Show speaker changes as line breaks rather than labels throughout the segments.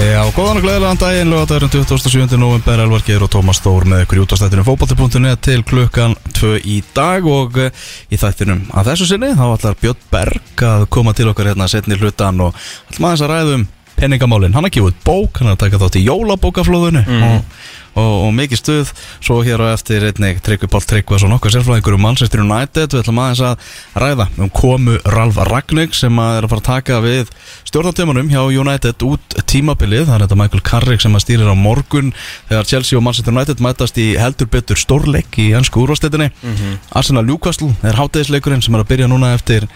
Já, góðan og gleðilegan daginn, lögadagurinn 27. november, Elvar Geir og Tómas Þór með ykkur í útastættinu fókbalti.net til klukkan 2 í dag og uh, í þættinum að þessu sinni þá ætlar Björn Berg að koma til okkar hérna setni hlutan og ætlum aðeins að ræðum penningamálin, hann har gefið út bók, hann har takað þátt í jólabókaflóðinu og, og, og mikið stuð. Svo hér á eftir einnig Tryggvi Pál Tryggvason okkar sérflæðingur um Manchester United. Við ætlum aðeins að ræða um komu Ralf Ragník sem að er að fara að taka við stjórnartímanum hjá United út tímabilið, það er þetta Michael Carrick sem að stýrir á morgun þegar Chelsea og Manchester United mætast í heldur betur stórleik í ennsku úrvarsleitinni Arsenal Newcastle er hátæðisleikurinn sem er að byrja núna eftir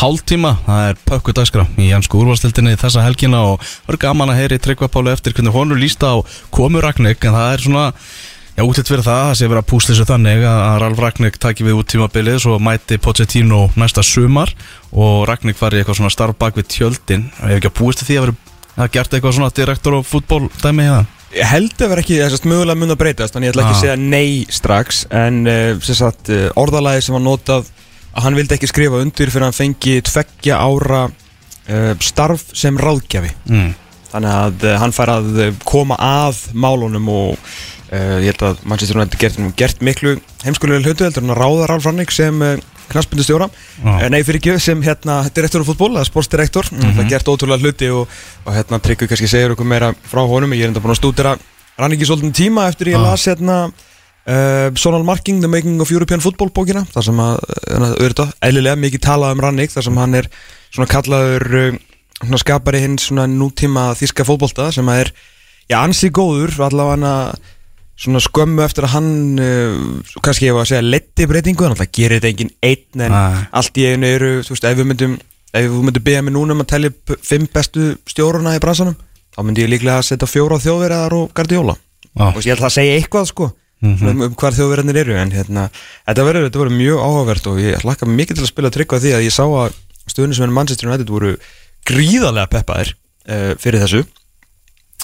hálftíma, það er pökku dagskrá í ennsku úrvarsleitinni þessa helgina og það er gaman að heyri Tryggva Páli eftir hvernig honum líst á komu Ragník en það er svona Já, útitt fyrir það, það sé verið að púsla þessu þannig að Ralf Ragník taki við út tímabilið svo mæti Pochettino næsta sumar og Ragník fari í eitthvað svona starf bak við tjöldin. Og ég hef ekki að búist því að vera að gert eitthvað svona direktor og fútból dæmi hérna
Ég held að vera ekki þessast mögulega mun að breytast Þannig ég ætla ekki að segja nei strax En uh, sem sagt, uh, orðalagi sem var notað Að hann vildi ekki skrifa undir Fyrir að hann fengi tveggja ára uh, Starf sem ráðgjafi
mm.
Þannig að uh, hann fær að uh, koma að málunum Og uh, ég held að Manchester United gert, gert miklu Heimskulega hlutu heldur en að ráða Ralf Rannik Sem knaspindustjóra
Já.
uh, Nei fyrir ekki sem hérna direktor á fútból Eða sportsdirektor
Mhm.
Það gert ótrúlega hluti Og, og hérna Tryggvi kannski segir okkur meira frá honum Ég er enda búin að stúdira Rannik í svolítinn tíma Eftir ég
Já.
las hérna Uh, Sonal Marking, The Making of European Football bókina þar sem að, uh, auðvitað, eðlilega mikið talað um Rannik þar sem hann er svona kallaður uh, svona skapari hins svona nútíma þíska fótbolta sem að er, já, ansi góður allavega hann svona skömmu eftir að hann uh, kannski ég var að segja letti breytingu, þannig að gerir þetta engin einn en
Nei.
allt í einu eru, þú veist, ef við myndum ef við myndum beða mig núna um að telja upp fimm bestu stjóruna í bransanum þá myndi ég líklega að setja fjóra þjóðverðar og Guardiola
Já.
og ég ætla að segja eitthvað sko
Mhm.
um, um hvar þjóðverðarnir eru en hérna, þetta verður mjög áhugavert og ég hlakka mikið til að spila trygg á því að ég sá að stöðunum sem er Manchester United voru gríðarlega peppaðir uh, fyrir þessu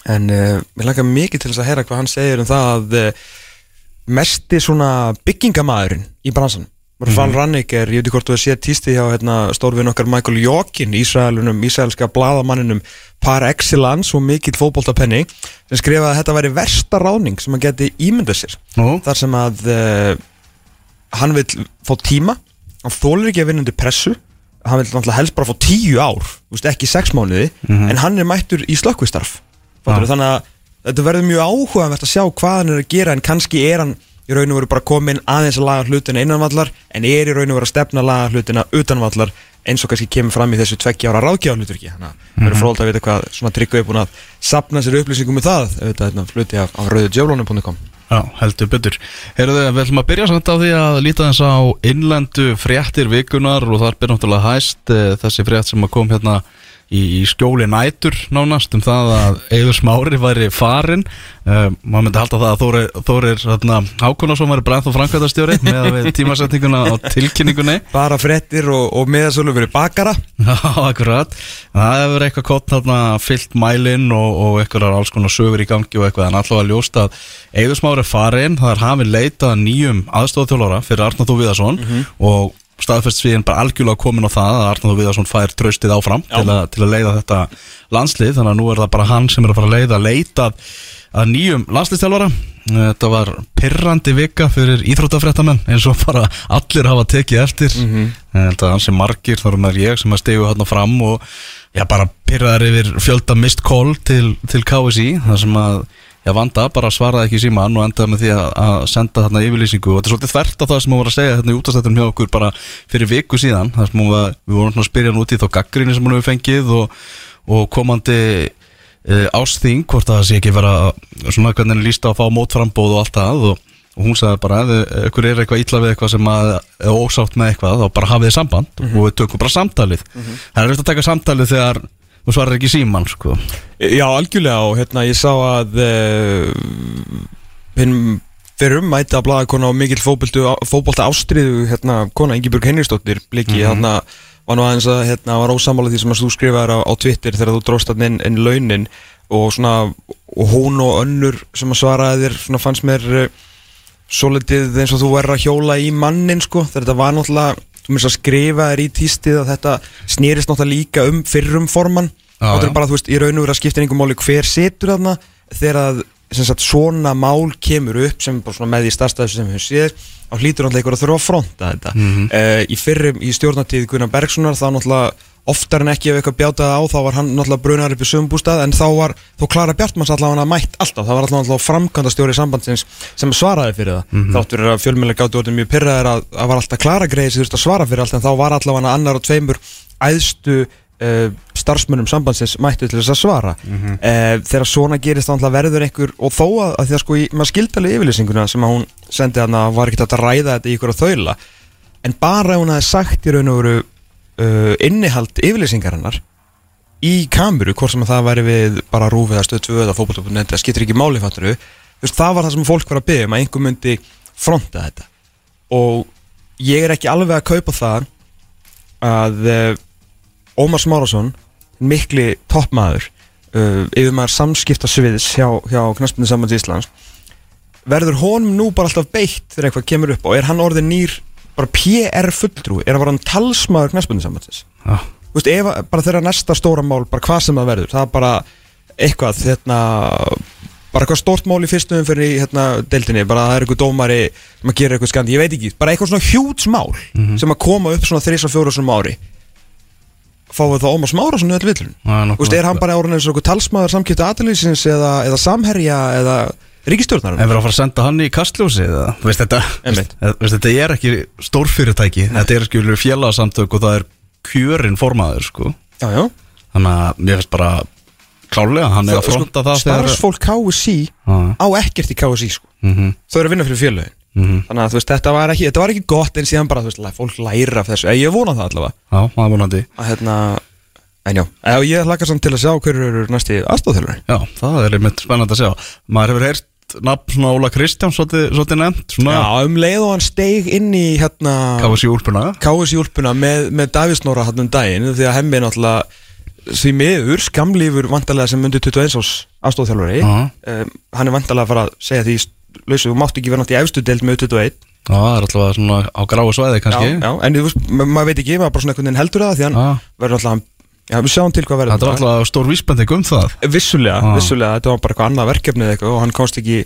en uh, ég hlakka mikið til að heyra hvað hann segir um það að uh, mesti svona byggingamæðurinn í bransan mm -hmm. Rannik er, ég veit ekki hvort þú hefur séð tísti hjá hérna, stórvinn okkar Michael Jokin Ísraelunum, ísraelska bladamanninum par excellence og mikill fótboltapenni sem skrifaði að þetta væri versta ráning sem hann geti ímyndað sér
Nú,
þar sem að uh, hann vil fá tíma hann þólir ekki að vinna undir pressu hann vil náttúrulega helst bara fá tíu ár þú veist, ekki sex mánuði
Mhm.
en hann er mættur í slökkvistarf
Já.
þannig að þetta verður mjög áhugavert að sjá hvað hann er að gera en kannski er hann í raun og veru bara komin aðeins að laga hlutina innanvallar en er í raun og veru að stefna að laga hlutina utanvallar eins og kannski kemur fram í þessu tveggja ára ráðgjáðluturki þannig að það verður fróld að vita hvað svona tryggðu er búin að sapna sér upplýsingum um það. Auðvitað hérna, fluti af, af rauðudjöflónum.com
já, heldur betur. Heyrðu, við ætlum að byrja samt á því að líta þess á innlendu fréttir vikunar og þar byrja náttúrulega hæst uh, þessi frétt sem kom hérna í, í skjóli nætur nánast um það að Eður Smári væri farin uh, maður myndi halda það að Þórir, Þórir hérna, Hákonarsson væri brænt og framkvæmdastjóri með tímasetninguna á tilkynningunni.
Bara frettir og, og meðasölu verið bakara.
Já, akkurat. Það hefur eitthvað kott þarna fyllt mælinn og, og eitthvað alls konar sögur í gangi og eitthvað. En alltaf að ljósta að Eðursmári er farin, það er hafið leitað að nýjum aðstofþjólóra fyrir Arnar Þú Viðarsson og staðfest svíðin bara algjörlega komin á það að Þú Viðarsson fær tröstið áfram til, a, til að leiða þetta landslið. Þannig að nú er það bara hann sem er að fara að leiða leitað að nýjum landsliðstjálfara þetta var pirrandi vika fyrir íþróttafréttamenn eins og bara allir hafa tekið eftir.
Mhm.
Ég held að hansi margir, er maður ég sem að stegu hérna fram og já, bara pyrraðar yfir fjölda mist call til, til KSI, það sem að já, vanda bara svaraði ekki í síman og endaði með því að, að senda þarna yfirlýsingu. Og þetta er svolítið þvert á það sem hún var að segja hérna í útastættum hjá okkur bara fyrir viku síðan. Það sem hún var, við vorum að spyrja hann út í þá gaggrinni sem hún hefur fengið og, og komandi uh, ásþing, hvort það sé ekki vera svona hvernig henni líst á að fá mótframbóð og allt það. Og, og hún sagði bara ef ykkur er eitthvað illa við eitthvað sem að er ósátt með eitthvað, þá bara hafið þið samband og við tökum bara samtalið. Það er þú svarar ekki síman sko.
Já, algjörlega og hérna ég sá að uh, hinn fyrir um mæti að blaða kona á mikill fótbolta ástriðu hérna kona Ingibjörg Henriksdóttir bliki
Mhm.
hérna var nú aðeins að hérna var ósamála því sem að þú skrifaðir á, á Twitter þegar þú dróst hann inn, inn launin og svona og hún og önnur sem að svaraði þér svona fannst mér uh, svolítið eins og þú verður að hjóla í mannin sko þetta var náttúrulega þú minnst að skrifa þér í tístið að þetta snýrist náttúrulega líka um fyrrum formann.
Já,
þá er bara, þú veist, í raun og vera að skipta einhver máli hver situr þarna þegar að sem sagt, svona mál kemur upp sem bara með því starfstæðu sem við séð þá hlýtur náttúrulega einhver að þurfa að fronta þetta.
Mhm.
uh, í fyrrum, í stjórnatíð Gunnar Bergsonar þá náttúrulega oftar en ekki ef eitthvað bjátaði á þá var hann náttúrulega brunar upp í sömbústað en þá var, þó Klara Bjartmanns allavega mætt alltaf, það var allavega framkvæmda stjóri sambandsins sem svaraði fyrir það
Mhm.
þátt fyrir að fjölmjöla gáttu orðið mjög pyrraðir að það var alltaf Klara greið sem þurfti að svara fyrir allt en þá var allavega annar og tveimur æðstu uh, starfsmönnum sambandsins mættu til þess að svara
Mhm.
uh, þegar svona gerist þá verður einhver og þó að, að sko maður en bara ef hún hefði sagt í raun og veru uh, innihald yfirlýsingarinnar í kameru, hvort sem að það væri við bara rúfið að stöð 2 eða fótbolta.net það skiptir ekki máli fatturu veist, það var það sem fólk var að byggja um að einhver myndi fronta þetta. Og ég er ekki alveg að kaupa það að uh, Ómar Smárasson mikli toppmaður uh, yfir maður samskipta sviðis hjá, hjá Knaspinu Sambands Íslands verður honum nú bara alltaf beitt þegar eitthvað kemur upp og er hann orðin nýr bara PR fulltrúi, er hann bara hann talsmaður Knaspinu Sambandsins
Já,
Þú veist, ef, bara þeirra næsta stóra mál bara hvað sem það verður, það er bara eitthvað, hérna bara eitthvað stórt mál í fyrstu umfyrir í hérna, deildinni, bara það er eitthvað dómari sem að gera eitthvað skandi, ég veit ekki, bara eitthvað svona hjúts mál sem að koma upp svona þrís og fjóru sem ári. Fáum við þá Ómar Smára svona öll villun
það
Þú veist, er hann bara orðin eins og eitthvað talsmaður samkipta aðlýsins eða, eða samherja eða ríkistjórnar
En verður að fara að senda hann í kastljósi eða, veist, þetta, veist, veist, þetta er ekki stórfyrirtæki. Þetta er skilur félagsamtök og það er kjörin formaður sko.
Já, já.
Þannig að mér finnst bara klálega Hann er að fronta það
Starfsfólk KSI á ekkert í KSI sko.
mhm,
Þau eru að vinna fyrir félögin.
Mhm.
Þannig að þú veist, þetta var ekki, þetta var ekki gott en síðan bara, þú veist, fólk læra af þessu. Ég vona það allavega.
Já, það er vonandi.
Að hérna, en já, ég hlakka samt til að sjá hverju eru næsti aðstofþjálfur
Já, það er einmitt spennandi að sjá. Maður hefur heyrt nafn Óla Kristján Svolítið, nefnt Svona
Já, um leið og hann steig inn í hérna
KFC úlpuna.
KSI úlpuna með, með Davísnóra hann um daginn því að hemmi náttúrulega því miður, skamlífur vantarlega sem myndi 21 ás aðstofþjálfari
Já,
um, hann er vantarlega að fara að segja því lausu, þú mátt ekki vera náttúrulega í efstu deild með 21
Já, það er alltaf svona á gráu svæði kannski.
Já, já, en þú veist, ma- maður veit ekki, maður bara svona einhvern veginn heldur það því hann verður alltaf, já, við sjáum til hvað verður
Þetta var alltaf stór vísbending um það.
Vissulega,
Já.
vissulega, þetta var bara eitthvað annað verkefni eða eitthvað og hann komst ekki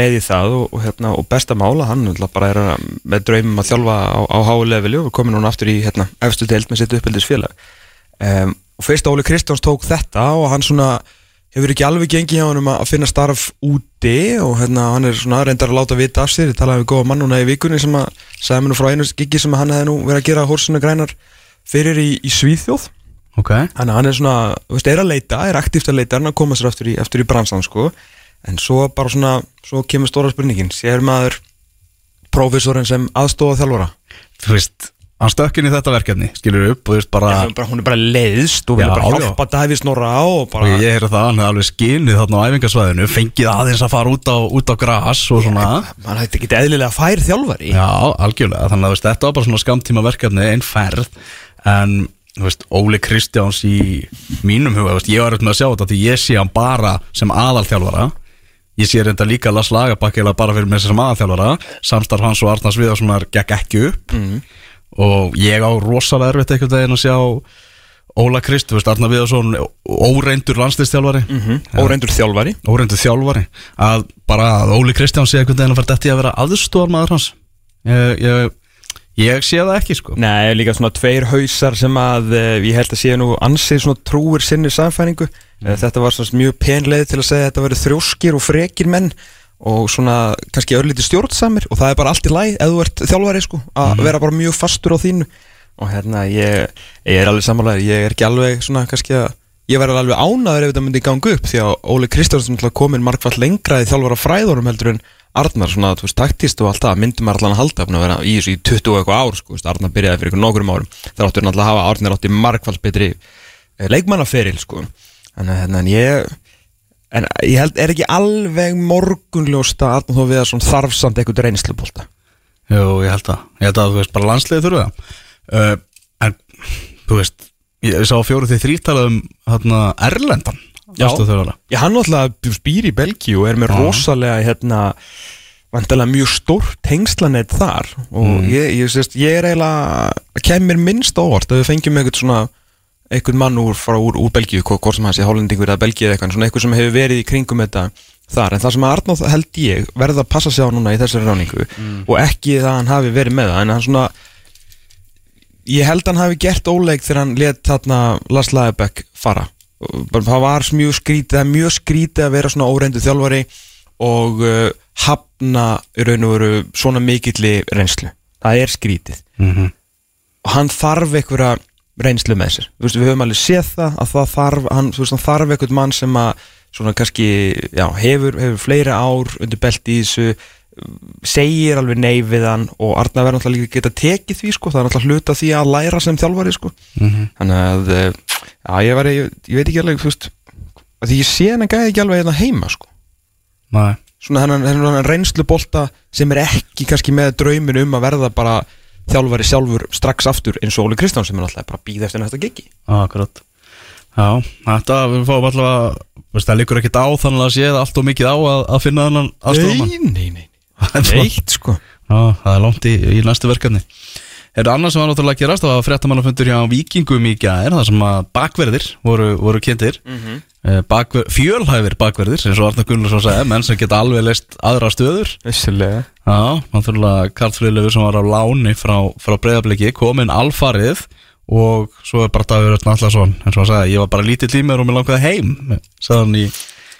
með í það og, og, hérna, og besta mála, hann bara er með draumum að þjálfa á, á háu leveli og við komum núna aftur í hérna, efstu deild með sitt uppeldis félag um, og fyrst Óli Kristjáns tók þetta og hann svona hefur ekki alveg gengið hjá hann um að finna starf úti og hérna, hann er svona reyndar að láta vita af sér, ég talaði við góða mann núna í vikunni sem að sagði mér nú frá einu gigi sem hann hefði nú verið að gera hórsuna grænar fyrir í, í Svíþjóð
Ok
Þannig að hann er svona, þú veist, er að leita, er aktíft að leita, hann að koma sér aftur í, aftur í bransan, sko. En svo bara svona, svo kemur stóra spurningin, sér maður prófessorinn sem aðstofa þjálfara.
Þú veist, hann stökk inn í þetta verkefni Skilur upp og þú veist bara
Já, bara, hún er bara leiðst og
Já,
vilja bara
já.
hjálpa Davíð Snorra á og
Og
bara...
ég heyrði það, hann hefði alveg skinnið þarna á æfingasvæðinu Fengið aðeins að fara út á, út á gras og svona
Man hætti ekki eðlilega fær þjálfari.
Já, algjörlega, þannig að þetta var bara svona skamtíma verkefni, einn ferð En, veist, Óli Kristjáns í mínum huga, veist, ég var auðvitað með að sjá þetta Því ég sé hann bara sem aðalþjálfara. Ég sé reynda líka Lars Lagerbakk eða bara fyrir mig sem aðalþjálfara. Samstarf hans og Arnars Viðarssonar gekk ekki upp. Og ég á rosalega erfitt einhvern veginn að sjá Óla Krist, veist, Arnar Viðarsson Óreindur landslistjálfari
Mm Óreindur þjálfari.
óreindu þjálfari. Að bara að Óli Kristján sé einhvern veginn að fara þetta að vera aðstóðar maður hans. Ég, ég, ég sé það ekki sko.
Nei, líka svona tveir hausar sem að uh, ég held að séu nú ansið svona trúir sinni samfæringu mm. þetta var svona mjög penleið til að segja að þetta verið þrjóskir og frekir menn og svona kannski örlítið stjórnsamir og það er bara allt í læg ef þú ert þjálfari sko að vera bara mjög fastur á þínu. Og hérna ég, ég er alveg samanlega ég er ekki alveg svona kannski að ég verði alveg ánaður ef þetta myndi ganga upp því að Óli Kristjánsson komin margfall lengra í þjálfara fræðunum heldur en Arnar svona, þú veist, taktist og allt það myndum allan að halda að vera í þessu í 20 og eitthvað ár, sko, Arnar byrjaði fyrir nokkurum árum. Þar áttur náttúrulega að hafa Arnar átti margfall betri eh, leikmannaferil, sko. En, en, en ég en ég held, er ekki alveg morgunljóst að Arnar þó við að svona þarfsamt eitthvað reynslubólta
Jú, ég held það, ég held að þú veist bara landsliði þurfa uh, en þú veist ég, sá fjóru því þrítala um hérna Erlendan
Já. hann náttúrulega býr í Belgíu og er með
Já.
rosalega hérna vantilega mjög stórt tengslanett þar og
Mm.
ég, ég, sést, ég er eiginlega kemur minnst á orð að við fengjum eitthvað svona einhvern mann úr, frá, úr, úr Belgíu, hvort sem hann sé hollendingur eða Belgíu eða eitthvað, svona einhver sem hefur verið í kringum þetta þar, en það sem Arnáð held ég verða að passa sig á núna í þessari ráningu og ekki það að hann hafi verið með það en hann svona ég held hann hafi gert óleik þegar hann let þarna Lars Lagerbäck fara það var mjög skrítið, mjög skrítið að vera svona óreindu þjálfari og uh, hafna í raun og veru svona mikilli reynslu. Það er skrítið.
Mhm.
og hann þarf einhverja reynslu með sér. Þú veist, við höfum alveg séð það að það þarf hann, veist, hann þarf einhvern mann sem að svona kannski, já, hefur, hefur fleiri ár undir belti í þessu segir alveg nei við hann og Arna verður náttúrulega líka geta tekið því sko, það er náttúrulega hluta því að læra sem þjálfari sko,
Mhm.
þannig að eh, já, ég, var, ég, ég veit ekki alveg, þú veist því ég sé hann að gæði ekki alveg hérna heima sko.
Nei.
svona hennan, hennan reynslubolta sem er ekki kannski með draumin um að verða bara þjálfari sjálfur strax aftur eins og Óli Kristján sem er alltaf bara að býða eftir næsta gigi
Akkurat. Já, þetta, við fáum allavega veist, það liggur ekkert á þannig að sé það allt og mikið á að, að finna þennan aðstofamann
Nei, nei, nei
svona-
Neitt sko.
Já, það er langt í, í næstu verkefni Er það annars sem var náttúrulega að gerast það var fréttamannafundur hjá Víkingum í gær þar sem að bakverðir voru, voru kynntir. Mm -hmm. bakver, fjölhæfir bakverðir eins og Arnar Gunnarsson sagði, menn sem geta alveg leist aðra stöður.
Vissilega
Já, náttúrulega Karl Friðlefur sem var á láni frá, frá breyðabliki kominn alfarið og svo er bara Davíð Rötn Allarsson eins og hann sagði, ég var bara lítið tímur og mér langaði heim sagði hann í,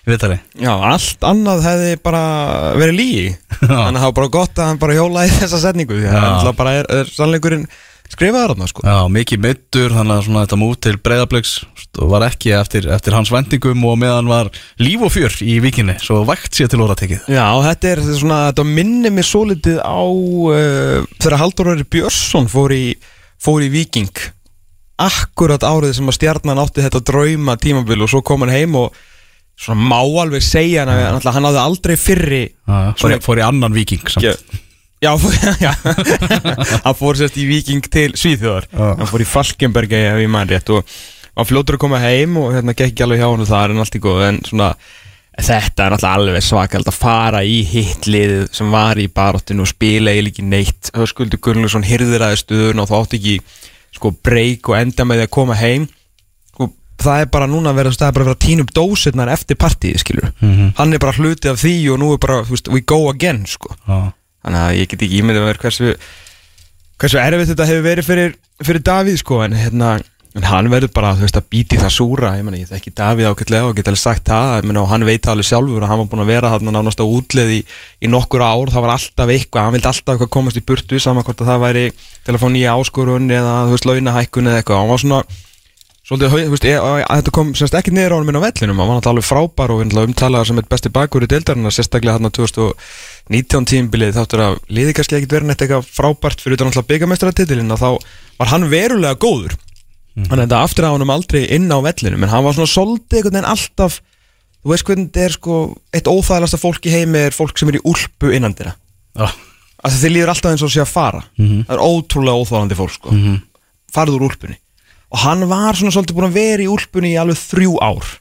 í vitari
Já, allt annað hefði bara verið lígi Þannig að það var bara gott að hann bara hjólaði þessa setningu Því að hann bara er, er sannleikurinn skrifaður þarna sko.
Já, mikið meittur, þannig að svona þetta mút til breyðabliks var ekki eftir, eftir hans vendingum og meðan var líf og fjör í vikinni, svo vægt sér til óra tekið
Já, þetta er þetta svona, þetta minnir mér svo litið á uh, þegar Haldur Óri Björnsson fór í, fór í Viking akkurat árið sem að stjarnan átti þetta drauma tímabil og svo kom hann heim og svona má alveg segja hann að náttúrulega hann hafði aldrei fyrri
fór, í- fór í annan viking samt.
Já, já, fór, já. hann fór sérst í Viking til Svíþjóðar
Já.
hann fór í Falkenberg ef ég mann rétt og hann fljótur að koma heim og hérna gekk ekki alveg hjá hann þar en allt í góð en svona þetta er alveg svakald að fara í hitliðið sem var í baróttinu og spila eiginlega ekki neitt Höskuldur Gunnlaugsson hyrðir aðeins stöðun og þá átti ekki sko breyk og enda með því að koma heim það er bara núna að vera, það er bara að vera upp dósirnar eftir partíið skilur
Mhm.
hann er bara hluti af því og nú er bara veist, we go again sko.
Já.
þannig að ég get ekki ímyndið að vera hversu hversu erfitt þetta hefur verið fyrir, fyrir Davíð sko en hérna en hann verður bara þú veist að býti það súra. Ég, meni, ég þekki Davíð ákveðlega og get alveg sagt það. Meni, og hann veit það alveg sjálfur að hann var búin að vera þarna nánast á útleið í, í nokkur ár. Það var alltaf eitthvað, hann vildi alltaf eitthvað komast í burtu saman hvort að það væri til að fá nýja áskorun eða þú veist launahækkun eða eitthvað. Hann var svona Svolítið, þú veist, þetta kom semst ekki niður á hann minn á vellinum, hann var náttúrulega alveg frábær og umtalaður sem eitt besti bakur í deildarinnar, sérstaklega hann á 2019 tímbilið þáttur að liði kannski ekkit verið neitt eitthvað frábært fyrir utan náttúrulega byggamestaratitilinn að þá var hann verulega góður. Hann enda aftur á hann aldrei inn á vellinum en hann var svona svolítið einhvern veginn alltaf þú veist hvernig þetta er sko eitt óþægilegasta fólk í heimi er fólk sem er í úlpu innan
Já.
að þið líður alltaf eins og sé að fara. Það er ótrúlega óþálandi fólk sko. farið úr úlpunni og hann var svona svolítið búin að vera í úlpunni í alveg þrjú ár.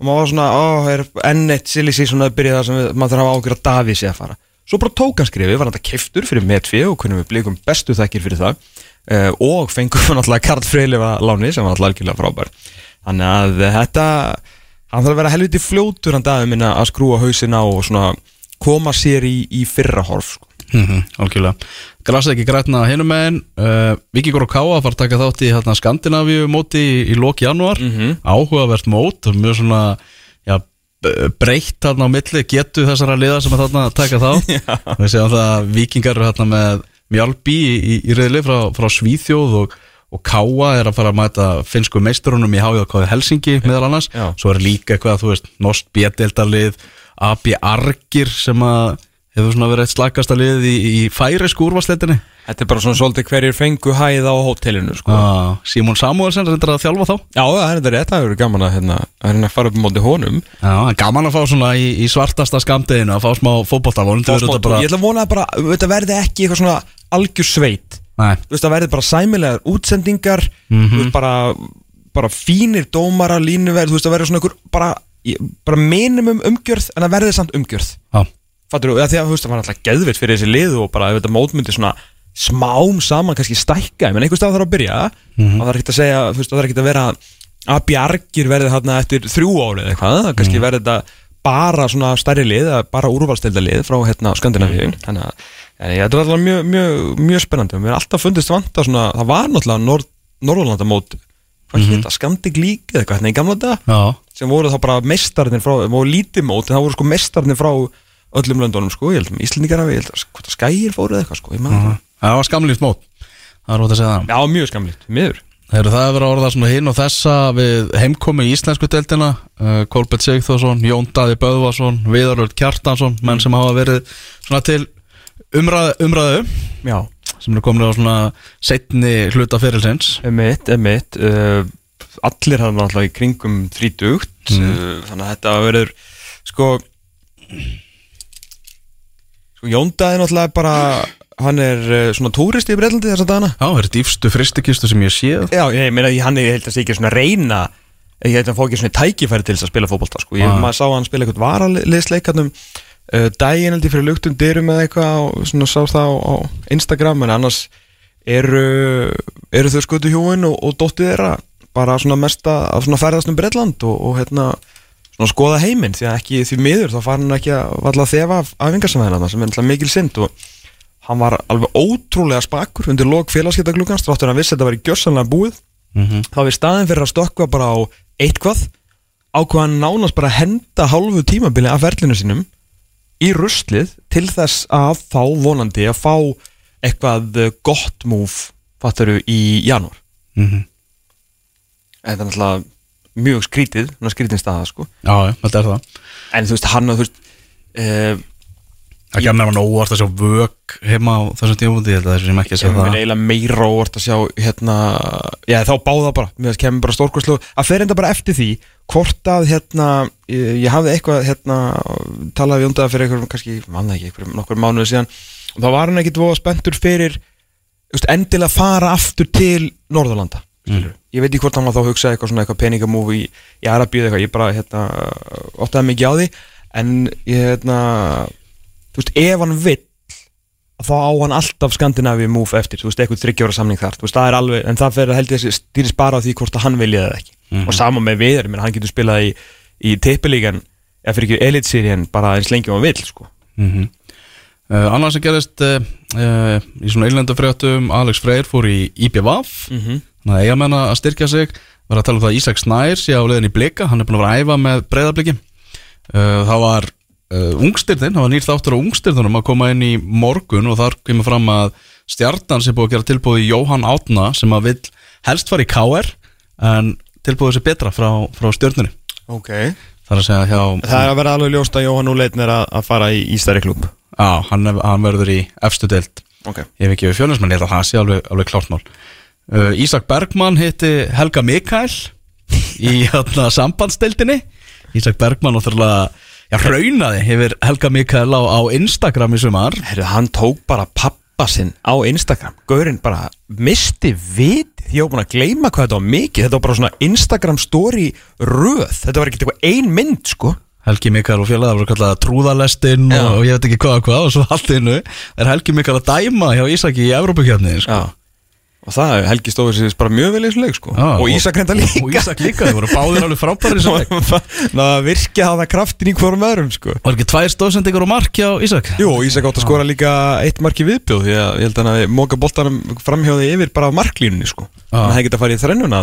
Og maður var svona, ó, er enn eitt silly season að byrja það sem maður þarf að ágjör að Davíð sé að fara. Svo bara tók hann skrifið, var hann þetta keftur fyrir metfi og hvernig við blikum bestu þakkir fyrir það. Uh, og fengum við náttúrulega Karl Freylifa láni sem var náttúrulega algjörlega frábær. Þannig að þetta hann þarf að vera helviti fljótur hann Davíð minna að skrúa hausina og svona koma sér í, í fyrra horf sko.
Mhm, Algjörlega. Grasa ekki grætna hinum megin. Uh, Víkingur og Káa fara að taka þátt í hérna, Skandinavíu móti í, í lók januar
Mhm.
Áhugavert mót Mjög svona já, breytt þarna á milli Getu þessara liða sem er þarna að taka þá Við séum það að Víkingar eru þarna með Mjálbí í, í, í reyðli frá, frá Svíþjóð og, og Káa er að fara að mæta finnsku meisturunum í HJK Helsingi meðal annars.
Já.
Svo er líka eitthvað, þú veist, Nost Bjedeldarlið AB Argir sem að hefur svona verið eitt slakasta lið í, í færisku úrvarsleitinni
Þetta er bara svona svolítið hverjir fengu hæð á hótelinu sko.
ah, Simon Samuelsen reyndar að þjálfa þá.
Já, það er þetta það eru gaman að, hérna, að að fara upp á móti honum.
Já, gaman að fá svona í, í svartasta skamdeginu að fá smá þetta bara
Ég ætla að vona að bara, þetta verði ekki eitthvað svona algjör sveit. Það verði bara sæmilegar útsendingar Þú veist, bara, bara fínir dómara, línuverð Þú veist, það verði svona einhver bara, bara minimum umgjörð En það verði samt umgjörð.
Já,
Fattur þú, því að þú veist, það var alltaf geðvitt fyrir þessi lið Og bara ef þetta mótmyndi svona smám saman kannski stækka. Menn einhver stað þarf að byrja. Og það er ekkert að segja, þú veist, það er ekkert að vera að bjargir verði þarna eftir þrjú ári eða eitthvað, það kannski verði þetta bara svona stærri lið, bara úrvalstelda lið frá hérna Skandinavíu. Þannig að en, þetta var alltaf mjög, mjög, mjög spennandi. Og mér er alltaf fundist vanta svona, það var náttúrulega Nord, Norðurlandamót hvað mm -hmm. Skandik lík eða eitthvað hérna í gamla dag sem voru þá bara mestarnir frá, voru lítið mót en það voru sko mestarnir frá öllum löndunum sko, ég held að Íslendingar hafi, ég held að skægir fóru eða eitthvað sko, ég maður
það var skamlýst mót. Það er út að segja það.
Já, mjög skamlít, miður.
Heru, það er verið að orða svona hinn og þessa við heimkomi í íslensku deildina uh, Kolbett Sigþórsson, Jón Daði Böðvarsson Viðaröld Kjartansson menn sem hafa verið svona til umræðu, umræðu
Já,
sem eru komin á svona setni hluta fyrirlsins
emitt, emitt uh, allir hann alltaf í kringum 30 uh, þannig að þetta verður sko sko Jóndaði náttúrulega bara hann er uh, svona túristi í Breitlandi þess að dana
Já, það er dýfstu fristikistu sem ég séð.
Já, ég meina hann er, ég held að sé ekki svona reyna ég held að hann fá ekki svona tækifæri til þess að spila fótbolta sko, ég
Ah.
maður sá hann spila eitthvað varaliðsleikarnum uh, daginn held ég fyrir luktum dyrum eða eitthvað og svona sá það á, á Instagram en annars eru, eru þau skutu hjúin og, og dóttið þeirra bara svona mesta að svona ferðast um Bretland og, og hérna svona skoða heiminn því að ekki því miður þá fara hann ekki að valla að þefa af æfingarsamæðina sem er náttúrulega mikil synd og hann var alveg ótrúlega spakur undir lok félagsgetaklukkans þráttur að hann vissi að þetta var í gjörsanlega búið.
Mm
þá við staðin fyrir að stökkva bara á eitthvað ákvað hann nánast bara henda hálfu tímabili af ferlinu sínum í ruslið til þess að fá vonandi að fá eitthvað eh, gott múf fattaru í janúar.
-hmm.
þetta er náttúrulega mjög skrítið, skrítin staða sko.
Já, þetta er það.
En þú veist hann að þú veist uh,
Það kemur hann óvart að sjá vög heima á þessum tímúti, ég held að þessu sem ekki að segja
er
það.
eiginlega meira óvart að sjá hérna, já þá báða bara mér kemur bara stórkvæslu að fer enda bara eftir því hvort að hérna ég, ég hafði eitthvað hérna talaði við um það fyrir einhverjum, kannski, manna ekki einhverjum nokkur mánuði síðan og þá var hann ekkit voða spenntur fyrir just, endilega fara aftur til Norðurlanda mm. ég veit ekki hvort hann var þá að hugsa eitthvað svona eitthvað peningamúfi í, í Arabíu eitthvað, ég bara hérna óttaði mikið á því. En ég hérna þú veist, ef hann vill þá á hann alltaf Skandinavi move eftir, þú veist, eitthvað þryggjóra samning þar. Veist, það alveg, en það fyrir held ég að stýris bara á því hvort að hann vilja það ekki. Og sama með viður, menn hann getur spilað í, í tippilíkan, eða fyrir ekki elitserien bara eins lengi og hann vill, sko.
Mm uh, Annars sem gerist uh, uh, í svona eilenda fréttum Alex Freyr fór í IPVAF
mm -hmm.
Þannig að eiga menna að styrkja sig. Var að tala um það að Ísak Snær sé á leiðin í blika. Hann er búin að vera að æfa með breyðabliki uh, Það var uh, ungstyrðin Það var nýr þáttur á ungstyrðunum að koma inn í morgun Og þar kemur fram að stjartan sem búið að gera tilbúið Jóhann Átna Sem að vill helst fara í KR En tilbúið sér betra frá, frá stjörnunni.
Ok,
Það er hjá
það er að vera alveg ljóst að Jóhann Úleitn er að, að fara í Ístæri klub
Já, hann, hann verður í efstu deild.
Ok,
Ég hef ekki við fjölinsmenn, ég held að það sé alveg, alveg klártmál uh, Ísak Bergmann hitti Helga Mikael í hérna sambandsdeildinni. Ísak Bergmann náttúrulega raunaði hefur Helga Mikael á, á Instagram í sumar.
Herru, hann tók bara pappa sinn á Instagram, gaurinn bara misti vit, ég var búin að gleyma hvað þetta var mikið, þetta var bara svona Instagram story röð, þetta var ekkert eitthvað ein mynd, sko.
Helgi Mikael og fjölaðar voru kallað trúðalestin
Já.
og, og ég veit ekki hvað og hvað og svo allt innu er Helgi Mikael að dæma hjá Ísaki í Evrópukjarni sko.
Já Og það, Helgi stóður sér bara mjög vel í þessu leik sko.
Já,
Og Ísak reynda líka.
Og Ísak líka, þeir voru báðir alveg frábæri.
Ná, virkja það kraftin í hverjum öðrum sko.
Var ekki tvær stóðsendingar og mark hjá Ísak?
Jú, og Ísak átt að skora líka eitt mark í viðbjóð Því að ég held að hann að móka boltanum framhjóði yfir bara á marklínunni sko. Að það geta að fara í þrennuna,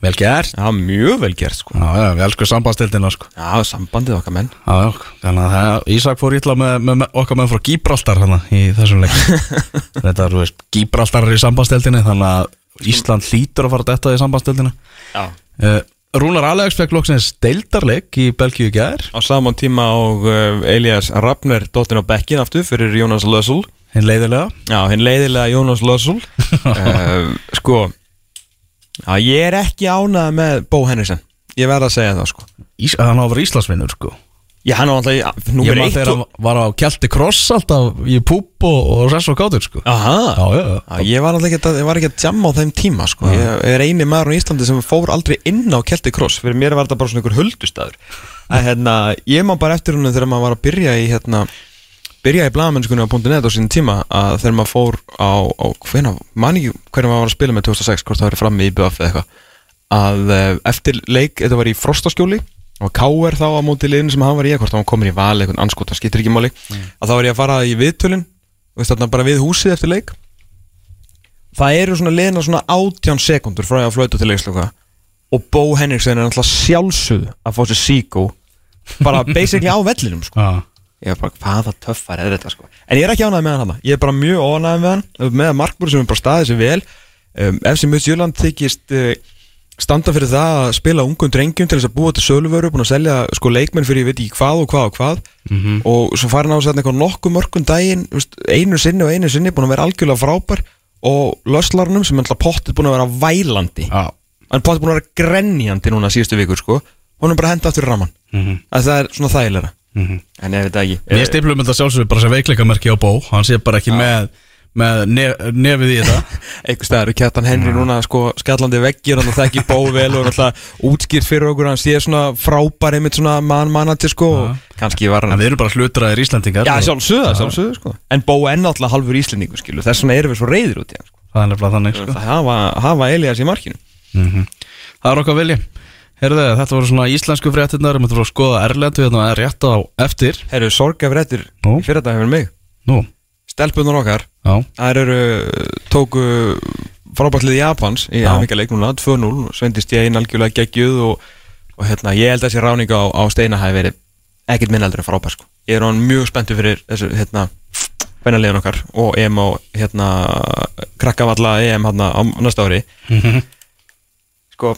Vel gert.
Já, mjög vel gert sko.
Já, já, við elskum sambandsdeildina sko.
Já, sambandið okkar menn.
Já, já, þannig að það, Ísak fór ítla með, með, með okkar með frá Gíbraltar hana í þessum leik. Þetta er, þú veist, Gíbraltar er í sambandsdeildinni þannig að Ísland hlýtur að fara þetta í sambandsdeildina
Já.
Uh, Rúnar Alex fekk loksins deildarleik í Belgíu gær.
Á saman tíma og uh, Elias Rafner dóttin á bekkin aftur fyrir Jónas Lössul
hinn leiðilega
Já, hinn leiðilega Jónas Lössul uh, Sko Já, ég er ekki ánað með Bó Henriksen Ég verð að segja það sko.
Ís, Hann á að vera Íslandsvinnur sko.
Já, hann var alltaf
Ég
Númer
maður
eitt
þegar
og...
hann var á Kjelti Kross alltaf í púp og, og ress og kátur sko.
Aha.
Já, já, já.
Já, ég var alltaf ekki að, ég var ekki að jamma á þeim tíma sko. Ég er eini maður á Íslandi sem fór aldrei inn á Kelti Kross. Fyrir mér var þetta bara svona einhver huldustæður En hérna, ég má bara eftir húnum þegar maður var að byrja í hérna byrjaði í blagamönnskunni á .net á sínum tíma að þegar maður fór á, á hvernig maður var að spila með 2006 hvort það var frammi í BF eða eitthvað að uh, eftir leik, þetta var í frostaskjóli og K.R. þá á móti liðinu sem hann var í hvort hann komin í val, eitthvað anskot, það skiptir ekki máli að þá var ég að fara í viðtölin bara við húsið eftir leik það eru svona liðina svona 18 sekundur frá að flötu til leiksloka og Bó Henriksen er alltaf sjálfsögð að fá sér síkó bara basically á vellinum sko.
Já,
ég er bara hvaða töffar er þetta sko. en ég er ekki ánægð með hann hana. ég er bara mjög ánægð með hann með markbúr sem er bara staðið sér vel. Um, FC Midtjylland þykist uh, standa fyrir það að spila ungum drengjum til þess að búa til söluvöru að selja sko leikmenn fyrir ég veit ekki hvað og hvað og hvað. Og svo farin á að setja eitthvað nokkuð mörgum daginn einu sinni og einu sinni búin að vera algjörlega frábær. Og löslarnum sem alltaf pottið búin að vera vælandi.
Já,
hann pottið búin að vera grenjandi núna síðustu vikur sko. Hún er bara henda aftur í raman
Mhm.
að það er svona þægilega
Mhm.
en ég veit það ekki
Mér stiplum þetta sjálfsögur bara sem veikleikamerki á bó. Hann sé bara ekki með, með nef, nefið í þetta.
Einhver staðar, Kjartan Henry núna sko skallandi veggir og það ekki bó vel og alltaf útskýrt fyrir okkur. Hann sé svona frábær einmitt svona mann-mannati sko og kannski var
En
hann
við erum bara hlutræðir Íslandingar
Já,
og
sjálfsögða, sjálfsögða sko. En bó er náttúrulega halvur íslendingu skilu Þess vegna erum við svo reyðir út í hann sko.
Það er nefnilega þannig sko.
Það hafa, hafa Elias í markinu.
Mm Það er okkar vilji Herðu, þetta voru svona íslensku fréttinnar Við þurfum að skoða Erlendu hérna er rétt á eftir
Herru, sorgaf réttir
Nú.
í fyrir þetta hefur mig
Nú,
Stelpunar okkar, þær eru tóku frábærtlið Japans í. Amika leiknuna 2-0, svendist ég einn algjörlega geggjuð og, og hérna, ég held að þessi ráninga á, á Steina hafi verið ekkert minn heldur en frábær sko. Ég er hann mjög spenntur fyrir þessu hérna, bennaliðin okkar og EM á hérna, krakkavalla EM hérna á næsta ári sko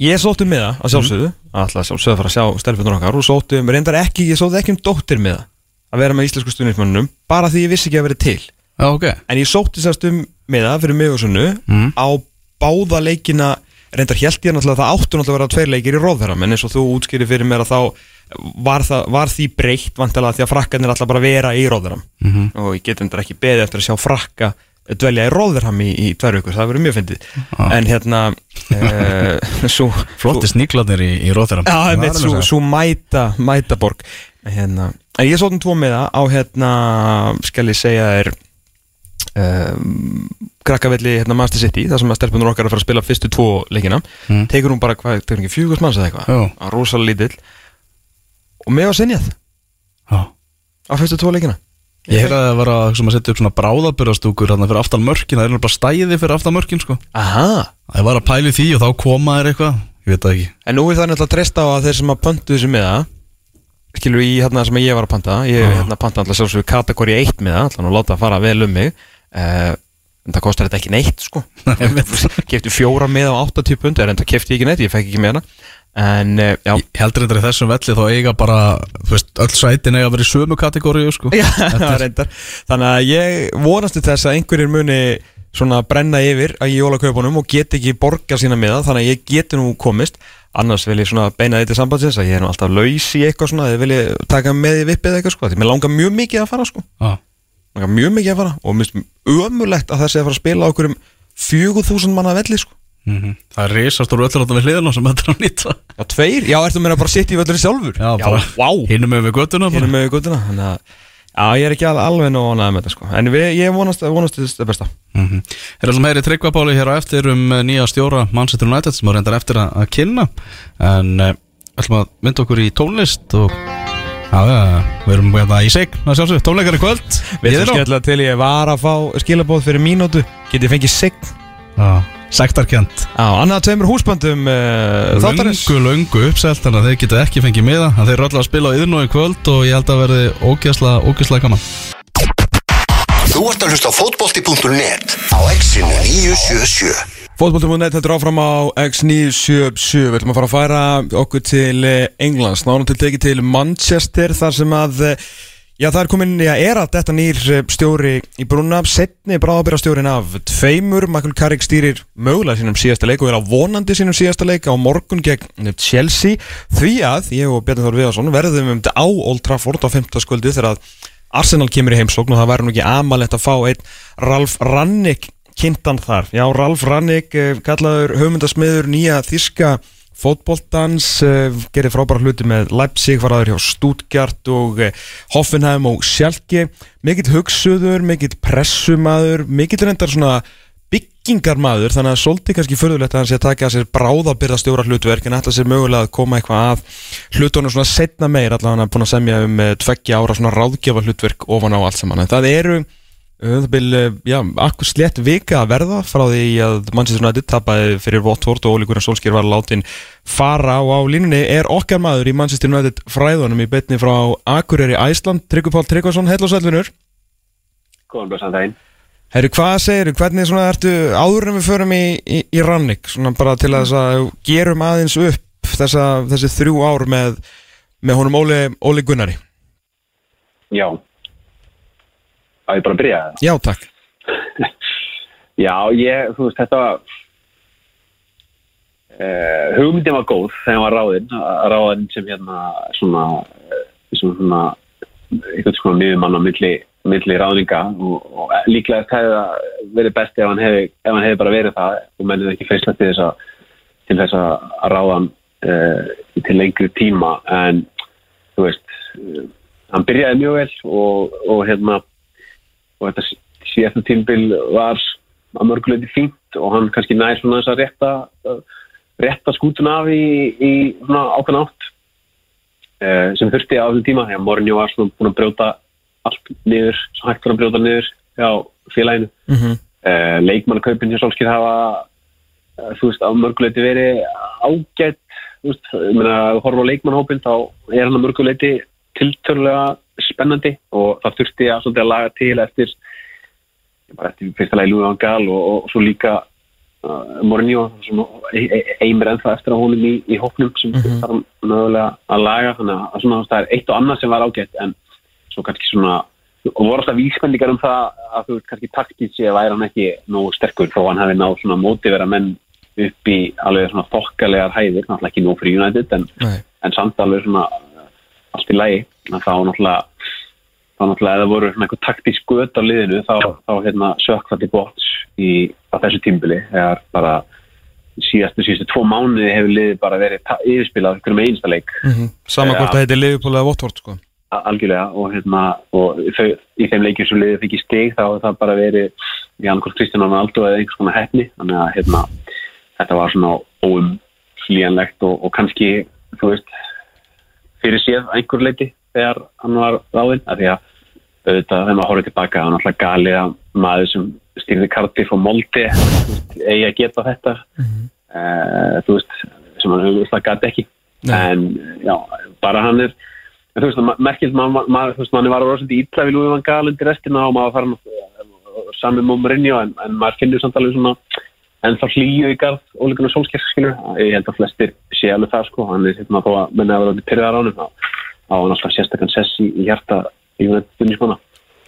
ég sótti um miða að sjálfsögðu. Alltaf sjálfsögðu að fara að sjá stelpunar okkar og sótti um, reyndar ekki, ég sótti ekki um dóttir miða. Að vera með íslensku stuðnismönnum bara því ég vissi ekki að vera til.
Já, ok.
En ég sótti sérst um miða fyrir mig og sunnu
Mm.
á báða leikina. Reyndar held ég náttúrulega að það áttu náttúrulega að vera tveir leikir í róðherra en eins og þú útskýri fyrir mér að þá var, það, var því breytt vantilega því að frakkarnir alltaf bara að vera í róðherram
Mhm.
og ég get reyndar ekki beðið eftir að sjá frakka dvelja í róðherram í, í tvær vikur, það verður mjög fyndið.
Ah.
en hérna uh, svo,
Flotti sníklarnir í, í róþurum
Já, einmitt, svo, svo mæta, mæta borg. Hérna, en ég sótum tvo með það á hérna, skal ég segja er um, krakkavelli hérna Master City, þar sem að stelpunur okkar er að fara að spila fyrstu tvo leikina.
Mm.
tekur hún bara, hvað, tekur hún ekki fjúgast manns eða eitthvað? Á rosalega lítill. Og með var sinjað
Já.
á fyrstu tvo leikina
Ég heyrði að það var að, sem að setja upp svona bráðabyrastúkur hérna fyrir aftan mörkin, það er bara stæði fyrir aftan mörkin sko.
Aha.
Það var að pæli því og þá koma þér eitthvað, ég veit það ekki.
En nú er það náttúrulega að treysta á að þeir sem að pöntu þessu með það skilur í hérna sem ég var að panta ég
Já.
hérna panta alltaf sjálfsögur kategóri 1 með það alltaf láta það fara vel um mig uh, en það kostar þetta ekki neitt sko kefti fjóra með á 80 pund en það kefti ég ekki neitt, ég fekk ekki með hana en uh,
Ég heldur þetta í þessum velli þá eiga bara, þú veist, öll sætin eiga að vera í sömu kategóriu sko.
Já, reyndar. Þannig að ég vonast til þess að einhverjir muni svona brenna yfir að ég jóla kaupunum og get ekki borga sína með það þannig að ég geti nú komist. Annars vil ég svona beina þetta sambandsins að ég er nú alltaf laus í eitthvað svona eða vil ég taka með í vippið eitthvað sko. Því mér langar mjög mikið að fara sko.
Já,
langar mjög mikið að fara og mér finnst ömulegt að sé að fara að spila okkur um 4000 manna velli sko
mhm. Það er risastór öllur átta við hliðina sem þetta er að nýta.
Já, tveir, já, ertu meina bara að sitja í völlur sjálfur?
Já, bara
vá.
hinum með við göttuna.
Hérna með guttuna Þannig að Já, ég er ekki al- alveg nú ánægð með þetta sko. En við, ég vonast, vonast það besta.
Mm -hmm. Er það sem heyri tryggvapáli hér á eftir um eh, nýja stjóra Manchester United sem var reyndar eftir að, að kynna. En uh, ætlum að mynda okkur í tónlist og já, ja, við erum hérna í seg að sjálfsög, tónleikar í kvöld.
Við
er
erum skemmtilega til ég var að fá skilabóð fyrir mínútu. Get ég fengið sign?
Já, sektarkjönd
Á, annað tveimur húsböndum uh, Þáttarins.
Löngu, löngu uppselt þannig að þeir geta ekki fengið miða þeir eru alltaf að spila á yðnú í kvöld og ég held að verði ógæsla, ógæsla gaman.
Þú ert að hlusta á fótbolti.net á exinu 977
Fótbolti.net heldur áfram á X977 Við ætlum að fara að færa okkur til eh, Englands. Nána til tekið til Manchester Þar sem að eh, Já, það er komin, já, er að þetta nýr eh, stjóri í brúna Setni bráðabera stjórin af tveimur Michael Carrick stýrir mögulega sínum síðasta leik og er á vonandi sínum síðasta leik á morgun gegn Chelsea Því að, ég og Bjarni Þór Viðarsson verðum um þetta á Old Trafford á 15. skvöldi þegar að Arsenal kemur í heimsókn og það væri nú ekki amalett að fá einn Ralf Rannik kynntan þar. Já, Ralf Rannik, eh, kallaður höfundasmiður nýja þíska fótboltans uh, gerir frábæra hluti með Leipzig, var aður hjá Stuttgart og uh, Hoffenheim og Schalke. Mikill hugsuður, mikill pressumaður, mikill reyndar svona byggingarmaður, þannig að svolítið kannski förðulegt að hann sé að taka að sér bráðabyrða stjóra hlutverk en ætla sér mögulega að koma eitthvað að hlutunum svona setna meir allavega hann er búin að semja um uh, tveggja ára svona ráðgjafa hlutverk ofan á allt saman. En það eru akkur slett vika að verða frá því að Manchester United tapaði fyrir Watford og Óli Gunnar Solskjær var látin fara og á línunni. Er okkar maður í Manchester United fræðunum í betni frá Akureyri Æsland, Tryggvi Pál Tryggvason, hell og sælvinur
Góðan blessan daginn.
Herru, hvað segir þú, hvernig ertu áður en við förum í, í, í Rannik, svona bara til að að gerum aðeins upp þessa, þessi þrjú ár með, með honum Óli, Óli Gunnari.
Já. Á ég bara að byrja það?
Já, takk
Já, ég, þú veist, þetta var... Uh, hugmyndin var góð þegar var ráðinn, ráðinn sem hérna svona, eh, sem svona eitthvað svona miðumann á milli, milli ráðninga og, og líklega það hefði verið best ef hann hefði, ef hann hefði bara verið það og mennið ekki feysla til þess að til þess að ráðan uh, til lengri tíma en þú veist uh, hann byrjaði mjög vel og, og hérna og þetta síðasta tímbil var að mörguleiti fínt og hann kannski nær svona þess að rétta uh, rétta skútun af í, í svona ákveðn átt uh, sem þurfti á þessum tíma. Því að Mourinho var svona búin að brjóta allt niður, svo hægt var að brjóta niður hjá félaginu.
Mm -hmm.
leikmannakaupin hjá Solskýr hafa þú veist, á mörguleiti verið ágætt þú veist, ég meina að horfa á leikmannhópin þá er hann á mörguleiti tiltörlega spennandi og það þurfti að, að laga til eftir eftir fyrsta lagi Lúi Van Gaal og, og svo líka uh, sem e- e- eimir ennþá eftir að honum í, í hóknum sem mm -hmm. þarf mögulega að laga. Þannig að svona, það er eitt og annað sem var ágætt en svo kannski svona og voru alltaf vísbendingar um það að þú veist kannski taktísi að væri hann ekki nógu sterkur þó hann hefði náð svona mótivera menn upp í alveg svona þokkalegar hæðir, náttúrulega ekki nóg fyrir United en, en samt alveg svona allt í lægi, þá náttúrulega þá náttúrulega eða voru eitthvað taktísk göt á liðinu þá, þá hérna sökkvætti bóts í á þessu tímbili eða bara síðastu síðastu tvo mánuði hefur liðið bara verið yfirspilað okkur með einsta leik.
Mm -hmm. Saman hvort það heiti eða Watford sko.
Algjörlega og hérna og þau, í þeim leikjum sem liðið fikk í steg þá hefur það bara verið í annarkort Kristján Ronaldo eða einhvers konar hefni þannig að hérna þetta var svona óumhlíjanlegt og, og kannski þú veist fyrir séð einhver leiti þegar hann var ráðinn af því að auðvitað þegar maður horfið tilbaka hann alltaf galið að maður sem stýrði Cardiff og Molde eigi að geta þetta mm -hmm. uh, þú veist, sem hann auðvitað gæti ekki Nei. en já, bara hann er þú veist, merkilt maður, þú veist, manni var rosalega ítla við Lúi Van Gaal undir restina og maður fara saman með Mourinho en, en maður finnur samt alveg svona en þá hlýju í garð ólíkunar sólskjærs, skilur ég held að flestir sé alveg það, sko hann er hérna þó að menna að vera pyrðar á hann á hann alltaf sérstaklega sess í, hjarta í United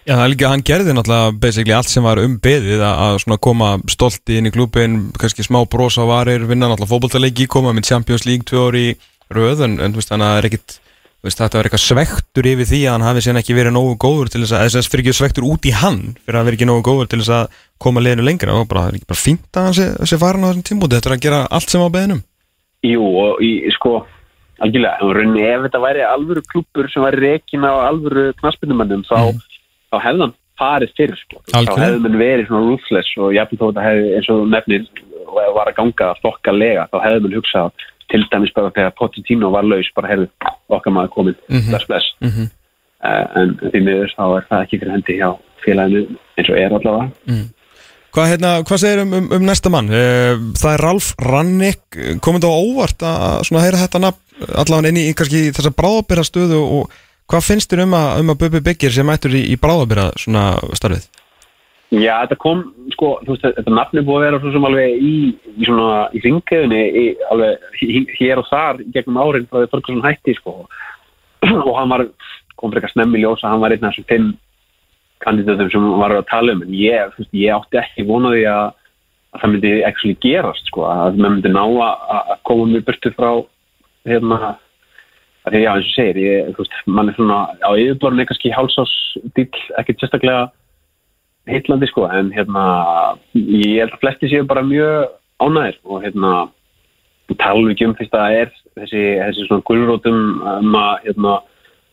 Já, það er líka, hann gerði náttúrulega basically allt sem var um beðið að, að koma stolti inn í klúpin, kannski smá brosa varir, vinna náttúrulega fókbaltaleiki, koma með Champions League tvö orði í röð en, þú veist, þannig að það er ekkit þetta var eitthvað svektur yfir því að hann hafi síðan ekki verið nógu góður til þess að þess fyrir ekki svektur út í hann fyrir að vera ekki nógu góður til þess að koma liðinu lengra. Og bara, það er ekki bara fínt að hann sé, sé farin á þessum tímbúti, þetta er að gera allt sem á beðinum
Jú, og í, sko algjörlega, en rauninni ef þetta væri alvöru klubur sem væri rekin á alvöru knaspindumannum, þá, mm. þá hefði hann farið fyrir, sko, þá hefði hann verið svona ruthless og jafnveg þó þetta hefði eins og nefnir var að ganga stokka lega, þá hefði hann hugsað til dæmis bara þegar Pochettino var laus bara hefði okkar maður komin mm -hmm. bless bless mm -hmm. uh, en því miður þá er það ekki fyrir hendi hjá félaginu eins og er allavega mm.
Hvað, hérna, hvað segir um, um, um næsta mann? Uh, það er Ralf Rannik komið á óvart að heyra þetta nafn allavega inn í kannski þessa bráðabera stöðu og hvað finnst þér um að, um að Bubi Byggir sem ættur í, í bráðabera starfið?
Já, þetta kom, sko, þú veist, þetta nafni búið að vera svo sem alveg í, í svona, í ringiðunni, alveg hér og þar gegnum árin frá því Þorkarsson hætti, sko, og hann var, kom eitthvað snemmi ljós að hann var einn af þessum fimm kandidatum sem var að tala um, en ég, þú veist, ég átti ekki vonaði að, að það myndi ekki gerast, sko, að maður myndi ná að, að koma mjög burtu frá, hérna, að því, já, eins og segir, ég, þú veist, mann er svona á yfirborðinu kannski hálsás dýll, ekkert sérstaklega heitlandi sko en hérna ég held að flesti séu bara mjög ánæðir og hérna tala nú ekki um fyrst að það er þessi, þessi svona gulrótum um að hérna,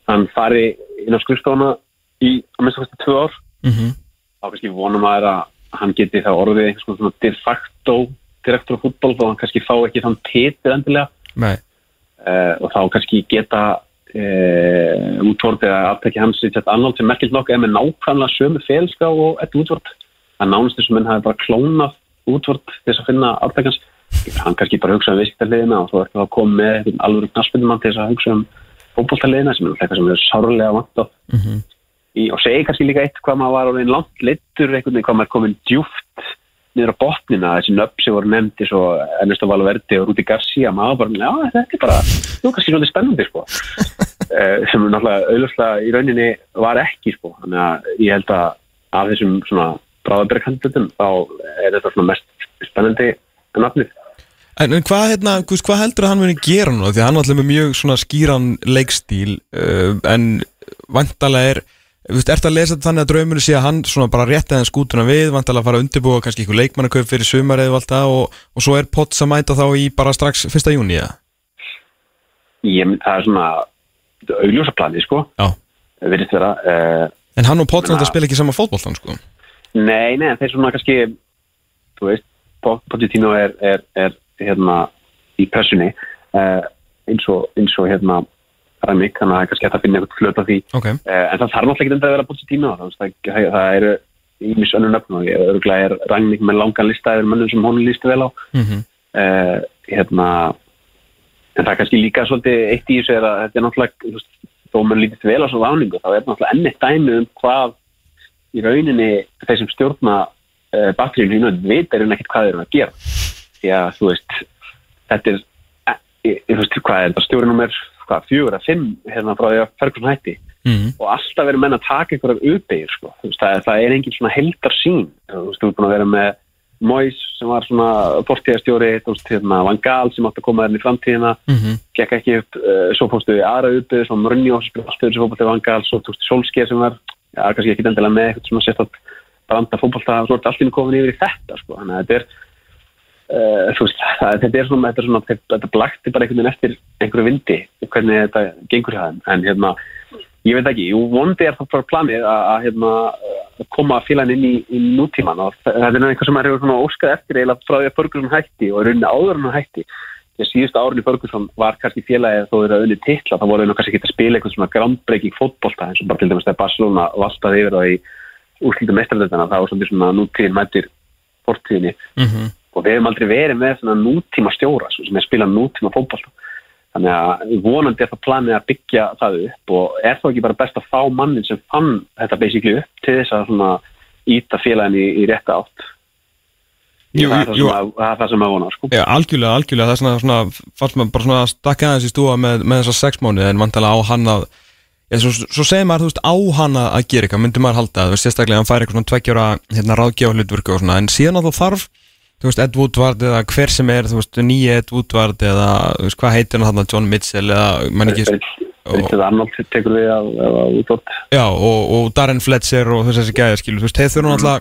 hann fari inn á skrifstofana í að minnst fyrstu tvö ár.
Mhm.
þá kannski vonum maður að hann geti þá orðið konar svona de facto direktor á fútból og hann kannski fá ekki þann titil endilega.
Nei,
og þá kannski geta uh, útvort eða aftæki hans í þetta annátt sem merkilt nokkuð er með nákvæmlega sömu félska og ett útvort að nánast þessum menn hafi bara klónað útvort til þess að finna aftækans hann kannski bara hugsa um viðskiptarliðina og þú ert þá komið með alveg knaspunumann til þess að hugsa um fótboltaliðina sem er eitthvað sem er sárlega vant á.
Mhm.
í, og segi kannski líka eitt hvað maður var orðin langt leittur einhvern veginn hvað maður er komin djúft niður á botnina, þessi nöfn sem voru nefndi svo Ernesto Valverde og Rúti Garcia maður bara, já þetta er bara þú kannski svolítið spennandi sko. Uh, sem náttúrulega auðvitað í rauninni var ekki sko, þannig að ég held að af þessum svona bráðaberghandutum þá er þetta svona mest spennandi nafnið.
En, en hvað, hérna, hvað heldur að hann muni gera núna? Því að hann alltaf með mjög svona skýran leikstíl uh, en vantalega er Veist, ert að lesa þetta þannig að draumurinn sé að hann svona bara rétti aðeins skútuna við, vantalega að fara að undirbúa kannski eitthvað leikmannakaup fyrir sumar eða allt það og, og svo er Potts að mæta þá í bara strax 1. júni, eða?
ég mynd það er svona augljósa plani sko,
Já.
verðist vera uh,
En hann og Potts náttúrulega spila ekki sama fótboltan, sko.
Nei, nei, þeir svona kannski þú veist, Po- Pochettino er, er, er hérna í pressunni uh, eins, og, eins og hérna Ramik, þannig að það er kannski að finna eitthvað flöt á því.
Ok.
uh, en það þarf náttúrulega ekki að vera Pochettino það, það, það, það eru ímis önnur nöfn og ég örgulega er Ramik með langan lista eða mönnum sem hún lísti vel á.
Mm
uh, hérna en það er kannski líka svolítið eitt í þessu er að þetta er náttúrulega þó mann lítist vel á svo ráningu þá er náttúrulega enn eitt dæmi um hvað í rauninni þeir sem stjórna uh, batteríun hínu vita er ekkert hvað þeir eru að gera. Því að þú veist þetta er, e, e, þú veist hvað er þetta stjórnumir hvað, fjögur að fimm hérna frá því að Ferguson hætti
-hmm.
og alltaf verið menn að taka einhverjar uppeyir sko. Það, það er engin svona heldar sín þú veist, þú ert búin að vera með Mois sem var svona veist, hérna, Van Gaal sem átti að koma þarna í framtíðina
Mhm.
gekk ekki upp, uh, svo fórstu við aðra uppeyir svona sem fótbolti Van Gaal, svo þú veist, Solskjaer sem var já, kannski ekki endilega með eitthvað svona sérst að branda fótbolta, svo er allir komin yfir í þetta sko, þannig að þetta er Uh, veist, það, þetta er svona, þetta, er svona þetta, blakti bara einhvern veginn eftir einhverju vindi, hvernig þetta gengur þeim, en hérna, ég veit ekki vondi er það bara planið að, hérna, koma félagin inn í, í nútíman og þetta er eitthvað sem svona óskað eftir eiginlega frá því að Ferguson hætti og rauninni áður en hætti. Því að síðustu árinu Ferguson var kannski félagið þó þeirra unni titla, þá voru nú kannski ekki að spila eitthvað svona groundbreaking fótbolta eins og bara til dæmis þegar Barcelona valtaði yfir það í úrslutum mestraröldana, það var svona nútíðin mættir fortíðinni.
Mhm.
Og við hefum aldrei verið með svona nútíma stjóra sem er spilað nútíma fótbolta. Þannig að vonandi er það planið að byggja það upp og er þá ekki bara best að fá mannin sem fann þetta basically upp til þess að svona íta félagin í, í rétta átt.
Jú,
það, er
jú,
að, það er það sem að vona sko.
Já, algjörlega, algjörlega, það er svona, svona fannst maður bara svona að stakka aðeins í stúa með, með þessar sex mánuði en vantilega á hann að Já, svo, svo segir maður, þú veist, á hana að gera eitthvað, myndi maður halda, þú veist, sérstaklega hann fær eitthvað svona tveggjóra, hérna, ráðgjáð hlutverku og svona, en síðan að það þarf, þú veist, Ed Woodward eða hver sem er, þú veist, nýja Ed Woodward eða, þú veist, hvað heitir hann þarna, John Mitchell eða, mann ekki,
Richard Arnold tekur við af útótt
já, og, og Darren Fletcher og þessi gæði, skilu, þú veist, þeir þurfa alltaf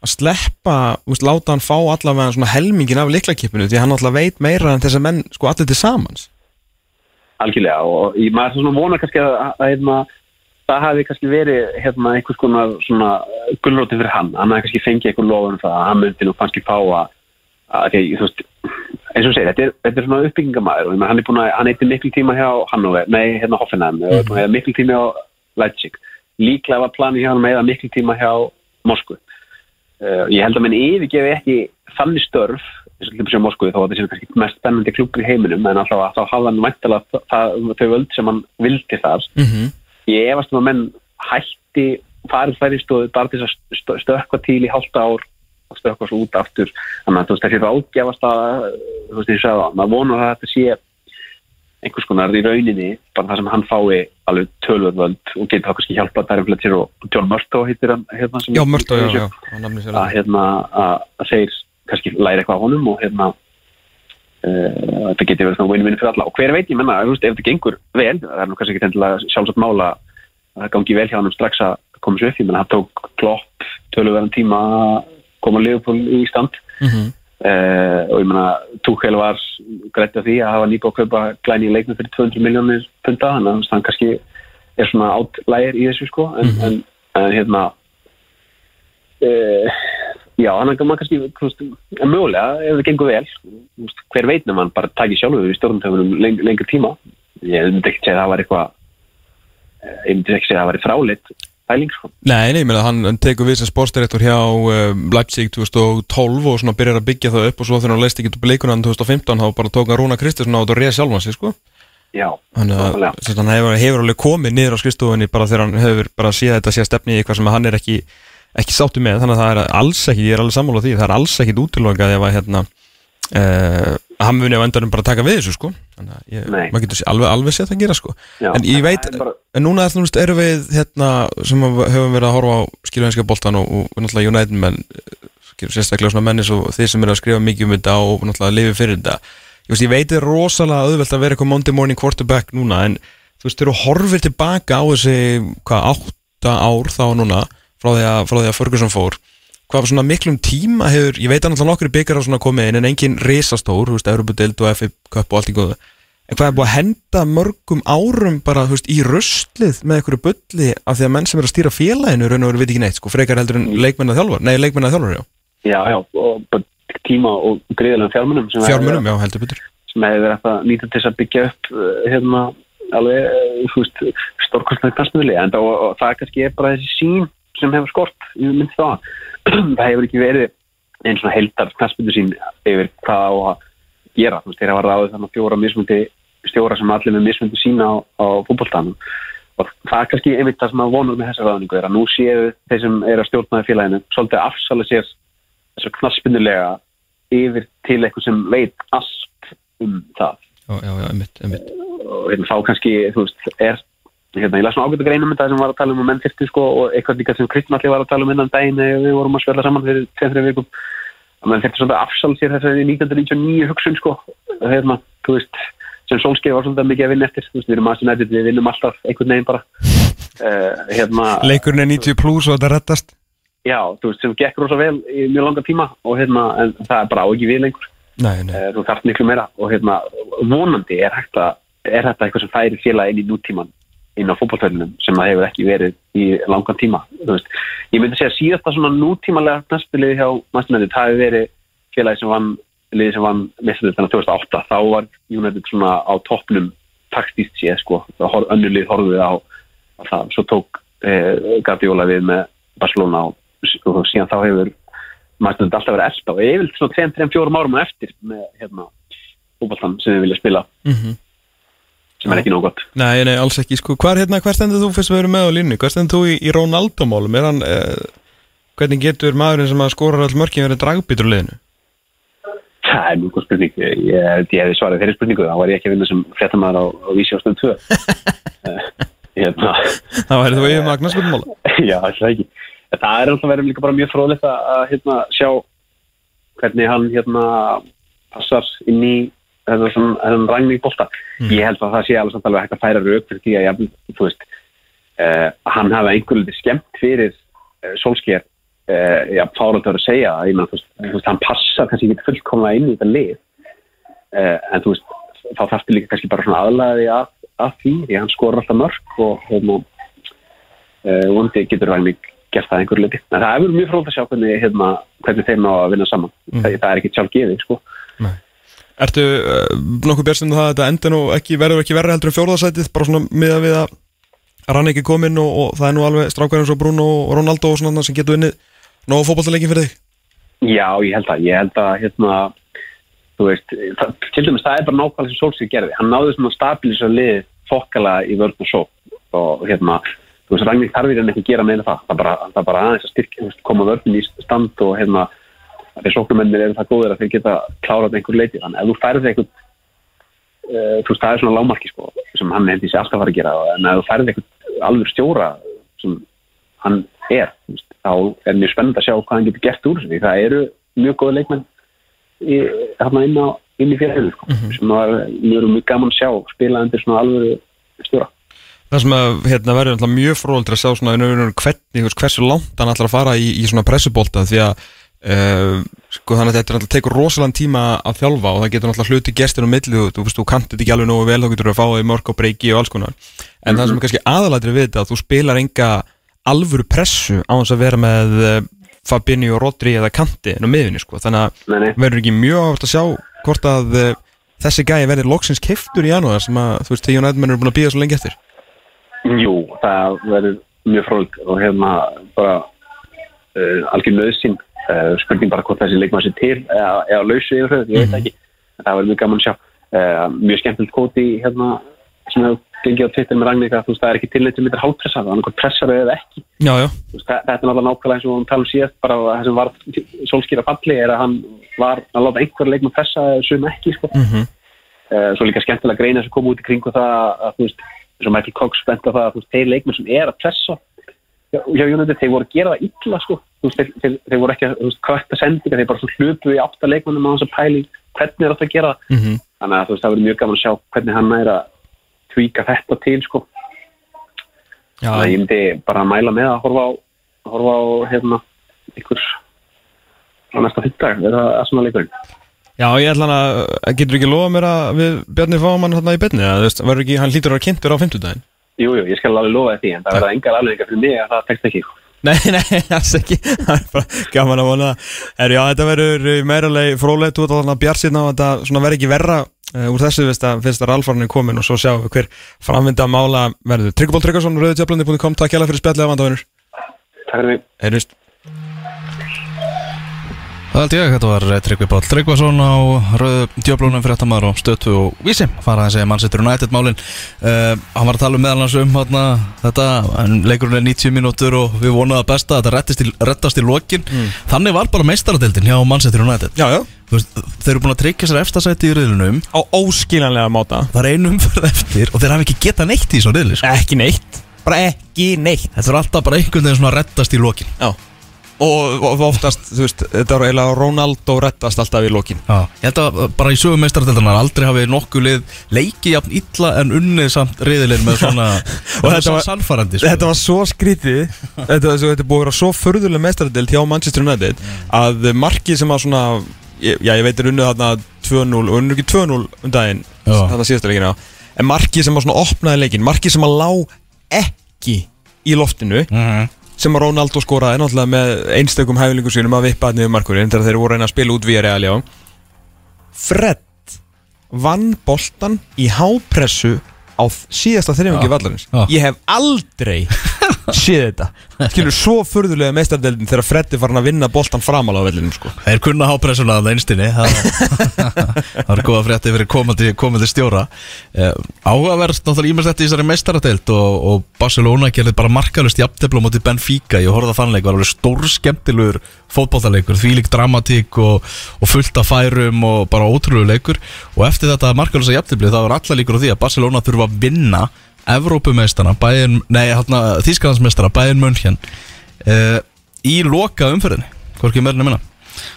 að sleppa, þú veist, láta hann fá allavega svona helmingin af liklakipinu, því hann alltaf veit meira en þessar menn, sko, allir til samans.
algjörlega og ég, maður svona vona kannski að, að, að hérna, það hafi kannski verið hérna, einhvers konar svona gullróti fyrir hann, hann hafi kannski fengið einhver að að, að því, þú veist, eins og segir, þetta er, þetta er svona uppbyggingamæður og hann er búin að, hann eitthvað miklu tíma hjá Hannover, nei, hérna Hoffenheim, mm -hmm. eða miklu tíma hjá Leipzig, líklega var planið hjá hann með miklu tíma hjá Moskvu. Uh, ég held að minn yfirgefi ekki þannig störf eins og dæmis hjá Moskvu þó að þetta sé kannski mest spennandi klubur í heiminum en alltaf að þá hafði hann væntalega það- þau völd sem hann vildi þar
Mm -hmm.
ég efast um að menn hætti farið færistóðu bara til þess að stö- stökkva til í hálft ár og stökkva svo út aftur. Þannig að þú veist þessi ráðgjafast að þú veist ég sagði það, maður vonar að þetta sé einhvers konar í rauninni bara það sem hann fái alveg tölvöld og getur þá kannski hjálpað Darren Fletcher og John Murtaugh heitir hann hérna,
Já, Mörtu, já, já, hann sér
að, hérna, að, þeir kannski læra eitthvað á honum og hérna uh, þetta getur verið svona win-win fyrir alla. Og hver veit ég menna, ef þetta gengur vel það er nú kannski ekki endilega sjálfsagt mála að það gangi vel hjá hann strax að koma svo upp, ég menna, það tók klopp töluverðan tíma að koma Leopold í stand.
Mhm.
uh, og ég meina Tuchel var greitt af því að hafa nýbúið að kaupa glæni í leiknum fyrir 200 miljónir punta þannig að hann kannski er svona átlægir í þessu sko. En, en, en hérna uh, já, hann er kannski mögulega ef það gengur vel veist, hver veit nefnum hann bara takir sjálfur í stjórnumtöfunum leng, lengur tíma. Ég myndi ekki segja að það var eitthvað eh, ég myndi ekki segja að það var fráleitt pæling sko.
Nei, nei, ég meina hann tekur við sem sportdirektor hjá uh, Leipzig 2012 og svona byrjar að byggja það upp og svo þegar hann leist ekki upp leikunan 2015 þá bara tók hann Rúna Kristinsson á þetta og reið sjálfan sig sko.
Já,
Þannig að hann hefur, hefur alveg komið niður á skrifstofunni bara þegar hann hefur bara séð þetta sé stefni í eitthvað sem hann er ekki, ekki sáttu með. Þannig að það er alls ekki, ég er alveg sammála því það er alls ekki útilokað ef að hérna uh, hann muni á endanum bara taka við þessu sko. Að ég, maður getur alveg, alveg séð það gera sko.
Já,
en ég veit,
bara-
en núna er við hérna sem að höfum verið að horfa á skilvæðinska boltan og, og náttúrulega United menn sérstaklega svona mennis og þeir sem eru að skrifa mikið um þetta og náttúrulega lifi fyrir þetta. Ég, veist, ég veit það er rosalega auðvelt að vera eitthvað Monday morning quarterback núna en þú veist, þegar þú horfir tilbaka á þessi hvað, átta ár þá núna frá því að, frá því að Ferguson fór hvað svona miklum tíma hefur ég veit að náttúrulega nokkur byggar á svona komið inn en engin risastór, þú veist, Europadild og FA Cup og allt í góðu. En hvað er búið að henda mörgum árum bara, þú veist, í röstlið með einhverju bulli af því að menn sem er að stýra félaginu raun og veru veit ekki neitt, sko, frekar heldur en leikmenn að þjálfar, nei, leikmenn að þjálfar, já.
Já, já, og bara tíma og greiðilega fjármunum sem
fjármunum, já, heldur betur.
sem hefur verið að nýta til að byggja upp uh, hérna alveg, uh, þú veist, stórkostlega knastmiðli en það, það kannski er bara þessi sín sem hefur skort, ég myndi það það hefur ekki verið einn svona heldar knastmiðli sín yfir hvað á að gera, þú veist, þeir hafa ráðið þannig fjóra mismundi stjóra sem allir með mismundi sína á, á fútboltanum og það er kannski einmitt það sem að vonur með þessa ráðningu er að nú séu þeir sem eru að stjórnaði félaginu svolítið afsala sér þessu knastmiðlega yfir til eitthvað sem veit allt um það.
Já, já, já, einmitt, einmitt.
Og hérna, þá kannski, þú veist, er hérna, ég las svona ágætt að greina um þetta sem var að tala um menn þyrfti sko og eitthvað líka sem Kristinn allir var að tala um innan daginn þegar við vorum að spjalla saman fyrir 2-3 vikum. Að menn þyrfti svona afsal sér þessari 1999 hugsun sko hérna, þú veist, sem Solskjaer var svona mikið að vinna eftir, þú veist, við erum aðeins nættið við vinnum alltaf einhvern veginn bara. Uh, hérna,
leikurinn er 90 plus og þetta rettast
já, þú veist, sem gekk rosa vel í mjög langa tíma og hérna, en það er bara á ekki við lengur.
Nei, nei,
Eh, þú þarft miklu meira og hérna, vonandi er hægt að er þetta eitthvað sem færi félag inn í nútíman inn á fótballtölinum sem það hefur ekki verið í langan tíma ég myndi segja síðasta svona nútímalega knastbiliði hjá Mastermennit það hefur verið félagi sem vann liði sem vann mestur þannig 2008 þá var United svona á toppnum taktíst séð sko. Önnur lið horfið á, það. Svo tók eh, Guardiola við með Barcelona og, og síðan þá hefur Mastermennit alltaf verið elsta og ég vil svona 2-3-4 árum eftir með hérna fótballtann sem við vilja spila.
Mhm.
Sem er ekki nóg gott.
Nei, nei, alls ekki sko, hvar, hérna, stendur þú fyrst við erum með á línu, hver stendur þú í, í Ronaldo-málum? Er hann, eh, hvernig getur maðurinn sem að skora all mörkin verið dragbítur á liðinu?
Það er mjög góð spurning. Ég, ég, ég hefði svarað þeirri spurningu, þá var ég ekki að vinna sem fréttamaður á, á stöðum 2. Eh, hérna,
það væri þú yfir magnarskutumála
já, það er ekki. En Það er alltaf verið líka bara mjög fróðlegt að, að hérna, sjá hvernig hann hérna, passar inn í þennan rængning bólta. Ég held að það sé alveg samt alveg hægt að færa rauk fyrir því að ég, þú veist, uh, hann hafa einhverju litið skemmt fyrir uh, Solskjær uh, já, fáralt að segja að ég menn, þú þú veist, hann passar kannski ekki fullkomlega inn í þetta lið en þú veist, þá þarftu líka kannski bara svona aðlæði að, að því því hann skora alltaf mörg og vondi getur ræðning gert það að einhverju liti. En það er mjög fróð að sjá hvernig, hérna, hvernig þeim á að vinna saman. Það, það er ekki sjálf gefið, sko.
Ertu uh, nokkuð björnstund það að þetta enda nú ekki verður ekki verður heldur en fjórðarsætið bara svona miða við að rann ekki kominn og, og það er nú alveg strákar eins og Bruno og Ronaldo og svona sem getur unnið nógu fótballtaleikin fyrir þig
Já, ég held að, ég held að, hérna, þú veist, það, til dæmis það er bara nákvæmlega sem Solskjaer gerði. Hann náði svona stabilisa liðið fokkala í vörn og svo og hérna, þú veist, Ragnir þarfir hann ekki að gera meina það. Það bara, það bara aðeins að styrkja, koma vörnin í stand og hérna, þeir sóknumennir eru það góðir að þeir geta klárað einhver leiti. Þannig ef þú færið eitthvað, uh, þú veist, það er svona lámarki sko, sem hann í sig alltaf að fara að gera en ef þú færið eitthvað alveg stjóra sem hann er, veist, þá er mjög spennend að sjá hvað hann getur gert úr því Það eru mjög góða leikmenn í, hérna inn, á, inn í félaginu sko, sem að mjög, mjög gaman að sjá spila undir svona alvöru stjóra.
Það sem að hérna, verður mjög fróðaldur að sjá svona hvernig, hversu langt hann ætlar að fara í, í svona pressubólta því að uh, Sko þannig að þetta er náttúrulega tekur rosalega tíma að þjálfa og það getur náttúrulega hluti gestur á milli þú, veist, þú kannt þetta ekki alveg nógu vel þá getur þú að fá í mörg og breyki og alls konar. En það sem er kannski aðalætri við þetta að þú spilar enga alvöru pressu á þess að vera með eh, Fabinho, Rodri eða Kanti en á miðunni sko. Þannig að verður ekki mjög áhvert að sjá hvort að uh, þessi gæi verður loksins keftur í janúar sem að þú veist, þegar menn eru búin að býða svo lengi eftir.
Jú, það verður mjög fróld og hérna bara uh, algjör nöðsinn uh, spurning bara hvort þessi leikmann sé til eða, eða lausu yfir höfuð, ég veit ekki. En það verður mjög gaman að sjá. Uh, mjög skemmtilegt kóti hérna sem hefur gengið á Twitter með Ragník að þú veist það er ekki tilneitt sem heitir hálfpressa, það er annað pressar eða ekki.
Já, já,
veist, þa- þetta er náttúrulega nákvæmlega eins og við tala um síðast bara það sem var sólskýra falli er að hann var að láta einhver leikmann pressa sum ekki sko.
Mhm.
uh, svo líka skemmtilega greina sem kom út í kringu það að þú veist, eins og Michael Cox bent á það að þeir leikmenn sem er að pressa hjá United, þeir voru að gera það illa sko. Veist, þeir, þeir, þeir voru ekki að kvætta sendinga, þeir bara hlupu í átta leikmennum á þess að pæli hvernig er þetta að gera það
Mhm.
þannig að veist, það verður mjög gaman að sjá hvernig hann er að tvíka þetta til sko.
já,
þannig að ég myndi bara að mæla með að horfa á, horfa á hérna, ykkur á næsta fyrtdag, er það svona leikurinn
Já, ég ætla að, getur ekki lofa mér að við Bjarni fáum hann hérna í byrni, að hann hlýtur að vera kynntur á fimmtudaginn?
Jú, jú, ég skal alveg lofa því, en það verða engar alveg fyrir mig að það tekst ekki.
Nei, nei, alls ekki, það er bara gaman að vona það. Herri, já, þetta verður meiralegi frólægt, þú ert alveg bjart síðan á að þetta verður ekki verra uh, úr þessu, veist að fyrst að ralfarnin er komin og svo sjáum við hver framvinda mála verður. Tryggból Tryggvason, rauðutjöflandi.com, takk hjá fyrir spjallið af vandavinnur.
Takk fyrir mig.
Það held ég, þetta var eh, Tryggvi Páll Tryggvason á fyrir þetta maður og stötu og vísi fara að segja mannsættur United málin uh, hann var að tala um meðal hans um hana, þetta, en leikurinn er 90 mínútur og við vonaðum að besta að þetta rettast í lokin þannig var bara meistaradeildin hjá mannsættur United
Já, já.
Veist, þeir eru búin að tryggja sér efstasæti í riðlunum
Á óskiljanlega máta.
það er einu umferð eftir og þeir hafa ekki getað neitt í þessu riðli sko.
Ekki neitt. Bara ekki neitt.
þetta er alltaf bara einhvern veginn svona rettast í lokin
Já. Og, og oftast, þú veist, þetta var eiginlega Ronaldo rettast alltaf í lokin.
Já, ég held að bara í sögum meistaradeildanar aldrei hafi nokkuð lið leikið jafn illa en unnið samt riðilinn með svona
Og þetta var-
sannfærandi sko.
Þetta var svo skrítið Þetta, þetta er búið að vera svo förðuleg mestardelt hjá Manchester United að markið sem að svona ég- já ég veit er unnið þarna 2-0 og unnið ekki 2-0 um daginn þarna síðasta leikina en markið sem að svona opnaði leikin markið sem að lá ekki í loftinu
Mhm.
Sem að Ronaldo skoraði náttúrulega með einstökum hæflingu sínum að vippa niður markurinn þegar þeir voru reyna að spila út við Real já. Fred vann boltan í hápressu á síðasta þrejungi
Já.
vallarins. Ég hef aldrei séð þetta. Skilur svo furðulega meistardeldin þegar Fred er farin að vinna boltan framála á vellinum sko.
Þeir kunna hápressuna að það einstinni Það það er góða frétti fyrir komandi, komandi stjóra. Eh, Áhugaverst náttúrulega ímest í þessari meistarateild og, og Barcelona gerði bara markalust jafntefla á móti Benfica. Ég horfði að þannleik, var alveg stór skemmtilegur fótballtaleikur, þvílík dramatík og, og fullt af færum og bara ótrúlega leikur. Og eftir þetta markalust jafntefli þá var alla líkur á því að Barcelona þurfa að vinna Nei, hérna, Þískalandsmeistara, Bayern München uh, í loka umferðinni, hvorki meirinu minna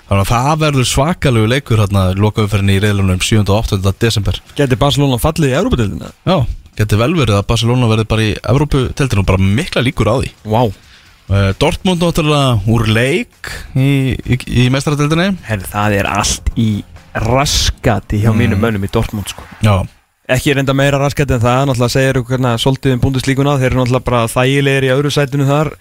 þannig að það verður svakalegu leikur hérna loka umferðinni í reyðlunum 7. og 8. desember
Geti Barcelona fallið í Európa-deldina?
Já, getur vel verið að Barcelona verði bara í Evróputeltinu og bara mikla líkur á því
wow.
uh, Dortmund náttúrulega úr leik í, í, í mestrarateldinni
Herri, það er allt í raskati hjá mínum mönnum í Dortmund sko.
Já,
ekki reynda meira raskati en það náttúrulega segir ykkur hérna svolítið um búndislíkuna þeir eru náttúrulega bara þægilegir í öðru sætinu þar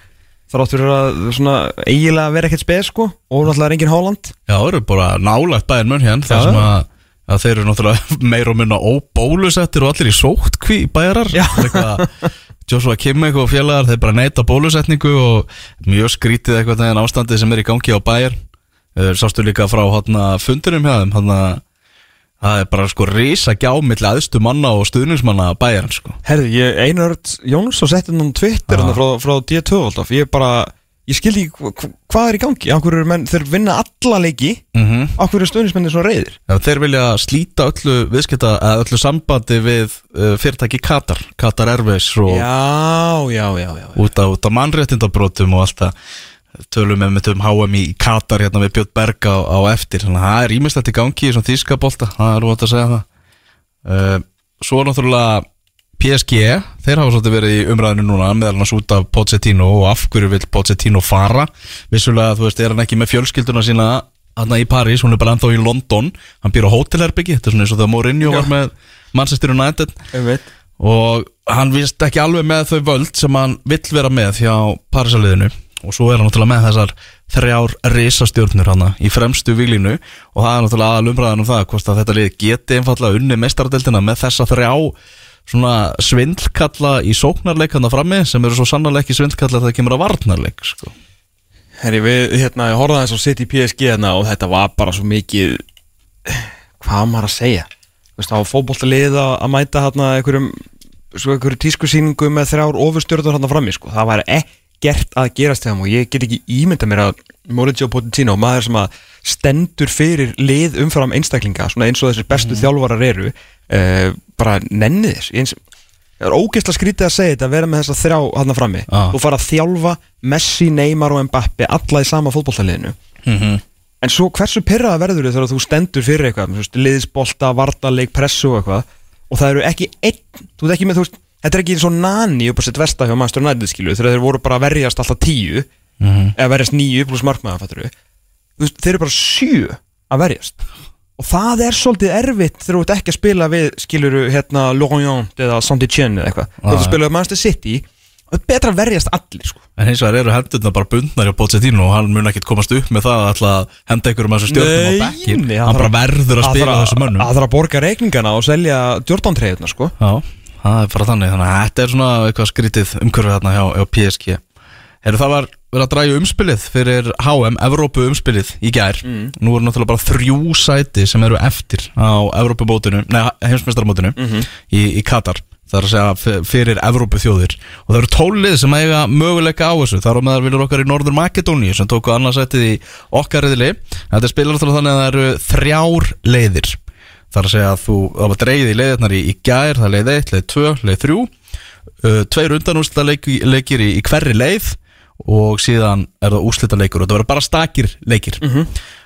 þar áttur að svona eiginlega vera ekkert spes sko og náttúrulega er engin Háland
já, það eru bara nálægt bæðin munn hérna þar sem að, að þeir eru náttúrulega meir og minna óbólusettir og allir í sótkví. Eitthvað, Joshua Kimmich og félagar þeir bara neita bólusetningu og mjög skrítið eitthvað þegar ástandið sem er í gangi á bæjar uh, sástu líka frá hana, fundinum hjá þeim hana, það er bara sko risa gjá milli aðstu manna og stuðningsmanna bæjarn sko.
Herði, ég Einarð Jóns og setti hann
Já.
hérna frá, frá D2 alltaf ég bara, ég skildi ekki hva- hvað er í gangi, af eru menn, þeir vinna alla leiki,
mm -hmm.
af hverju eru stöðnismennir svona reyðir
Já, þeir vilja slíta öllu viðskipta öllu sambandi við uh, fyrirtæki Katar, Katar Airways og
Já, já,
út á mannréttindabrótum og allt það tölum við með um HM í Katar hérna við Björn Berg á, á eftir. Þannig að það er ímestætt í gangi í svona þýskabólta það er ótt að segja það. Uh, Svo náttúrulega PSG, þeir hafa svolítið verið í umræðinu núna meðal annars út af Pochettino og af hverju vil Pochettino fara? Vissulega þú veist, er hann ekki með fjölskylduna sína hann í París, hún er bara ennþá í London. Hann býr á hótelherbyggi, þetta er svona eins og þegar Mourinho var með Manchester United. Og hann vist ekki alveg með þau völd sem hann vill vera með hjá Parísaliðinu og svo er hann náttúrulega með þessar þrjár risastjörnur hann í fremstu výlínu og það er náttúrulega aðal umræðan um það hvort að þetta lið geti einfallega unni mestaradeldina með þessa þrjá svona svindlkalla í sóknarleik hann frammi sem eru svo sannarleik í svindlkalla þegar það kemur að varnarleik sko.
Herri, við, hérna, ég horfði aðeins á City PSG hérna og þetta var bara svo mikið hvað á maður að segja? Þú veist, það var fótboltalið að að mæta hérna einhverjum, svo einhverju tískusýningu með þrjár ofurstjörður hérna frammi, sko. Það var ekkert að gerast þeim og ég get ekki ímynda mér að Mauricio Pochettino maður sem að stendur fyrir lið umfram einstaklinga, svona eins og þessir bestu þjálfarar eru uh, bara nenni þess eins, Það er ógeðslega skrítið að segja þetta að vera með þessa þrjá hann frammi.
Ah.
Þú fara að þjálfa Messi, Neymar og Mbappe alla í sama fótbolltaliðinu En svo hversu pyrraða verður þið þegar þú stendur fyrir eitthvað liðsbolta, vartaleik, pressu og eitthvað og það eru ekki einn þú veist ekki með, þú veist, þetta er ekki eins og nani upp á sitt vesta hjá Master United skilu þegar þeir voru bara að verjast alltaf tíu eða verjast níu pluss markmaða fattur við þú veist, þeir eru bara sjö að verjast. Og það er svolítið erfitt þegar þú ert ekki að spila við skiluru hérna Lorient eða Saint-Etienne eða eitthvað. Þú ert að spila við Manchester City og það er betra að verjast allir sko.
En hins vegar eru hendurna bara bundnar hjá Pochettino og hann mun ekkit komast upp með það að ætla að henda ykkur um þessu stjórnum á bekkin hann bara verður að spila þessu mönnum.
Það þarf að borga reikningana og selja Jordan-treyðuna sko.
Já, það er bara þannig þannig að þetta er svona eitthvað skrítið umhverfið þarna hjá, hjá PSG Heru, Það var verið að dræja umspilið fyrir HM, Evrópu umspilið í gær. Nú eru náttúrulega bara þrjú sæti sem eru eftir á Evrópumótinu, nei, heimsmeistarmótinu í, í Katar. Það er að segja fyrir Evrópu þjóðir Og það eru tólið sem eiga möguleika á þessu. Það eru meðal viljur okkar í Norður Makedóníu sem tóku annarsætið í okkar reyðli Þetta spilar þannig að það eru þrjár leiðir Það er að segja að þú það var dreigið í leiðirnar í, í gær, það er leið 1, leið 2, leið 3 uh, Tveir undanúslita leikir í, í hverri leið og síðan er það úslita leikur og það verður bara stakir leikir.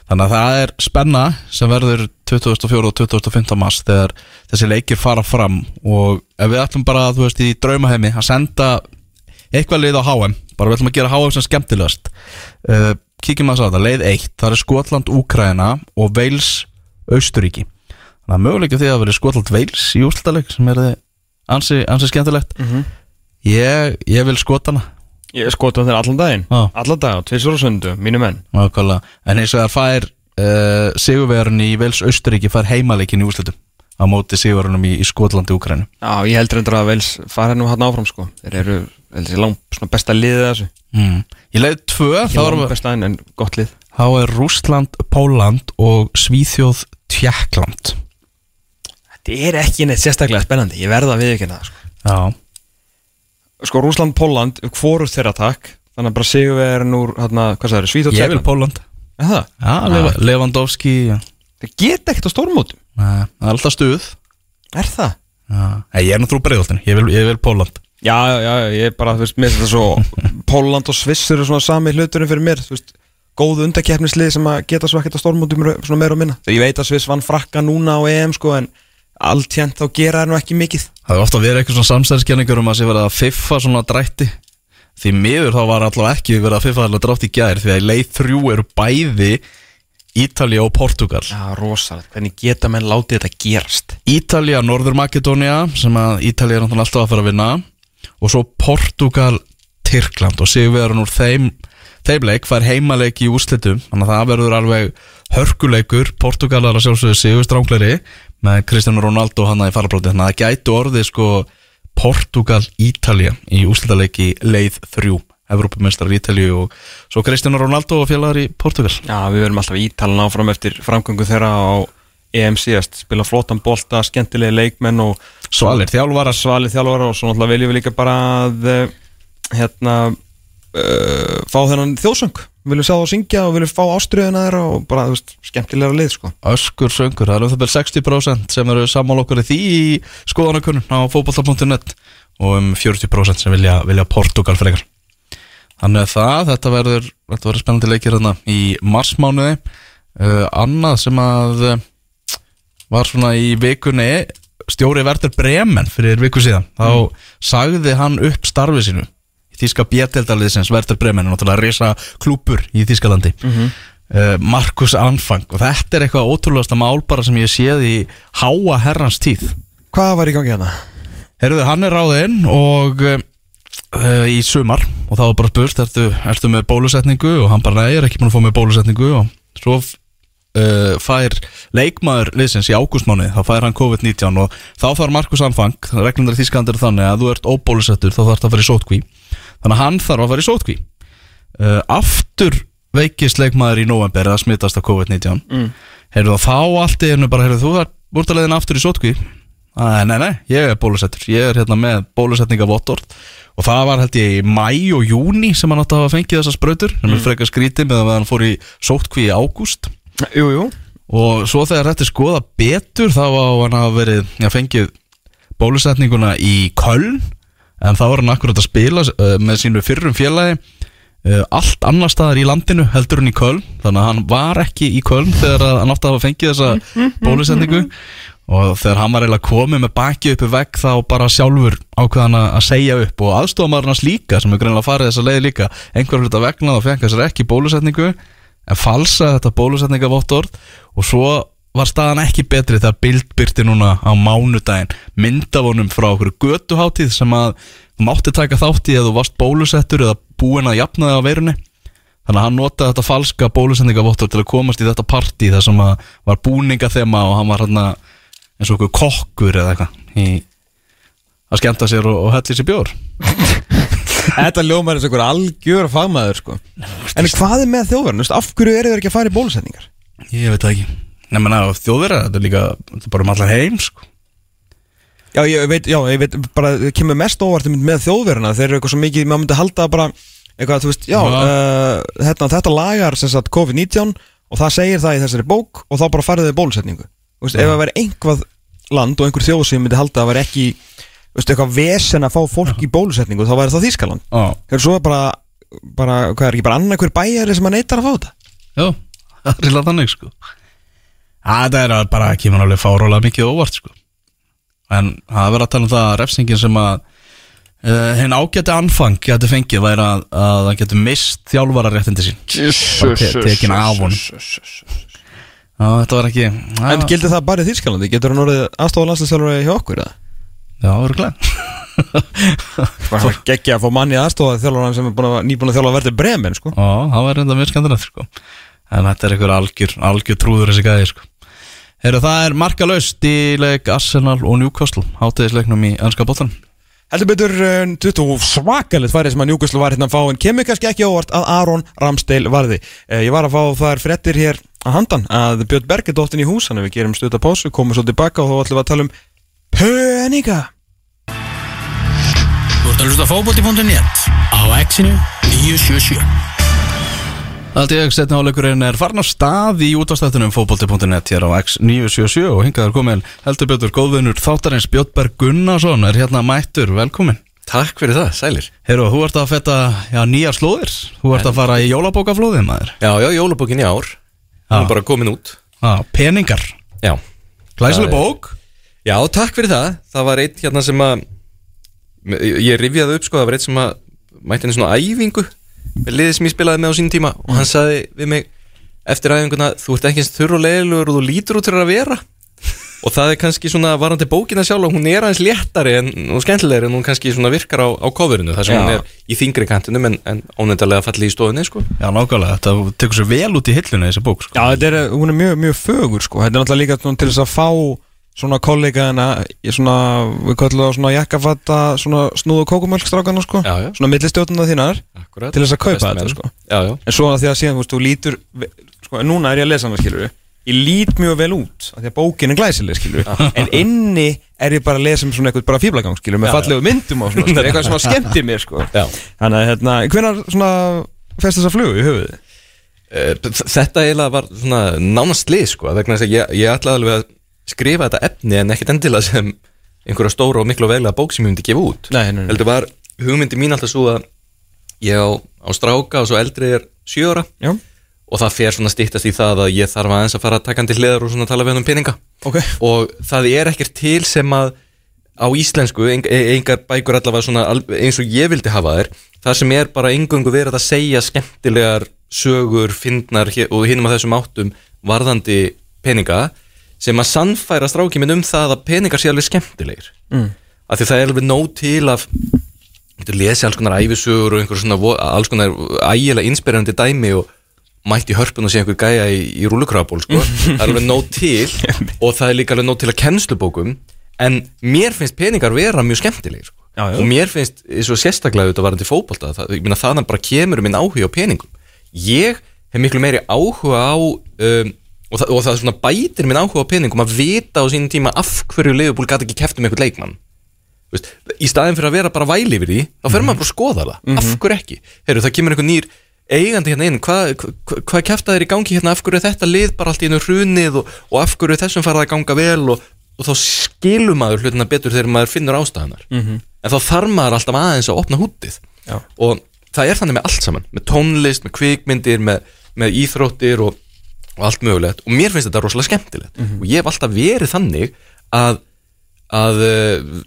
Þannig að það er spenna sem verður 2004 og 2015 mars þegar þessi leikir fara fram. Og ef við ætlum bara, þú veist, í draumahemi að senda eitthvað leið á HM bara við ætlum að gera HM sem skemmtilegast. Uh, kíkjum að það, leið 1 það er Skotland, Úkraina og Wales, Austuríki þannig að möguleika því að verið Skotland, Wales í úrslutaleg sem er ansi, ansi skemmtilegt. Ég, ég vil skotana
Ég skota þeir allan daginn.
Já.
Allan dag, tvisur og sundu, mínu menn.
Nákvæmlega. en eins og það fær uh, sigurverðin í Wales, Austuríki fær heimaleikin í úrslutum á móti sigurverðinum í, í Skotlandi, Úkrainu
Já, ég heldur endur að Vels fara nú hann áfram sko. Þeir eru, ég, langt besta liðið þessu.
Mm. Í leið 2 þá,
Ekki
erum
langt
við-
besta en, en gott lið.
Þá er Rússland, Póland og Svíþjóð, Tjekkland
Þetta er ekki neitt sérstaklega spennandi Ég verða að viðkynna það sko. Sko Rúsland, Póland, hvoru þeirra takk Þannig að bara sigur við erum úr, hérna, og
ég vil Póland
Er það? Það geta ekkert á stórmótum.
Nei, Það er alltaf stuð.
Er það?
Nei, Ég er nú trú breiðoltin, ég vil, ég vil Póland
Já, já, ég er bara, þú veist, mér þetta svo Póland og Sviss eru svona sami hluturinn fyrir mér Þú veist, góðu undarkeppnislið sem að geta svo ekkert á stórmótum svona meira og minna. Ég veit að Sviss vann frakka núna á EM sko En allt hérnt þá gera það nú ekki mikið.
Það er ofta verið eitthvað svona samstæðiskenningur um að sé verið að fiffa svona drætti. Því miður þá var allavega ekki verið að fiffa allavega drátt í gær Því að í leið þrjú eru bæði Ítalía og Portugal.
Já, rosalegt, hvernig geta menn látið þetta gerast?
Ítalía, Norður Makedónia sem að Ítalía er náttúrulega alltaf að fara að vinna. Og svo Portugal Tyrkland. Og sigurverðan úr þeim þeim leik fær heimaleik í úrslitum. Þannig að það verður alveg hörkuleikur. Portugalar að sjálfsögðu sigur strángleiri með Cristiano Ronaldo hann í farabróti þannig að það gætu orðið sko Portugal Ítalía í úrslitaleiki leið þrjú. Evrópumestrar Ítalíu og svo Cristiano Ronaldo og félagar í Portugal.
Já, við verum alltaf ítalan áfram eftir framgöngu þeirra á EM síðast. Spila flottan bolta, skemmtilegi leikmenn og
Svalir þjálfara
svalið þjálfara og svo náttúrulega viljum við líka bara að eh, hérna uh, fá þennan þjóðsöng viljum sjá það að syngja og viljum fá ástriðuna þeirra og bara, þú veist, skemmtilega lið, sko.
Öskur söngur, það er um það byrð 60% sem eru sammála okkur í því í skoðanakunnun á fótbolta.net og um 40% sem vilja, vilja Portugal frekar. Þannig að það, þetta verður, þetta verður spennandi leikir hérna í marsmánuði. Uh, Annað sem að uh, var svona í vikunni stjóri Verður Bremen fyrir viku síðan þá sagði hann upp starfi sínu Þíska bjeteldaliðsins Verður Bremen er náttúrulega risa klúpur í Þískalandi uh, Markus Anfang og þetta er eitthvað ótrúlegasta mál bara sem ég séð í háa herrans tíð.
Hvað var í gangi hérna?
Herðu, hann er ráðinn og uh, í sumar og það var bara spurt, ertu, ertu með bólusetningu? Og hann bara, nei, ég er ekki búin að fá með bólusetningu. Og svo uh, fær leikmaður liðsins í ágústmáni þá fær hann COVID-19 og þá þarf Markus Anfang, reglundar þýskandir þannig að þú ert óbólusettur, þá þarf það að fara í sótkví þannig að hann þarf að fara í sótkví. Uh, aftur veikist leikmaður í november að smittast af COVID-19 mm. heyrðu þá allt í einu bara, heyrðu þú þar búrtalegin aftur í sótkví. Æ, nei, nei, ég er bólusettur. Ég er hérna með bólusetningavottorð Og það var held ég í mæ og júni Sem hann átti að hafa fengið þessar sprautur. Sem er frekar skrítið með að hann fór í sótkví í ágúst.
Jú, jú.
Og svo þegar þetta er skoða betur Þá á hann að verið Já, fengið bólusetninguna í Köln En þá var hann akkurat að spila uh, Með sínu fyrrum félagi uh, Allt annar staðar í landinu heldur hann í Köln. Þannig að hann var ekki í Köln Þegar að hann átti að hafa fengið þessa bólusetningu og þegar hann var eiginlega komið með baki uppi vegg þá bara sjálfur ákveðan að segja upp. Og aðstofamarinn hans líka sem er greinlega farið þessa leið líka einhver hluta vegna þá fekk þessar ekki bólusetningu en falsa þetta bólusetningavottorð. Og svo var staðan ekki betri þegar bildbyrti núna á mánudaginn myndavonum frá okkur götuháttíð sem að mátti taka þátt í að þú varst bólusettur eða búin að jafna þig á veirunni Þannig að hann notaði þetta falska bólusendingavottor til að komast í þetta partí þar sem að var búningathema og hann var hann eins og okkur kokkur eða eitthvað í að skemmta sér og, og helli sér bjór
Þetta ljómar eins og einhver algjör fagmaður sko. En hvað er með þjóðverðin? Af hverju eru þeir ekki að fara í bólusetningar?
Ég veit það ekki Nei, menna, þjóðverða, þetta er líka þetta er bara um allar heim sko.
Já, ég veit, já, ég veit bara, það kemur mest óvart með þjóðverðina Þeir eru eitthvað svo mikið, maður myndi halda bara eitthvað, þú veist, já,
Já.
uh, þetta, þetta lagar sem sagt COVID-19 og það segir það í þessari bók og þá bara farið þau bólusetningu. Þú veist, ef það væri einhvað land og einhver þjóð sem myndi halda að það væri ekki þú veist, eitthvað vesen að fá fólk í bólusetningu þá væri það Þískaland
Já,
Þegar svo er bara, bara, hvað er ekki bara annað hver bæjari sem að neytar að fá þetta?
Já, það er reyla þannig sko Að Það er bara, kemur alveg fárólega mikið óvart sko En það er verið að tala um það að refsingin sem að uh, hinn ágæti anfang geti fengið væri að, að það geti mist þjálfararéttindi sín Bara te- tekin af honum. Já, þetta var ekki
En
Já,
gildi það bara í Þískalandi? Getur hann orðið aðstofa landslýstjálfari hjá okkur? eða?
já örgulega
Bara geggja að fá manni aðstofa þjálfari sem er búin að, nýbúin að þjálfa verði bremen sko.
Já, það var reynda mjög skemmtilegt sko. En þetta er einhver algjör, algjör trúður þessi gæði sko. Heyrðu, það er markalaust í leik Arsenal og Newcastle Háteðisleiknum í ennska bóttan
Heldur betur uh, 20 svakalit farið sem að Newcastle var hérna að fá en kemur kannski ekki óvart að Aron Ramsdale varði. Uh, ég var að fá þar frettir hér að handan að Björn Berg er dóttin í hús þannig að við gerum stuta pásu, komum svo tilbaka og þá ætlum við að tala um peninga.
Þú ert að hlusta á fótbolti.net á exinu 977
Allt í auks setna áleikurinn er farin á stað í útastættunum fótbolti.net hér á X977 og hingað er komin heldur betur góðvinnur þáttarins Björnberg Gunnarsson er hérna mættur, velkomin
Takk fyrir það, sælir.
Heyrðu, þú ert að fetta já, nýjar slóðir. Þú ert að fara í jólabókaflóðið maður.
Já, já, jólabókin í ár. Það er bara komin út.
Já, peningar,
Já,
glæsileg bók.
Já takk fyrir það. Það var eitt hérna sem að Ég rifjaði upp sko, það var eitt sem að Mætti henni svona æfingu liðið sem ég spilaði með á sín tíma Og hann sagði við mig eftir æfinguna Þú ert ekki eins þurr og leiðilegur og þú lítur út til að vera Og það er kannski svona varandi bókina sjálf og Hún er aðeins léttari en, og skemmtilegri En hún kannski svona virkar á, á kofurinu Þar sem
Já.
hún er í þingri kantinum En, en ónefndalega falli í stofunni sko.
Já, nákvæmlega, þetta tekur sér vel út í hilluna þessi bók sko.
Já, þetta er, hún er mjög, mjög fögur sko. Þetta er náttúrulega líka svona til þess að fá svona kollegaðina í svona, við kallum það svona jakkafatta svona snúðu kókumölkstrákana sko.
Já, já.
svona millistjótuna þínar
Akkurat.
til þess að kaupa þetta sko.
Já, já
En svo að því að síðan, þú veist, þú lítur sko, núna er ég að lesa hana, skilur Ég lít mjög vel út, af því að bókin er glæsileg, skilur En inni er ég bara að lesa um svona eitthvað bara fíblagang, skilur Með fallegu myndum og svona, skilur, eitthvað sem að skemmti mér, sko
Já.
Þannig að, hérna, hvenær svona fest þessa flugu í höfuðið?
Eh, Þetta eiginlega var svona nánast lið sko vegna þess að ég, ég ætlaði alveg að skrifa þetta efni en ekkert endilega sem einhverja stóra og miklu og veglega bók sem ég myndi gefa út.
Nei, nei, nei.
heldur var hugmyndi mín alltaf svo að ég á, á stráka og svo eldri er
Já,
og það fer svona stýttast í það að ég þarf aðeins að fara að taka hann til hliðar og svona tala við hann um peninga.
Ok.
Og það er ekkert til sem að á íslensku, eng, e- engar bækur allavega svona eins og ég vildi hafa þær það sem er bara engungu verið að segja skemmtilegar sögur, fyndnar hér- og hinum að þessum áttum varðandi peninga sem að sannfæra strákið minn um það að peningar sé alveg skemmtilegir mm. af því það er alveg nóg til að þú lesi alls konar æfisögur og einhver svona vo- alls konar ægilega inspirerandi dæmi og mætti hörpun og sé einhver gæja í, í rúlukraból sko. það er alveg nóg til og það er líka alveg nóg til að kennslubókum en mér finnst peningar vera mjög skemmtilegir sko.
Já, já.
og mér finnst svo sérstaklega þetta varandi fótbolta það, bara kemur minn áhuga á peningum ég hef miklu meiri áhuga á um, og, það, og það svona bætir minn áhuga á peningum að vita á sínum tíma af hverju Leifupúl gæti ekki keft um einhvern leikmann. Þú veist, í staðin fyrir að vera bara væli yfir því þá fer maður bara að skoða það, af hverju ekki? Heru, það kemur einhver nýr eigandi hérna inn. Hvað hva, hva kæfta þeir í gangi hérna? Af hverju er þetta lið bara allt í einu hrunið og, og af hverju er þessum farað að ganga vel og, og þá skilur maður hlutina betur þegar maður finnur ástæðanar -hmm. en þá þarf maður alltaf aðeins að opna hútið
Já.
og það er þannig með allt saman. Með tónlist, með kvikmyndir, með, með íþróttir og, og allt mögulegt og mér finnst þetta rosalega skemmtilegt. Og ég hef alltaf verið þannig að að uh,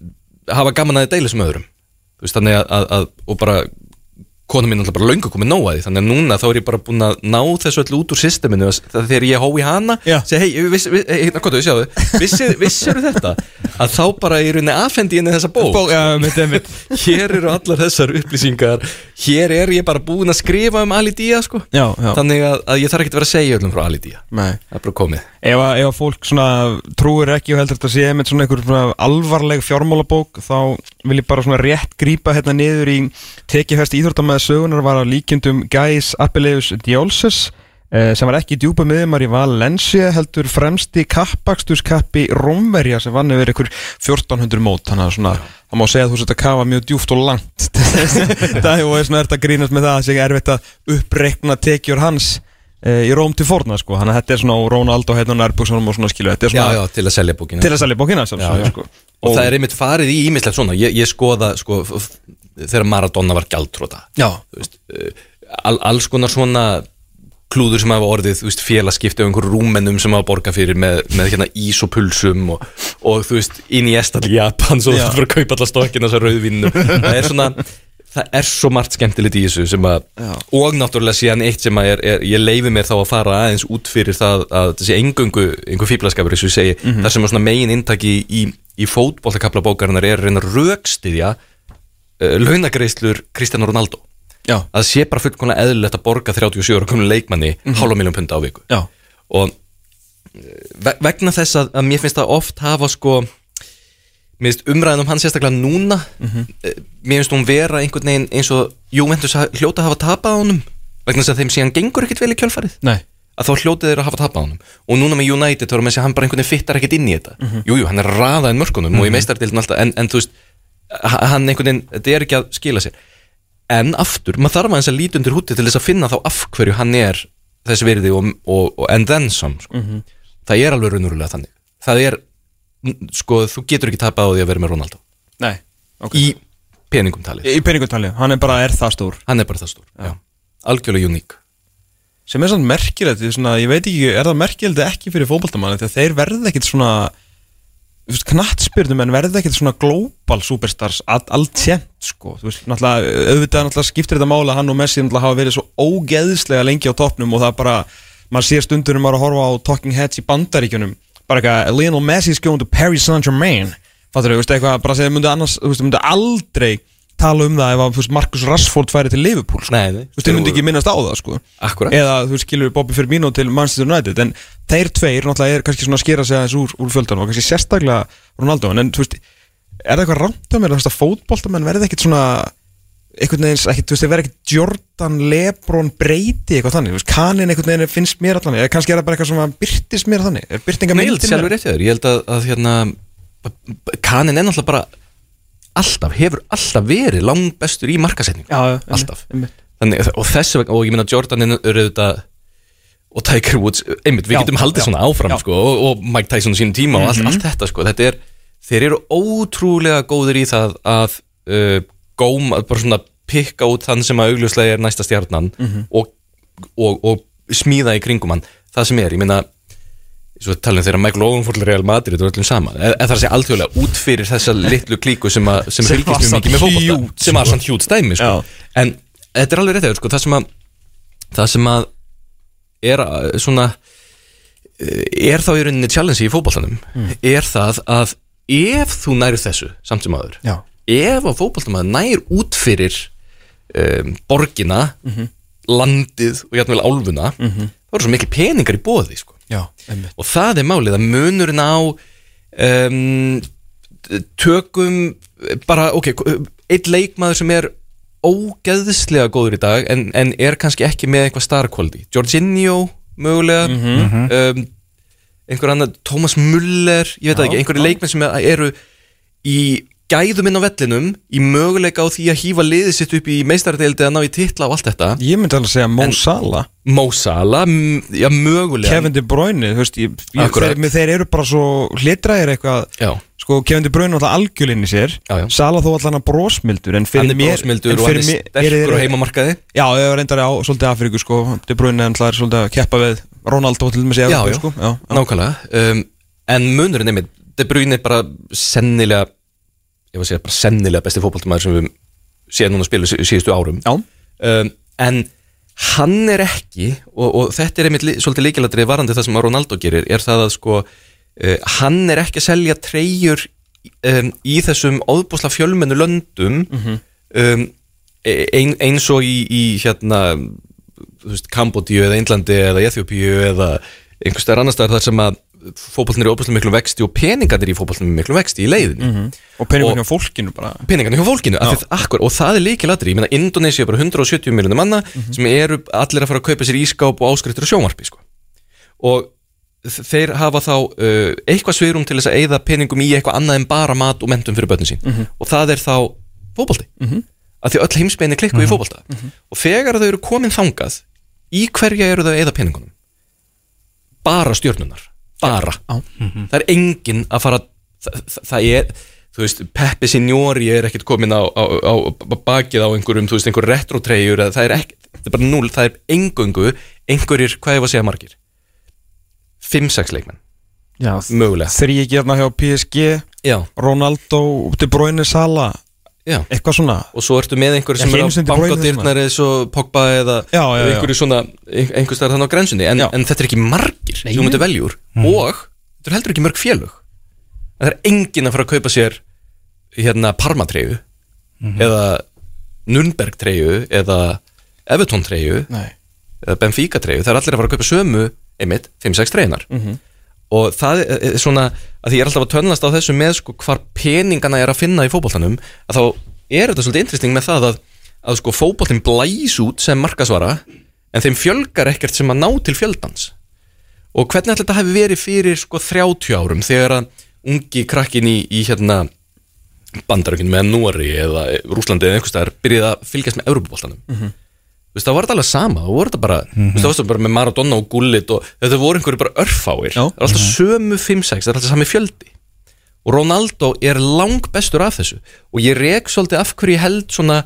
hafa gaman að deila sem öðrum. Veist, þannig að, að, að og bara kona mín er alltaf bara löngu komið nóg að því. Þannig að núna þá er ég bara búin að ná þessu öllu út úr systeminu þegar ég hói hana segi hei, viss, viss, hei, hérna, hvað þú, sjáðu vissir, vissir þetta? Að þá bara í rauninni afhendi henni þessa bók.
Bó, já, mitt, mitt.
hér eru allar þessar upplýsingar hér er ég bara búin að skrifa um Ali Dia sko.
Já, já.
þannig að, að ég þarf ekki að vera að segja öllum frá Ali komið
Ef að, fólk svona trúir ekki og heldur þetta að sé með svona einhver svona alvarleg fjármálabók þá vil ég bara svona rétt grípa hérna niður í tekifest íþróttamæði sögunar var að líkjendum Gais Appeleus Diolses eh, sem var ekki djúpa miðumar í Valencia heldur fremsti kappakstuskappi Rómverja sem vann yfir ykkur 1400 mót þannig að svona það má segja að þú sett að kafa mjög djúft og langt það er svona er þetta grínast með það að segja erfitt að uppreikna tekjur hans eh, í Róm til forna sko, þannig að þetta er svona á Ronaldo hérna og nærbúksunum og svona skilu þetta er
já,
svona
já, til að selja bókina
til að selja bókina
Já, já.
sko.
og, það er einmitt farið í ímislegt svona ég, ég skoða sko, þegar Maradona var
Já.
Veist, uh, all, alls konar svona klúður sem hafa orðið þú veist, félagskipti og einhverjum rúmennum sem hafa borgað fyrir með, með hérna ís og pulsum og, og þú veist, inn í estall í Japan svo þú
Já.
fyrir að kaupa allar stokkina þessar rauðvinnum það er svona það er svo margt skemmtilegt í þessu sem að, og náttúrulega síðan eitt sem að er, er, ég leifi mér þá að fara aðeins út fyrir það að þessi engöngu einhver fíblaskapur, eins og ég segi
Mhm.
þar sem að svona megin inntaki í, í, í fótboltakabla bókarinnar er reyna að rökstiðja uh, Cristiano Ronaldo
Já.
að sé bara fullkomlega eðlilegt að borga 37 ára komin leikmanni mm -hmm. hálfa miljón punda á viku
Já.
og eh, ve vegna þess að, að mér finnst það oft hafa sko umræðin um hann sérstaklega núna
Mhm.
eh, mér finnst hún vera einhvern veginn eins og Juventus hljóta að hafa tapað á honum vegna þess að þeim síðan gengur ekkert vel í kjölfarið
Nei.
að þá hljótið þeir að hafa tapað á honum og núna með United þá erum við að hann bara einhvern veginn fittar ekkert inn í þetta
Mhm.
jújú, jú, hann er raðað inn mörkunum og í meistardildin alltaf en, en þú veist, ha- hann einhvern veginn þetta er ekki að skila sér en aftur, maður þarf aðeins að líta undir húti til þess að finna þá af hverju hann er þess virði og, og, og then some sko.
Mhm.
það er alveg raunverulega þannig það er, sko, þú getur ekki tapað á því að vera með Ronaldo
Nei. ok.
í peningum talið,
Í peningutali, hann er bara er það stór
hann er bara það stór já. algjörlega uník
sem er svona merkilegt, ég veit ekki er það merkilegt ekki fyrir fótboltamann þegar þeir verða ekkit svona knattspyrnum en verða ekkit svona global superstars all, allt sent sko, veist, náttúrulega auðvitað náttúrulega skiptir þetta mála hann og Messi náttúrulega hafa verið svo ógeðslega lengi á toppnum og það bara, maður sér stundur um að horfa á Talking Heads í bandaríkjunum bara eitthvað, Lionel Messi is going to Paris Saint-Germain. Fattur veist, eitthvað, bara segja, þú veist, myndi aldrei tala um það ef að veist, Marcus Rashford færi til Liverpool sko.
Nei, nei.
þú veist, þið myndi ekki minnast á það sko
Akkúrat.
eða þú skilur Bobby Firmino til Manchester United en þeir tveir náttúrulega er kannski svona að skera sig aðeins úr, úr fjöldan og kannski sérstaklega Ronaldo en þú veist, er það eitthvað rámt að mér að fótboltamenn verði ekkit svona einhvern veginn, ekkit, þú veist, þeir verði ekkit Jordan, Lebron, Brady eitthvað þannig, þú veist, kanin einhvern veginn finnst mér allan, eða kannski er það bara eitthvað sem byrtist mér þannig,
Nei, ég held sjálfur rétt hjá þér, ég held að, að hérna, kanin er náttúrulega bara alltaf, hefur alltaf verið langbestur í markasetning alltaf. Þannig, og þessu vegna, og ég meina Jordan er auðvitað og Tiger Woods, einmitt, við
Já,
getum haldið
já,
svona áfram sko, og, og Mike Tyson sínum tíma og allt, allt þetta sko, þetta er, þeir eru ótrúlega góðir í það að uh, góma, bara svona pikka út þann sem að augljóslega er næsta stjarnan
Mhm.
og, og, og smíða í kringum hann, það sem er, ég meina svo talum þegar Michael Owen fór til Real Madrid og öllum saman, eða það að segja alþjóðlega út fyrir þessa litlu klíku sem, að, sem,
Sem
fylgist mjög mikið með
huge,
sem var sann hjút stæmi sko.
Já.
en þetta er alveg rétt eða, sko, það sem að það sem að er að, svona eh, er þá í rauninni challenge í fótboltanum er það að ef þú nærið þessu samt sem aður
Já.
ef að fótboltamaður nær út fyrir um, borgina landið og jætnvel álfuna þá eru svo mikil peningar í bóði sko.
Já,
og það er málið að munurinn á um, tökum bara, ok, eitt leikmaður sem er ógeðslega góður í dag en, en er kannski ekki með eitthvað star quality. Jorginho mögulega um, einhver annar Thomas Muller, ég veit það ekki, einhverju leikmenn sem eru í gæðum inn á vellinum í möguleika á því að hýfa liðið sitt upp í meistaradeildi að ná í titla og allt þetta.
Ég myndi alveg að segja Mo Salah.
Mo Salah, m- já mögulega.
Kevin De Bruyne, þú veist ég, ég,
Akkurat.
þeir, þeir eru bara svo hlitræðir eitthvað.
Já,
Sko, Kevin De Bruyne er alltaf algjörlinn í sér.
Já, já.
Salah þó alltaf hann brósmildur En fyrir
hann er
mér
brósmildur
en
og hann
fyrir
er
mér-
sterkur á heimamarkaði.
Já, ég var reyndar á svolítið Afríku sko. De Bruyne er alltaf svolítið að keppa við Ronaldo til dæmis í
Já,
Evrópu,
já.
sko. Já, já.
Nákvæmlega. Um, En munurinn einmitt De Bruyne er bara sennilega Ég var að segja bara sennilega besti fótboltamaður sem við séum núna að spila sí- síðustu árum. Um, En hann er ekki og, og þetta er einmitt li, svolítið líkiladrið varandi það sem Ronaldo gerir er það að sko uh, hann er ekki að selja treyjur um, í þessum óðbúsla fjölmennu löndum um, ein, eins og í, í hérna Kambodíu eða Indlandi eða Eþjópíu eða einhvers staðar annar staðar þar sem að fótbollin er í óbúslega miklu vexti og peningarnir í er miklu vexti í leiðinni.
Og peningum
Og-
hjá fólkinu bara.
peningarnir hjá fólkinu að- akkur, og það er líkilatri, ég meina Indonesia er bara 170 miljonum manna sem eru allir að fara að kaupa sér ískáp og áskriftur og sjónvarpi sko. og þeir hafa þá uh, eitthvað svirum til þess að eyða peningum í eitthvað annað en bara mat og mentum fyrir börnin sín. Og það er þá fótbolti. Af því öll heimsbeginni klikku í fótbolta. Og þegar þau eru komin þangað í hverja eru þau að eyða peningunum? Bara stjörnunar bara, það er enginn að fara það, það, það er þú veist, Peppi Signori er ekkert komin á, á, á, á bakið á einhverjum, þú veist, einhver retrotreyjur eða það er ekki, það er bara núl, það er engöngu einhverjir, hvað ég var að segja margir. 5-6 leikmenn.
Já,
mögulega,
Þegar ég gerna hjá PSG
já,
Ronaldo, De Bruyne, Salah.
Já.
Eitthvað svona.
Og svo ertu með einhverjir sem
Ekki
er á eins og Pogba eða einhverju svona, ein- einhvers staðar þannig á grensunni en, en þetta er ekki margir sem þú myndir veljúr og þetta er heldur ekki mörg félög. En það er enginn að fara að kaupa sér hérna Parma-treyju eða Nürnberg-treyju eða Everton-treyju
Nei.
eða Benfica-treyju, það er allir að fara að kaupa sömu einmitt, 5-6 treyjunar og það er svona að ég er alltaf að tönlast á þessu með sko hvar peningana er að finna í fótboltanum að þá er þetta svolítið interesting með það að, að sko fótboltin blæs út sem markasvara en þeim fjölgar ekkert sem að ná til fjöldans og hvernig ætla þetta hefði verið fyrir sko 30 árum þegar að ungi krakkin í, í hérna bandarökinn með Nóri eða Rúslandi eða einhvers staðar byrjaði að fylgjast með Európa-boltanum Þú veist, það var þetta alveg sama, það voru þetta bara þú veist, það var bara með Maradona og Gullit og þetta voru einhverju bara örfáir.
Já.
það er alltaf sömu 5-6, það er alltaf sami fjöldi. Og Ronaldo er lang bestur af þessu. Og ég rek svolítið af hverju ég held svona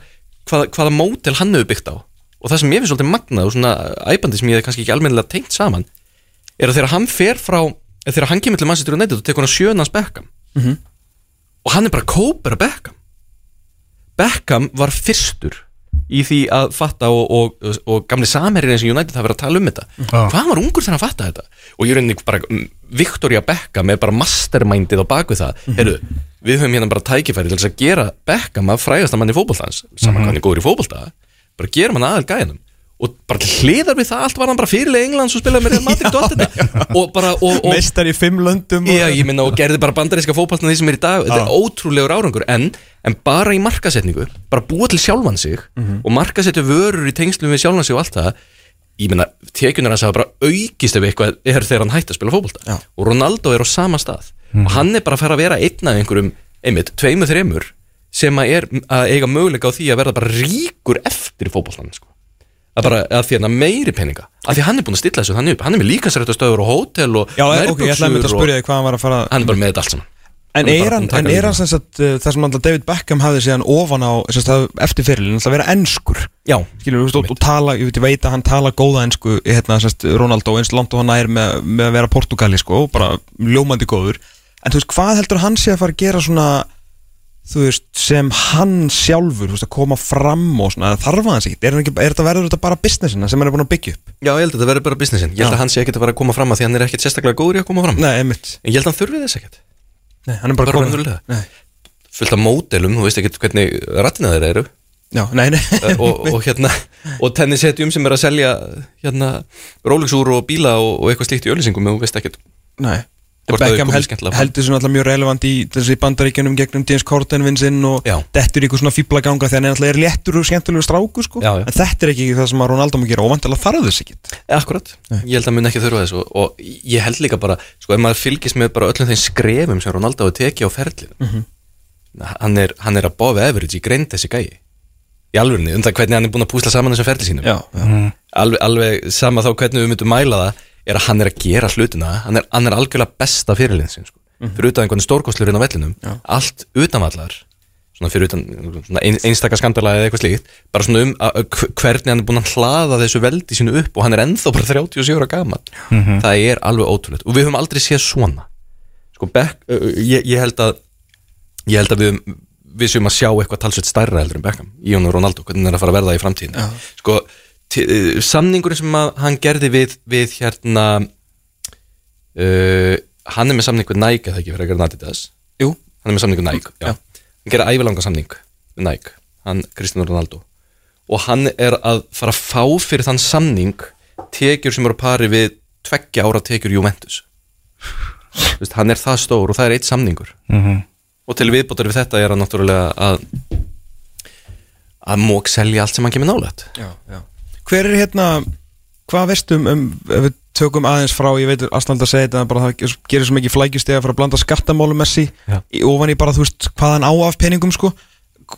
hvað, hvaða mótel hann hefur byggt á. Og það sem ég finnst svolítið magnað og svona æbandi sem ég hef kannski ekki almennilega tengt saman er að þegar hann fer frá þegar hann kemur til Manchester United og tekur hann sjönans Beckham og hann er bara kópur af Beckham. Beckham var fyrstur í því að fatta og, og, og gamli samherrin eins og United hafa verið að tala um þetta. Hvað hann var ungur þegar hann fatta þetta? Og ég rauninni bara, mm, Victoria Beckham er bara mastermindið á baku það. Mm heyrðu, við höfum hérna bara tækifæri til að gera Beckham að frægasta manni fótboltans saman hvað hann er góður í fótbolta bara gerum hann aðal gæðinum og bara hliðar við það allt var hann bara fyrirlega Englands og spilaði með Real Madrid og allt þetta og bara og, og,
Meistar í fimm löndum
Já, ég minna og gerði bara bandaríska fótballna því sem er í dag. Þetta er ótrúlegur árangur. En, en bara í markasetningu Bara búa til sjálfan sig Og markasetja vörur í tengslum við sjálfan sig og allt það Ég minna, tekjunar hans hafa bara aukist ef eitthvað er þegar hann hætti að spila fótbolta.
Já.
Og Ronaldo er á sama stað. Og hann er bara að fara að vera einn af einhverjum Einmitt, tveimur, þreimur Sem að er að eiga möguleika á því að verða bara ríkur eftir fótboltan sko. Að bara að því að meiri peninga. Að því hann er búin að stilla þessu þannig upp. Hann er með líkansrættastöður og hótel og
Já, ok, ég ætlaði að mynda að spyrja þig hvað hann var að fara
hann er bara með þetta allt saman.
En
Hann er
hann, en er hann sem sagt uh, það sem alltaf David Beckham hafði síðan ofan á sem sagt, eftir fyrirlin, alltaf vera ennskur
já,
skilur, veist, og, og tala, ég veit, ég veit að hann tala góða ennsku, hérna, sérst, Ronaldo eins langt og hann er með, með að vera Portugali, sko, og bara ljómandi góður, en þú veist, hvað heldur hann sé að fara að gera svona þú veist, sem hann sjálfur veist, að koma fram og svona þarf hann sig, er, er þetta verður þetta bara businessina sem hann er búin að byggja upp?
Já, ég held að þetta verður bara businessin. Ég held að hann sé ekkert að vera að koma fram að því hann er ekkert sérstaklega góður í að koma fram.
Nei, einmitt,
En ég held að hann þurfi þess ekkert.
Nei, hann er bara,
Bara
komin.
Fullt af módelum, þú veist ekkert hvernig rattina þeirra eru.
Já, nei, nei.
Eh, og, og hérna og tennisetjum sem er að selja hérna Rolex-úr og bíla og, og eitthvað slíkt í öllisingum og þú veist ekkert.
Nei Beckham held, heldur svona alltaf mjög relevant í þessi bandaríkjunum gegnum James Corden vinsinn og
Já.
dettur í eitthvað svona fíbla ganga þegar hann er alltaf er léttur og skemmtilegur stráku sko.
Já, já.
en þetta er ekki það sem að Ronaldo má gera og vantilega þarf þess ekki
Akkurat, ég held að mun ekki þurfa þess og, og ég held líka bara, sko, ef maður fylgist með bara öllum þeim skrefum sem Ronaldo hefur tekið á ferlinu hann, er, hann er að bofa average í greind þessi gæi. Í alvörinu, um það hvernig hann er búin að púsla saman þessum ferli sínum
Já, já.
alveg, alveg sama þá hvernig við myndum mæla það er að hann er að gera hlutina hann er, hann er algjörlega besta fyrirlinn sin sko. fyrir utan einhvern stórkostlurinn á vellinum allt utanvallar fyrir utan ein, einstaka skandala eða eitthvað slíkt bara svona um að, hvernig hann er búin að hlaða þessu veldi sínu upp og hann er ennþá bara 37 ára gaman það er alveg ótrúlegt. Og við höfum aldrei séð svona. Sko Beck, uh, ég, ég held að ég held að við, við séum að sjá eitthvað talsveit stærra heldur en Beckham í og Ronaldo, hvernig hann er að fara að verða í framtíðin sko, uh, samningurinn sem að hann gerði við, við hérna uh, hann er með samning við Nike eða ekki fyrir að gera Adidas?
Jú,
hann er með samning við Nike já. hann gera ævilanga samning við Nike hann Cristiano Ronaldo. Og hann er að fara að fá fyrir þann samning tekjur sem eru pari við tveggja ára tekjur Juventus. Þú veist, hann er það stór og það er eitt samningur.
Mhm.
og til viðbótar við þetta er hann náttúrulega að að mók selja allt sem hann kemur nálægt.
Já, já Hver er hérna, hvað veistu um, um ef við tökum aðeins frá, ég veit Asland að segja þetta, bara það gerir svo mikið flækjustega fyrir að blanda skattamálum Messi
Já.
í ofan í bara, þú veist, hvað hann á af peningum sko,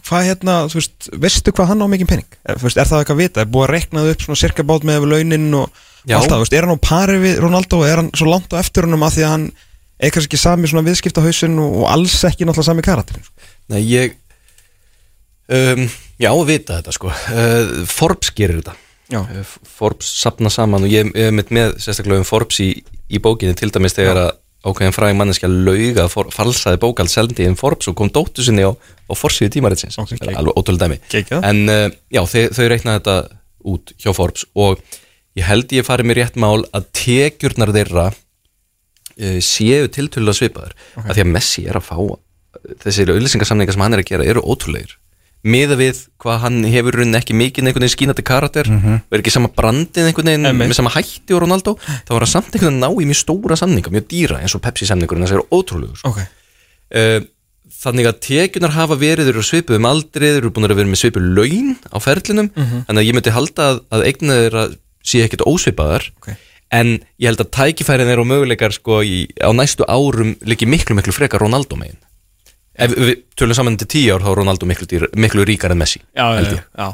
hvað hérna, þú veist veistu hvað hann á mikið pening, er, þú veist, er það eitthvað að vita, er búið að reknað upp svona cirka bát með launin og
Já.
allt það, þú veist, er hann á pari við Ronaldo? Og er hann svo langt á eftir húnum að því að hann er kannski ekki sami svona viðskiptahausin og, og alls ekki náttúrulega sami karakter
Nei, ég um, já, vita þetta sko. Uh, Forbes gerir þetta
Já.
Uh, Forbes sapna saman og ég er með, með sérstaklega um Forbes í, í bókinni til dæmis þegar að ákveðin fræg manneskja lauga for, falsaði bókald seldi inn Forbes og kom dóttu sinni á, á forsíðu tímaritsins
Ok,
okay, alveg ótrúlega dæmi
Geggjað.
en uh, já, þau, þau reiknaði þetta út hjá Forbes og ég held ég farið mér rétt mál að tekjurnar þeirra uh, séu tiltölulega svipaður okay. að því að Messi er að fá þessir auðlýsingarsamningar sem hann er að gera eru ótrúlegir miða við hvað hann hefur raunin ekki mikið einhvern veginn skínandi karakter mm -hmm. verður ekki sama brandið einhvern veginn
Einmitt.
með sama hætti og Ronaldo þá var hann samt einhvern veginn að ná í mjög stóra samninga mjög dýra eins og Pepsi samningurinn þess að eru ótrúlegur sko.
Ok,
uh, þannig að tekjunar hafa verið eru svipuð um aldrei, eru búin að vera með svipuð laun á ferlinum þannig að ég myndi halda að, að eignið þeirra sé ekkert ósvipaðar
Ok.
en ég held að tækifærin þeirra og möguleikar sko, í, á næstu árum líki miklu miklu frekar Ronaldo megin ef við tölum saman til tíu ár þá er Ronaldo miklu, dýr, miklu ríkar en Messi
já, já, já,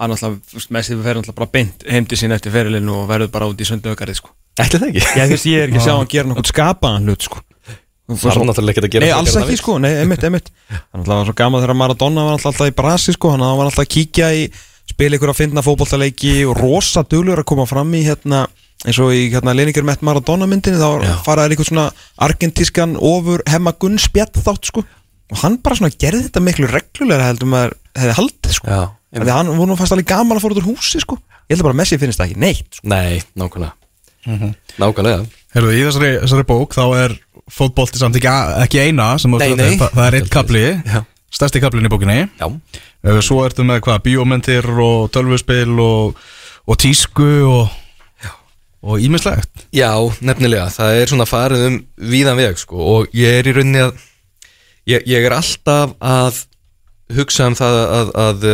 hann alltaf, Messi fer alltaf bara beint heim til sín eftir ferilinu og verður bara út í sönduökarið sko.
Ætli það ekki?
ég, veist, ég er ekki að sjá hann gera nokkuð skapaðan hlut sko.
Það er náttúrulega ekki að gera
Nei, alls ekki sko, nei, einmitt, einmitt. Hann var svo gaman þegar Maradona var alltaf, í brasi sko, hann var alltaf að kíkja í spila ykkur að finna fótboltaleiki og rosa duglur að koma fram í hérna eins og í hérna Leningar Mett Maradona myndinni. Þá faraði eitthvað svona argentískan ofur hemma gunn spjall þátt sko og hann bara svona gerði þetta miklu reglulega heldur maður hefði haldið sko.
Já,
Því að hann voru nú fast alveg gaman að fóra út úr húsi sko. Ég held að bara Messi finnst það ekki neitt sko.
Nei, nákvæmlega.
Mhm.
Nákvæmlega.
Herru, í þessari, þessari bók þá er fótbolti samt ekki, ekki eina sem þú
Nei, nei.
það, það er eitt kapli
Já.
stærsti kaplin í bókinni.
Já,
Uh, Svo ertu með hvað, bíómyndir og tölvuspil og, og tísku og og ímislegt
Já, nefnilega, það er svona farið um víðan veg sko. Og ég er í rauninni að ég, ég er alltaf að hugsa um það að, að, að,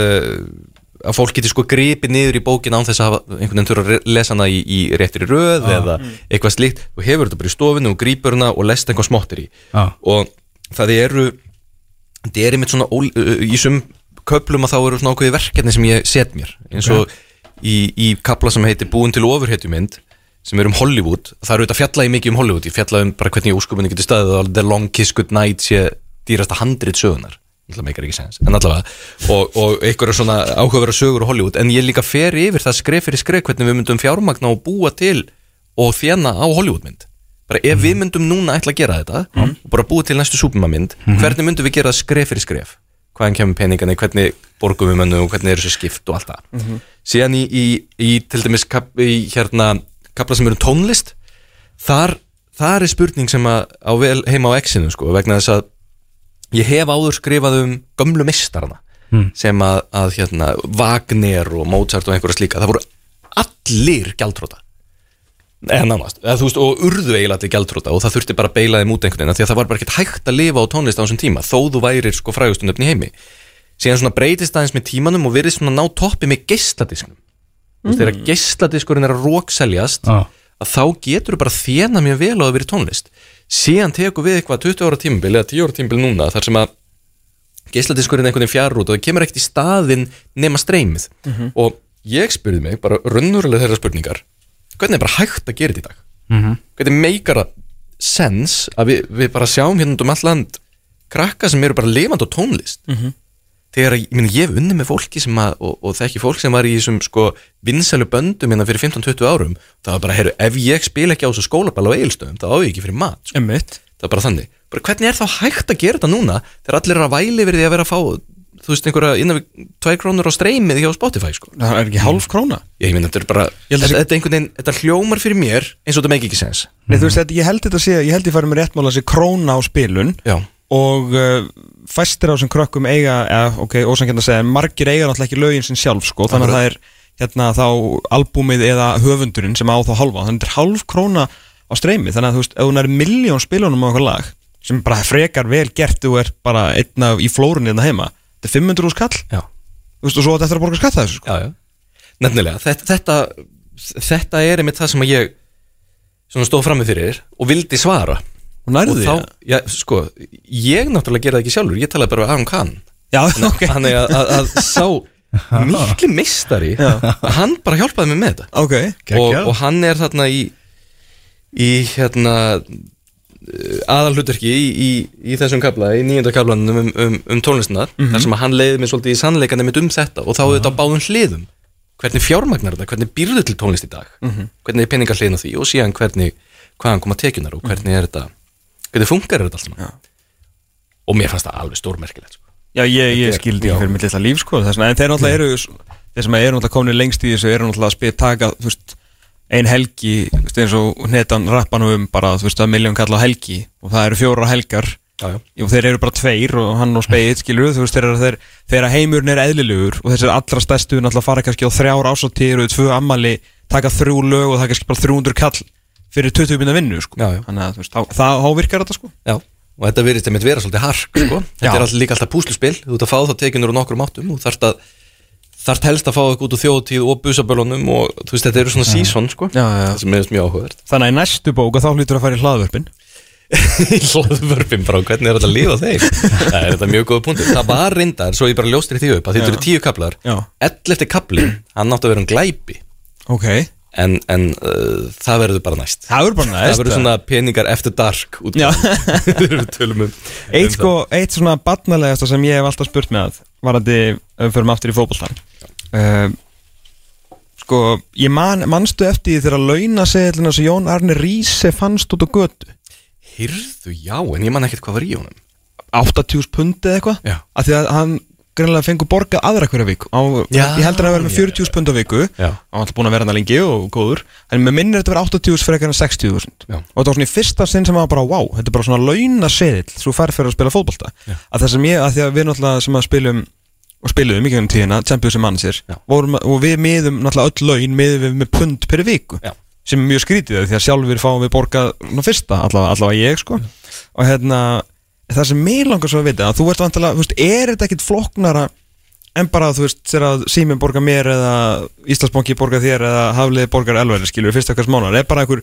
að fólk geti sko gripið niður í bókin án þess að hafa einhvern veginn þurfa að lesa hana í, í réttri röð eða eitthvað slíkt. Og hefur þetta bara í stofinu og grípur hana og lest eitthvað smottir í.
Já.
og það eru þetta er einmitt svona ól, í sum köplum að þá eru svona ákveði verkefni sem ég set mér. Eins og í, í kapla sem heitir Búin til ofurhetjumynd sem er um Hollywood það eru þetta fjalla í mikið um Hollywood. Ég fjalla um bara hvernig úrskupunni getur staðið og The Long Kiss Goodnight sé dýrasta handrit sögunar Það meikar ekki sens, en allavega og, og einhverja svona áhugaverða sögur á Hollywood en ég líka fer yfir það skref fyrir skref hvernig við myndum fjármagna og búa til og þjána á Hollywoodmynd bara ef við myndum núna ætla að gera þetta og bara búið til næstu súpumamynd hvernig myndum við gera það skref fyrir skref? Hvaðan kemur peningarnir, hvernig borgum við mönnum? Og hvernig eru þessi skipt og allt það? Síðan í, í, í til dæmis kap, í hérna kapla sem eru tónlist þar, þar er spurning sem að á vel heima á exinu sko, vegna þess að ég hef áður skrifað um gömlu mistarana sem að, að hérna, Wagner og Mozart og einhverja slíka, það voru allir gjaldróta eða nánast, eða veist, og urðu eiginlega allir gjaldróta og það þurfti bara að beila þeim út einhvern veginn því að það var bara ekkert hægt að lifa á tónlist á þessum tíma þó þú værir sko frægustundöfn í heimi. Síðan svona breytist aðeins með tímanum og verið svona ná toppi með geisladisknum. Þú veist, þegar geisladiskurinn er að rókseljast
Já.
að þá getur þú bara þjena mjög vel á að vera tónlist síðan tekur við eitthvað 20 ára tímabil eða 10 ára tímabil núna þar sem að geisladiskurinn er einhvern veginn fjarr út og það kemur ekkert í staðinn nema streymið. Og ég spurði mig bara raunverulega þeirra spurningar hvernig er bara hægt að gera þetta í dag?
Mhm.
hvernig meikar það sens að við, við bara sjáum hérna um all land krakka sem eru bara lifandi á tónlist þegar ég, meni, ég hef unni með fólki sem að, og, og þekki fólk sem var í þessum sko vinsælu böndum hérna fyrir 15-20 árum það var bara, heyrðu, ef ég spila ekki á þessu skólaball á eigilstöðum, þá á ég ekki fyrir mat sko. Það er bara þannig, bara hvernig er þá hægt að gera þetta núna þegar allir eru að væli því að vera að fá þú veist, einhverja innan við 2 krónur á streymið hjá Spotify, sko?
Það er ekki hálf króna.
Ég meina, þetta er bara,
að
þetta, þetta, er einhvern veginn, þetta hljómar fyrir mér eins og þetta meiki ekki sens
Nei, þú veist, þetta, ég held þetta sé, ég held ég farið með réttmála þessi króna á spilun
já,
og uh, fæstir á þessum krökkum eiga, eða, ok, ósangjönd að segja margir eiga náttúrulega ekki lögin sinn sjálf sko, þannig að það er hérna þá albúmið eða höfundurinn sem á þá halva þannig að þetta er hálf króna á streymi. Þannig að þú veist, ef hún er miljón spilunum á okkur lag sem bara frekar vel gert þú er bara einn af í flórunni hérna heima þetta er 500 úr skall,
já,
þú veist, og svo þetta eftir að borga skatta þessu sko.
já, já. Nefnilega, þetta, þetta þetta er einmitt það sem ég svona stóð frammi fyrir og vildi svara
og nærðu
og
því
þá,
að-
já, sko ég náttúrulega gera það ekki sjálfur, ég talaði bara við Aron Kahn.
Já, ok,
þannig að, að, að sá mikli mistari hann bara hjálpaði mér með þetta.
Ok.
Og,
Geggjað.
og hann er þarna í í hérna aðalhlutverki í, í, í þessum kabla, í nýjönda kablanum um, um, um tónlistunar, þar sem að hann leiði mig svolítið í sannleikandi mitt um þetta. Og þá er þetta á báðum hliðum. Hvernig fjármagnar þetta, hvernig býrðu til tónlist í dag? Hvernig er peningar hliðin á því? Og síðan hvernig, hvaðan koma tekjunar og hvernig er þetta hvernig funkar þetta allt saman og mér fannst það alveg stórmerkilegt sko.
Já, ég, ég skildi
já.
ekki fyrir mitt litla líf sko þess vegna, en þeir náttúrulega eru þeir sem eru náttúrulega komin lengst í þessu eru náttúrulega að spila taka, þú veist, ein helgi þú veist, eins og netan rappanum um bara, þú veist, að miljón kalla á helgi og það eru fjóra helgar
já, já.
og þeir eru bara tveir og hann og speið skilur þú veist, þeir þeir, þeir að heimurinn er eðlilegur og þessir allra stærstu náttúrulega fara kannski á þrjár ásáttíður og tvö ammali taka þrjú lög og það er kannski bara 300 kall fyrir 20 minna vinnu sko.
Já, já.
þannig að veist, þá, þá, þá virkar þetta sko.
Já, og þetta verðist einmitt vera svolítið hark sko. þetta er alltaf líka alltaf púsluspil. Þú ert að fá þá tekjunur á nokkrum áttum. Og þarft að þarft helst að fá eitthvað út úr þjóðtíð og busabölunum og þú veist þetta eru svona season sko. Það sem er mjög áhugavert.
Þannig að í næstu bók að þá hlýtur að fara í hlaðvörpin.
Hlóðvörpum frá hvernig er þetta að lifa þeim? Það er þetta mjög góða punktur. Það var reyndar, svo ég bara ljóstir því upp að þetta eru tíu kaplar
Já.
11 kapli, hann átti að vera um glæpi.
Ok,
en, en uh, það verður bara næst.
Það verður bara næst
það verður svona peningar eftir dark um
Eitt, sko, eitt svona barnalegasta sem ég hef alltaf spurt með að varandi, ef við förum aftur í fótboltan uh, Sko, ég man, manstu eftir því þegar launaseðlina sem Jón Arne Ríse fannst út á götu?
Hyrðu, já, en ég man ekkert hvað var í honum.
80.000 pundi eða eitthvað? Af því að hann greinlega fengur borgað aðra hverja viku. Á,
Já,
Ég heldur að hann verið með
já,
40.000 pund á viku.
Já.
Hann alltaf búin að vera hann lengi og góður. En með minnir þetta verið 80.000 fyrir eitthvað en 60.000
Já.
Og þetta var svona í fyrsta sinn sem var bara wow Þetta er bara svona launaseðil Svo fær fyrir að spila fótbolta. Að það sem ég, að því að við náttúrulega sem að spilum og spilum í gegnum tíðina, Champions
Já.
vorum, og við miðum náttúrulega öll laun miðum við með pund per viku.
Já.
sem er mjög skrítið að sjálfur fáum við borgað ná fyrsta, allavega, allavega ég sko. Og hérna, það sem mér langar svo að vita að þú ert vantilega, þú veist, er þetta ekkit flokknara en bara þú veist, þegar að Síminn borgar mér eða Íslandsbanki borgar þér eða Hafliði borgar elværi skilur fyrst okkar smánar, er bara einhver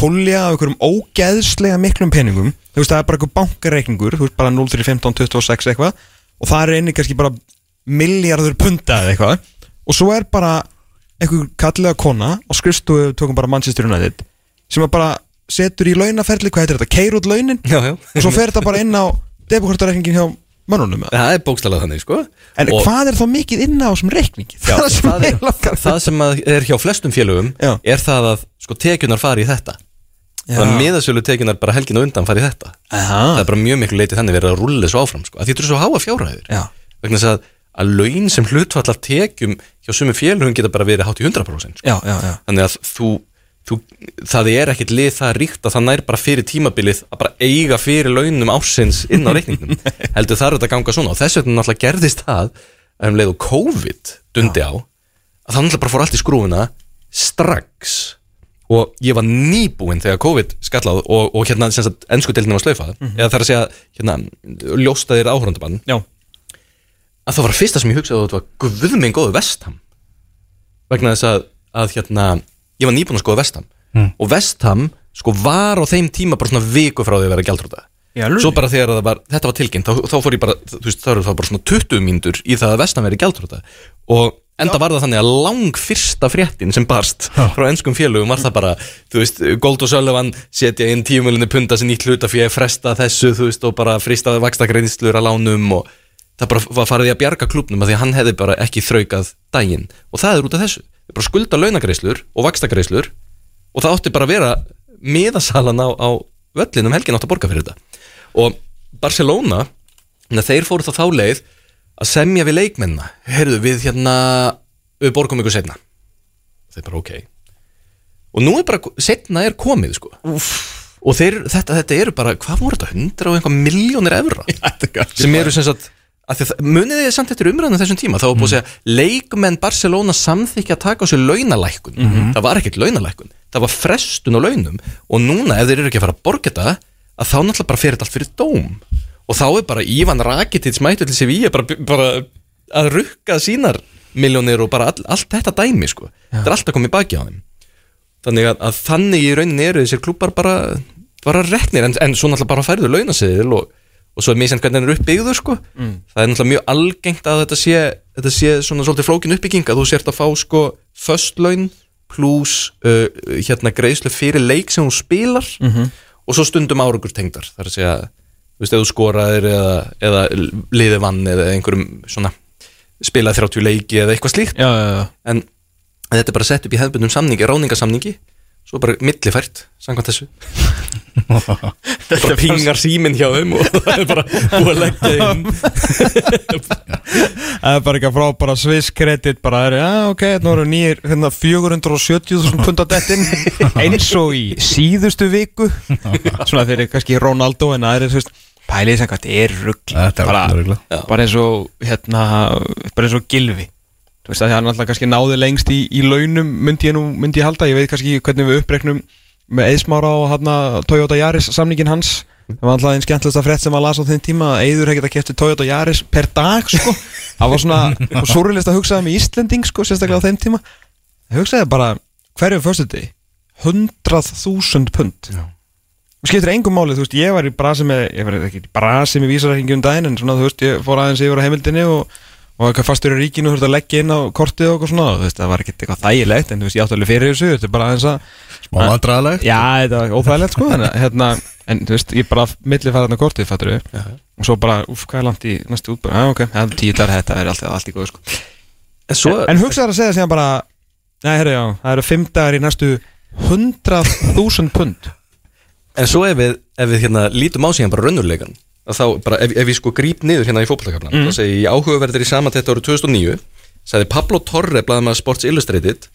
pulja af einhverjum ógeðslega miklum peningum þú veist, það er bara einhver bankareikningur þú veist, bara 0, 3, 15, 26 eitthvað og það er einnig kannski bara miljardur punta eða eitthvað og svo er bara einhver kallega kona og skrifstofu tökum bara Manchester United sem að bara setur í launaferli, hvað heitir þetta, keir út launin
Já, já
og svo fer þetta bara inn á debukortareikningin hjá mönnunum eða?
Það er bókstalað þannig, sko
en
Og-
hvað er þá mikið inn á þessum reikningi
Já,
það sem
það, er, það sem að er hjá flestum félögum
Já.
er það að sko tekjunar fari í þetta þannig að miðasölu tekinar bara helgin á undan farið þetta
Aha.
það er bara mjög miklu leiti þannig verið að rúlla þessu áfram sko. að því þetta er svo háa fjárhæðir
Já.
vegna þess að, að laun sem hlutfall af tekjum hjá sumum félögum geta bara verið hátt í 100% sko.
Já, já, já
þannig að þú, þú það er ekkit lið það ríkt að það nær bara fyrir tímabilið að bara eiga fyrir launum ársins inn á reikningnum. Heldur þarf þetta að ganga svona. Og þess vegna náttúrulega gerðist það að um leið og COVID dundi á að það náttúrulega bara fór allt í skrúfuna strax. Og ég var nýbúinn þegar COVID skallað og, og hérna sem sagt ennsku deildinu var slaufað eða þar að segja hérna ljóstaðir áhörundabann að það var fyrsta sem ég hugsaði að þetta var guðminn góðu vestham. Vegna þess að, að hérna, ég var nýbúinn að skoða vestham og vestham sko var á þeim tíma bara svona viku frá því að vera
Já, alveg.
svo bara þegar var, þetta var tilkynnt þá, þá fór ég bara, þú veist, þá eru það bara svona 20 mínútur í það að vestham veri gjaldrúta og enda var það þannig að lang fyrsta fréttin sem barst frá ennskum félögum var það bara, þú veist, Gold og Sullivan setja inn tíumölinni punta sem nýtt hluta fyrir að fresta þessu, þú veist, og bara frista vakstakreiðslur að lánum og það bara var farið í að bjarga klubnum að því að hann hefði bara ekki þraukað daginn. Og það er út af þessu, bara skulda launagreislur og vakstakreislur og það átti bara að vera miðasalan á, á völlinum helgin átti að borga fyrir þetta. Og Barcelona na, þeir fóru þá þá leið að semja við leikmennina. Heyrðu við hérna við borgum ykkur setna þeir bara ok. Og nú er bara, setna er komið sko. Úff. og þeir, þetta, þetta eru bara hvað voru þetta, hundra og einhvað miljónir evra? Sem eru sem sagt munið þið samt eftir umræðinu þessum tíma? Þá var búið að segja leikmenn Barcelona samþykja að taka á sig launalækkun. Það var ekkert launalækkun, það var frestun á launum og núna ef þeir eru ekki að fara að borga þetta að þá náttúrulega bara fyrir þetta allt fyrir dóm. Og þá er bara Ívan Rakitic mættu til Sevilla bara, bara að rukka sínar miljónir og bara all, allt þetta dæmi sko, þetta er alltaf komið baki á þeim. Þannig að, að þannig í rauninni eru þessir klubbar bara, bara reknir. En, en svo náttúrulega bara færðu launaseðil og, og svo er misjant hvernig hann er uppbyggður sko. Það er náttúrulega mjög algengt að þetta sé þetta sé svona svolítið flókin uppbygging að þú sért að fá sko föst laun pluss uh, hérna greiðslu fyrir leik sem þú spilar. Og svo stundum árangur tengdar. Það er að segja, þú veist, ef þú skoraðir eða, eða liði vann eða einhverjum svona spilað 30 leiki eða eitthvað slíkt.
Já, já, já.
en þetta er bara sett upp í hefðbundum samningi, ráningasamningi svo bara millifært, samkvæmt þessu. Bara pingar síminn hjá þeim og það er bara búið að leggja inn.
Það er bara ekki að frá bara Swiss Credit bara er, já ok, nú eru nýjir hérna 470.000 pund á dettin eins og í síðustu viku. Svona fyrir kannski Ronaldo en aðeins, þú veist, pælið sem hvað þetta er rugg
Þetta er
bara, bara eins og hérna, bara eins og Gilvi þú veist að hann alltaf kannski náði lengst í, í launum myndi ég nú, myndi ég halda. Ég veit kannski hvernig við uppreiknum með Eðsmára og hérna Toyota Yaris samningin hans. Það var alltaf einn skemmtilegsta frétt sem að lasa á þeim tíma að Eður hefði getað kæfti Toyota Yaris per dag sko. Það var svona súrulist að hugsaði með Íslending sko sérstaklega á þeim tíma. Það hugsaði bara hverju fyrstu því 100.000 pund. Og skiptir engum máli, þú veist, ég var í brasi með ég var ekki í brasi með vísarreikingi um daginn en svona, þú veist, ég fór aðeins yfir á heimildinni og, og eitthvað fastur í ríkinu veist að leggja inn á kortið og eitthvað svona þú veist, það var ekkert eitthvað þægilegt, en þú veist, ég átti alveg fyrir þessu þetta er bara aðeins að
Smá vandræðilegt
Já, þetta var óþægilegt sko en, hérna, en þú veist, ég bara milli fæða þarna kortið, fattur við og svo bara, uff, hvað er langt í næstu útbúr ah, ok, það er tíu dagar, þetta er allt, allt í góð sko.
en svo,
En hugsaður að segja síðan bara Nei, herri, já, það eru fimm dagar í næstu 100.000 pund.
En svo ef við, ef við hérna, þá bara, ef, ef við sko gríp niður hérna í fótballakaflan mm. þá segi ég áhugaverðir í samantætt árið 2009 sagði Pablo Torre, blaðum að Sports Illustrated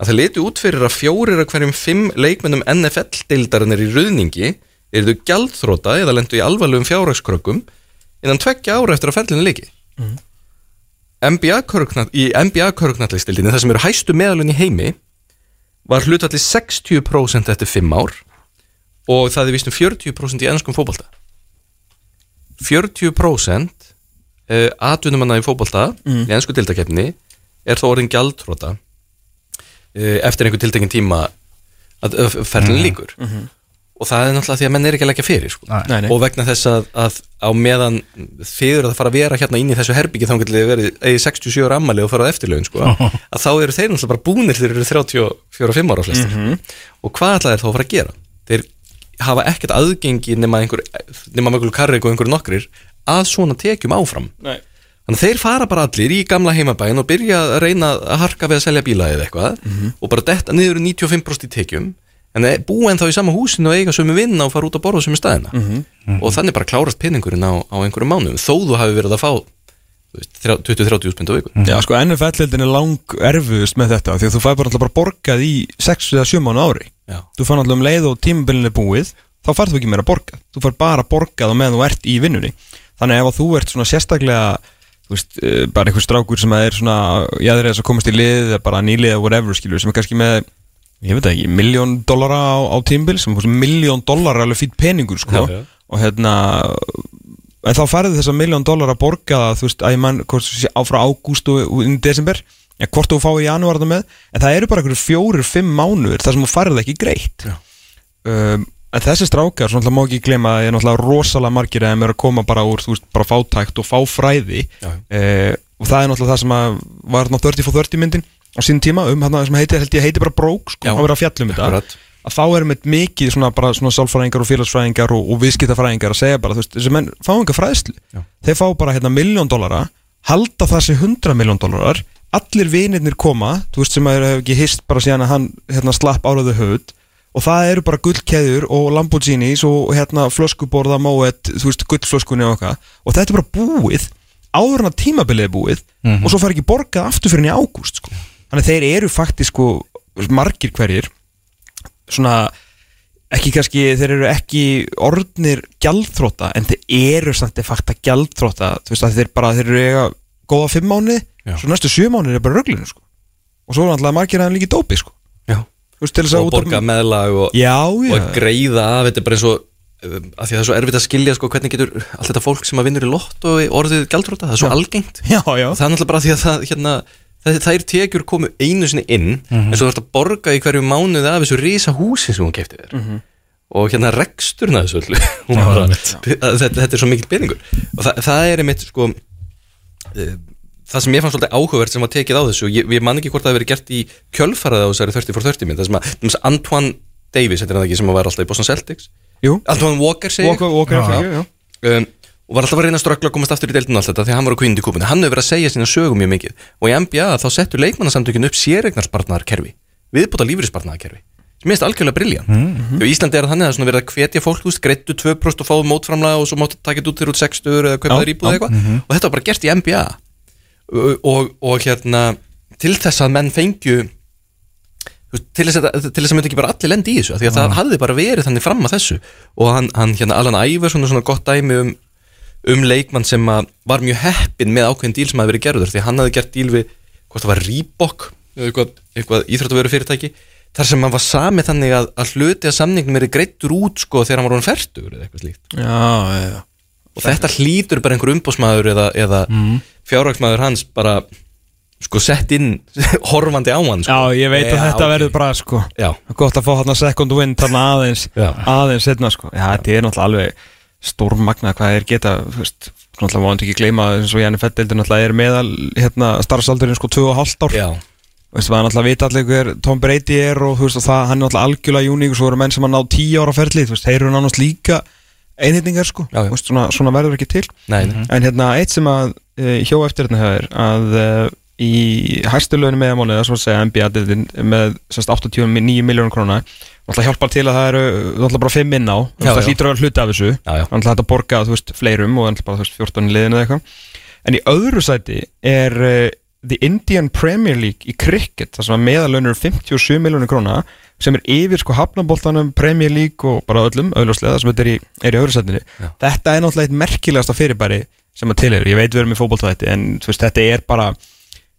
að það leti út fyrir að fjórir af hverjum fimm leikmennum NFL-deildarinnar í ruðningi eru þau gjaldþróta eða lendu í alvarlegum fjárhagskrökkum innan tveggja ára eftir að ferlinu leiki. NBA körknall, í NBA körknallistildinni það sem eru hæstu meðalun í heimi var hlutalli 60% eftir 5 ár og það er vist um 40% í ennskum fótbolta 40% uh, atvinnumanna í fótbolta í ennsku tiltakefni er þó orðin gjaldróta uh, eftir einhver tiltekin tíma að uh, ferlinn líkur og það er náttúrulega því að menn er ekki að leggja fyrir sko.
Nei, nei.
og vegna þess að, að á meðan þið eru að fara að vera hérna inn í þessu herbyggi þá getur þið verið eigi 67 ára ammali og fara á eftirlaun sko, að þá eru þeir náttúrulega bara búnir þeir eru 34-5 ára flestir. Og hvað ætla þeir þá að fara að gera? Þeir hafa ekkert aðgengi nema einhver nema einhver karrik og einhver nokkrir að svona tekjum áfram.
Nei.
þannig að þeir fara bara allir í gamla heimabæin og byrja að reyna að harka við að selja bíla eða eitthvað og bara detta niður í 95% í tekjum en þeir búa ennþá í sama húsinu og eiga sömu vinna og fara út að borða sömu staðina. Og þannig bara klárast peningurinn á, á einhverjum mánuðum þó þú hafi verið að fá 20-30 úrspind á viku.
Já, sko, NFL-hildin er lang erfuðust með þetta því að þú fær bara alltaf bara borgað í 6 eða 7 mánu ári.
Já.
Þú fann alltaf um leið og tímabilin er búið þá færð þú ekki meira borgað. Þú fær bara borgað á meðan þú ert í vinnunni. Þannig ef að þú ert svona sérstaklega þú veist, eh, bara einhver strákur sem er svona jáður þess að komast í lið eða bara nýlið eða whatever skilur sem er kannski með ég veit ekki, miljón dollara á, á tímbil sem er miljón dollara er alveg fýtt peningur sko.
Já, já.
og hérna en þá færðu þess að miljón dollara borgaða þú veist, að ég mann frá ágúst og, og inn í desember en hvort þú fái í janúar þarna með en það eru bara einhverju fjórir, fimm mánuður þar sem þú færðu ekki greitt. Um, en þessi strákar, svona má ekki glema að það er náttúrulega rosalega margir að þeim eru að koma bara úr, þú veist, bara fátækt og fá fræði
Já.
uh, og það er náttúrulega það sem að var náttúrulega 30 for 30 myndin á sín tíma um hann sem heitir, held ég heiti bara brók sko. Að þá erum við mikið svona bara svona sálfræðingar og félagsfræðingar og, og viðskiptafræðingar að segja bara, þú veist, þessi menn fá enga fræðslu
Já.
þeir fá bara hérna miljón dollara halda það sé 100 miljón dollarar allir vinirnir koma, þú veist sem að hefur ekki hist bara síðan að hann hérna slapp áraðu höfð og það eru bara gullkeður og Lamborghinis og hérna flöskuborða Moet, þú veist gullflöskunni og okkar og þetta er bara búið áður en að tímabilið er búið og svo fær ekki borgað aftur fyrir í ágúst sko. þannig þeir eru faktiskt sko margir hverjir svona ekki kannski, þeir eru ekki orðnir gjaldþrótta en þeir eru samt de facto gjaldþrótta þú veist að þeir bara, þeir eru eiga góða fimm mánu, svo næstu sjö mánu er bara röglinu sko. og svo er alltaf margir að hann líki dópi sko.
Já.
veist
og
af-
borga meðlag og,
já,
og
já,
að greiða af þetta er bara eins og um, að því að það er svo erfitt að skilja sko, hvernig getur allt þetta fólk sem að vinnur í lott og orðið gjaldróta, það er svo algengt. Það er náttúrulega bara því að það, hérna, þær tekjur komu einu sinni inn en svo ert að borga í hverju mánuði af þessu risa húsi sem hún kefti þér. Og hérna reksturna þessu öllu. Bara, þetta, þetta er svo mikill peningur. Og það, það er einmitt sko eh, það sem ég fannst svolítið áhugavert sem var tekið á þessu ég, ég man ekki hvort það hefur verið gert í kjölfarað á þessari 30 for 30 mynd það sem að Antoine Davis, þetta er það ekki sem var alltaf í Boston Celtics.
Jú.
Antoine Walker segi ég.
Walker, Walker,
já,
já.
um, og var alltaf að reyna að ströggla að komast aftur í deildinu og allt þetta því að hann var á kvíndi kúpunni, hann hefur verið að segja sína sögum mjög mikið. Og í NBA þá settur leikmannasamtökin upp séregnarspartnaðarkerfi viðbúta lífyrirspartnaðarkerfi sem minnst algjörlega brilljant mm og í Íslandi er það þannig að það er verið að hvetja fólk þú veist, greittu 2% og fáðu mótframlega og svo máttu taka þetta út þér út 60 eða kaupa þér íbúð eitthvað. og þetta var bara gert í NBA og, og, og hérna til þess að menn fengju þú til þess að, til þess að myndi ekki bara allir lendi í þessu því að það hafði bara verið þannig fram að þessu. Og hann, hann hérna Alan Iverson er svona gott dæmi um, um leikmann sem að var mjög heppin með ákveðin díl sem hafði verið gerður því að hann hafði gert díl við hvort það var Reebok eða eitthvað, eitthvað íþróttaveru fyrirtæki þar sem hann var samið þannig að, að hluti að samningnum er greittur út sko þegar hann var hann færtur eða eitthvað slíkt
já, já.
og þetta hlýtur bara einhver umbósmaður eða, eða mm. fjárhagsmaður hans bara sko sett inn horfandi á hann sko.
já, ég veit að
Já,
þetta verður bara sko
Já.
gott að fá þarna second win þarna aðeins aðeins setna sko já, þetta er náttúrulega alveg stórmagna hvað er geta veist, náttúrulega mátti ekki gleyma eins og Janni Fettildur náttúrulega er meðal hérna starfsaldurinn sko 2,5 ár.
Já,
Veistu, maður náttúrulega vita allir hver Tom Brady er og veist það, hann er náttúrulega algjörlega uník og svo eru menn sem að ná 10 ára ferli þú veist, þeir eru nánast líka einhyrningar sko,
Já,
veist, svona, svona verður ekki til.
Nei,
en hérna eitt sem að e, hjó eftir hérna hefur að e, í hæstu löginu meðamáli það sem að segja NBA-dildin með semst, 89 miljónum króna. Náttúrulega hjálpar til að það eru náttúrulega bara 5 inn á.
Já,
það hlýtur að hluti af þessu.
Já.
náttúrulega þetta borga veist fleirum og bara veist 14 í liðinu eða eitthvað. En í öðru sæti er uh, The Indian Premier League í cricket þar sem að meðalönur 57 miljónir króna sem er yfir sko hafnaboltanum Premier League og bara öllum auðljóslega sem þetta er í, er í öðru sætinu. Þetta er náttúrulega eitt merkilegasta fyrirbæri sem að til er, ég veit við erum í fótboltætti en veist, þetta er bara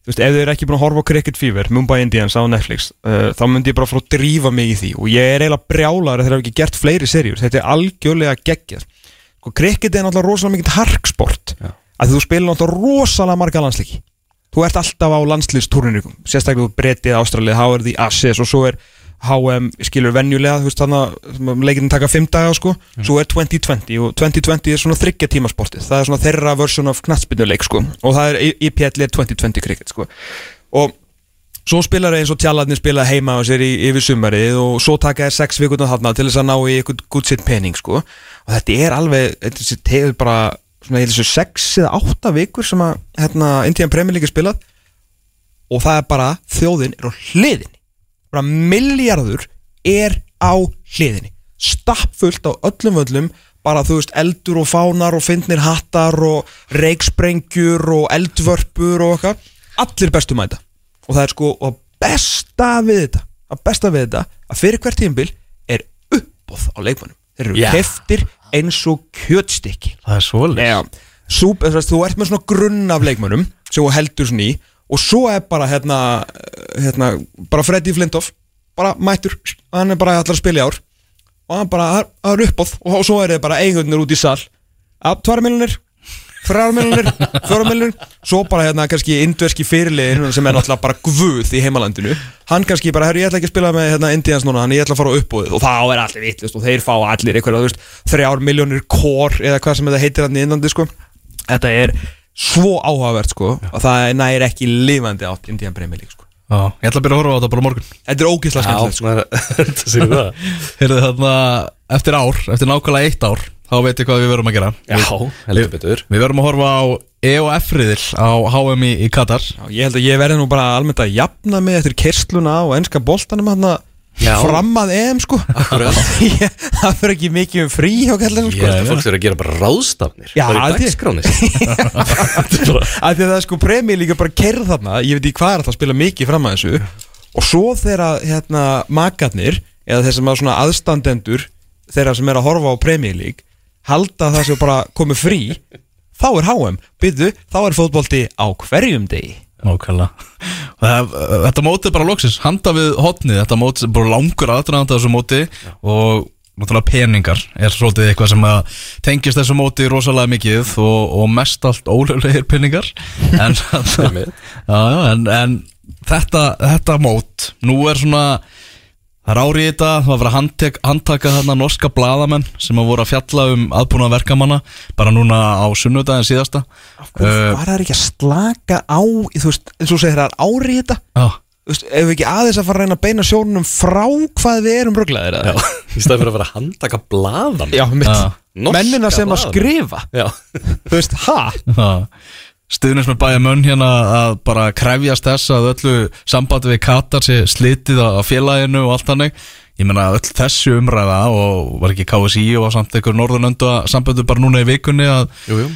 þú veist, ef þið eru ekki búin að horfa á Cricket Fever Mumbai Indians á Netflix uh, þá myndi ég bara frá að drífa mig í því. Og ég er eiginlega brjálar að þeir hafa ekki gert fleiri serjur þetta er algjörlega geggjað. Sko, Cricket er náttúrulega rosalega mikið harksport.
Já.
að þú spilir náttúrulega rosalega marga landsliki þú ert alltaf á landslistúrinu sérstaklega þú bretið Ástralið, þá er því Assis og svo er HM skilur venjulega þú veist þannig að leikinn taka fimm daga sko, svo er 2020 og 2020 er svona þryggja tímasportið það er svona þeirra version of knattspinnuleik sko. Og það er IPL er 2020 cricket sko. Og svo spilar eins og tjallarnir spila heima á sér í, yfir sumarið og svo taka þér sex vikurnar þarna til þess að ná í eitthvað gutt sitt pening sko. Og þetta er alveg, þetta hefur bara svona í þessu sex eða átta vikur sem að hérna Indian Premier League er spilað. Og það er bara þjóðin er á hliðinni bara milljarður er á hliðinni. Stappfullt á öllum völlum bara þú veist eldur og fánar og fyndnir hattar og reiksprengjur og eldvörpur og okkar allir bestu mæta. Og það er sko og besta við þetta að besta við þetta að fyrir hvert tímbil er uppbóð á leikmannum þeir eru
Já.
keftir eins og kjötstykki.
Það er svolítið
að þú ert með svona grunn af leikmönnum sem heldur svona í og svo er bara hérna, hérna bara Freddy Flintoff bara mættur, hann er bara allar að spila í ár. Og hann bara, það er uppáð og svo er þið bara eigundnir út í sal. Að miljonir, fjóra miljonir svo bara hérna kannski indverski fyrirliðin sem er náttúrulega bara guð í heimalandinu. Hann kannski bara, herru ég ætla ekki að spila með hérna Indians núna, hann ég ætla að fara á uppbúðið og þá er allir vittlust og þeir fá allir einhverja, þú veist, þrjár miljonir kór eða hvað sem þetta heitir hann í innandi sko. Þetta er svo áhugavert sko og það næri ekki lifandi átt Indian Premier League sko.
Já, ég ætla að byrja að horfa á þetta bara morgun.
Þetta er ógeðslega skemmtilegt sko.
þetta séu það.
Heyrðu þarna, eftir ár, eftir nákvæmlega eitt ár Þá veit ég hvað við verum að gera.
Já, heldur betur.
Við verum að horfa á EOF-riðil á HM í, Katar.
Já, ég held að ég verði nú bara almennt að jafna mig eftir kersluna á enska boltanum hann
Já.
Fram að EM sko. Það fyrir ekki mikið um frí hjá kallinu sko.
Þetta fólk þurfa að gera bara ráðstafnir
Já,
Það er
þetta-
í dagskráni
að því að það er sko premjör líka bara kerð þarna. Ég veit ekki hvað er það að spila mikið fram að þessu. Og svo þegar hérna makarnir eða þeir sem að svona aðstandendur þeirra sem er að horfa á premjör lík halda það sem bara komið frí þá er HM, byrðu, þá er fótbolti á hverjum degi.
Nákvæmlega. það, Þetta móti bara loksins, handa við hotnið Þetta móti er bara langur aðdraðanda þessu móti Og náttúrulega peningar. Er svolítið eitthvað sem að tengist þessu móti rosalega mikið og, og mest allt ólöflegir peningar. En, já, já, en, en þetta, þetta mót nú er svona það er árið í þetta, það var að vera að handtek, handtaka þarna norska bladamenn sem að voru að fjalla um aðbúna verkamanna bara núna á sunnudaginn síðasta.
Uh, var það ekki að slaka á þú veist, eins og segir það er árið þetta?
Já,
Þú veist, ef við ekki aðeins að fara að reyna að beina sjónunum frá hvað við erum röglaðir
Já, í staði fyrir að vera að handtaka blaðan
já mitt. Mennina sem að
blaðamenn.
skrifa.
Já,
þú veist, ha?
Stuðnins með bæja munn hérna að bara krefjast þess að öllu sambandi við Katar sé slitið á félaginu og allt hannig ég meina öll þessu umræða og var ekki KSI og samt einhver norðunöndu samböndu bara núna í vikunni að,
jú, jú.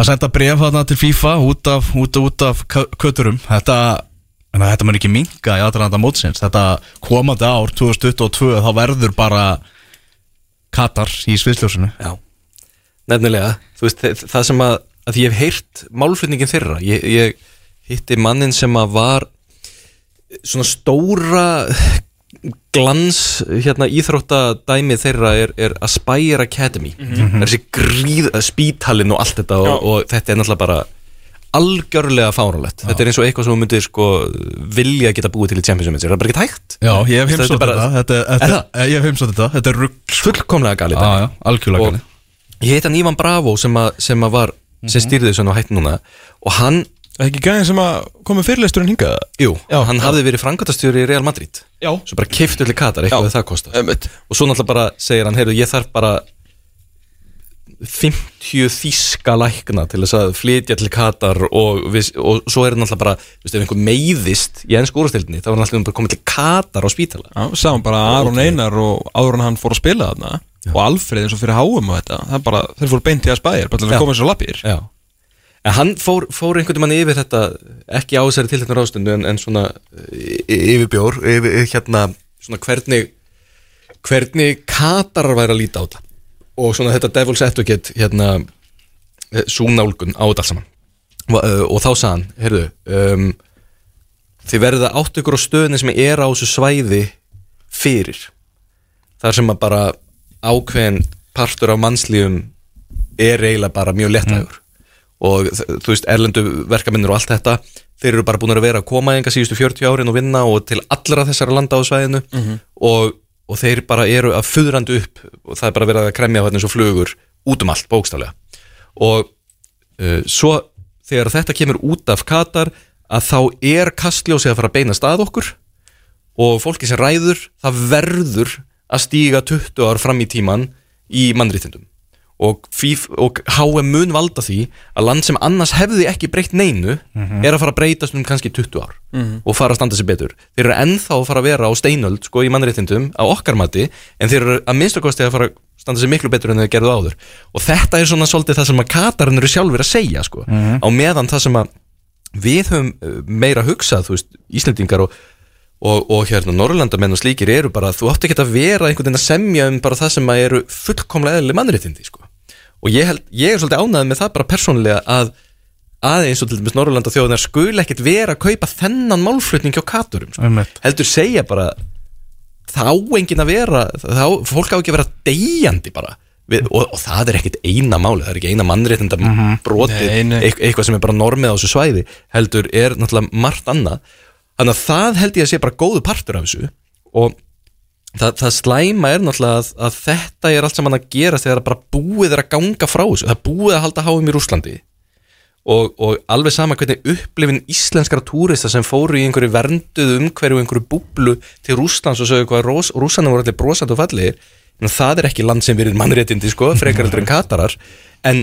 að senda bref þarna til FIFA út af, út, út af kö- köturum. Þetta, þetta mun ekki minga í aðranda mótsins. Þetta komandi ár 2022 þá verður bara Katar í sviðsljósinu.
Já, nefnilega Þú veist, það sem að, að ég hef heyrt málflutningin þeirra. Ég, ég hitti mannin sem að var svona stóra glans hérna íþróttadæmi þeirra er, er Aspire Academy. Það er þessi gríð, spítalinn og allt þetta og, og þetta er náttúrulega bara algjörlega fáránlegt. Þetta er eins og eitthvað sem þú myndir sko vilja geta búið til í Champions League Það er bara ekki hægt?
Já, ég hef
Þetta
heimsótt þetta, þetta,
Er
þetta, þetta, þetta er rugg
fullkomlega galið
Já,
dæmi.
já, algjörlega
og
galið.
ég heit hann Ívan Bravo sem að, sem að var sem stýrði þessu á hætt núna. Og hann,
Það er ekki gæðin sem að komið fyrirlesturinn hingað?
Jú,
Já,
hann
já.
hafði verið frangatastjóri í Real Madrid.
Já.
Svo bara kiftu til Katar, eitthvað það kostar
Einmitt.
og svo náttúrulega bara segir hann, heyrðu, ég þarf bara 50 þíska lækna til þess að flytja til Katar og, við, og svo er hann náttúrulega bara, þú veist, ef einhver meiðist í ennsku úrstildinni, þá er hann alltaf bara komið til Katar á spítala.
Já, sáum bara Aron Einar og en hann fór að spila þarna og Alfred eins og fyrir háum og þetta það bara, þeir fóru beint í að spæðir bara til
Já.
að koma eins og lappir.
Já. En hann fór, fór einhvern veginn yfir þetta ekki á þessari tiltekna ráðstundu en, en svona y- yfir bjór yfir, hérna svona hvernig hvernig Katarar væri að líta á þetta og svona þetta Devil's Advocate hérna súnálgun á þetta alls saman. Og, uh, og þá sagði hann, heyrðu um, þið verða átt ykkur á stöðinni sem er á þessu svæði fyrir. Þar sem að bara ákveðin partur af mannslífum er eiginlega bara mjög léttægur og þ- þú veist, erlendu verkaminnir og allt þetta þeir eru bara búin að vera að koma enga síðustu 40 árin og vinna og til allra þessara landa á svæðinu. Og, og þeir bara eru að fuðrandi upp og það er bara verið að kremja eins og flugur út um allt, bókstaflega. Og uh, svo þegar þetta kemur út af Katar að þá er kastljósið að fara að beina stað okkur og fólki sem ræður það verður að stíga 20 ár fram í tíman í mannréttindum og, og HM mun valda því að land sem annars hefði ekki breytt neinu er að fara að breytast um kannski 20 ár og fara að standa sér betur. Þeir eru ennþá að fara að vera á steinöld sko, í mannréttindum á okkar mati en þeir eru að minnstakosti að fara að standa sér miklu betur en þeir gerðu áður. Og þetta er svona svolítið það sem að Katarinn eru sjálfur að segja sko, á meðan það sem að við höfum uh, meira hugsað þú veist, Íslendingar og og, og hérna Norrlandamenn og slíkir eru bara þú átt ekki að vera einhvern veginn að semja um bara það sem að eru fullkomlega eðlileg mannréttindi sko. Og ég, held, ég er svolítið ánægð með það bara persónulega að aðeins og til dæmis Norrlanda þjóðunar skul ekkit vera að kaupa þennan málflutning hjá katurum sko. Heldur segja bara þá enginn að vera þá, fólk á ekki að vera deyjandi bara. Við, og, og það er ekkit eina máli það er ekki eina mannréttinda brotið
Nei, nei.
eit- eitthvað sem er bara normið á þessu svæði heldur er náttúrulega margt annað. Þannig að það held ég að sé bara góðu partur af þessu. Og það, það slæma er náttúrulega að, að þetta er allt saman að gerast þegar bara búið er að ganga frá þessu. Það búið að halda háum í Rúslandi og, og alveg sama hvernig upplifin íslenskara túrista sem fóru í einhverju vernduðu umhverju einhverju búblu til Rúslands og sögðu hvað rós, Rússanum voru allir brosandi og fallegir en það er ekki land sem erum mannréttindi sko, frekar heldur en Katarar. En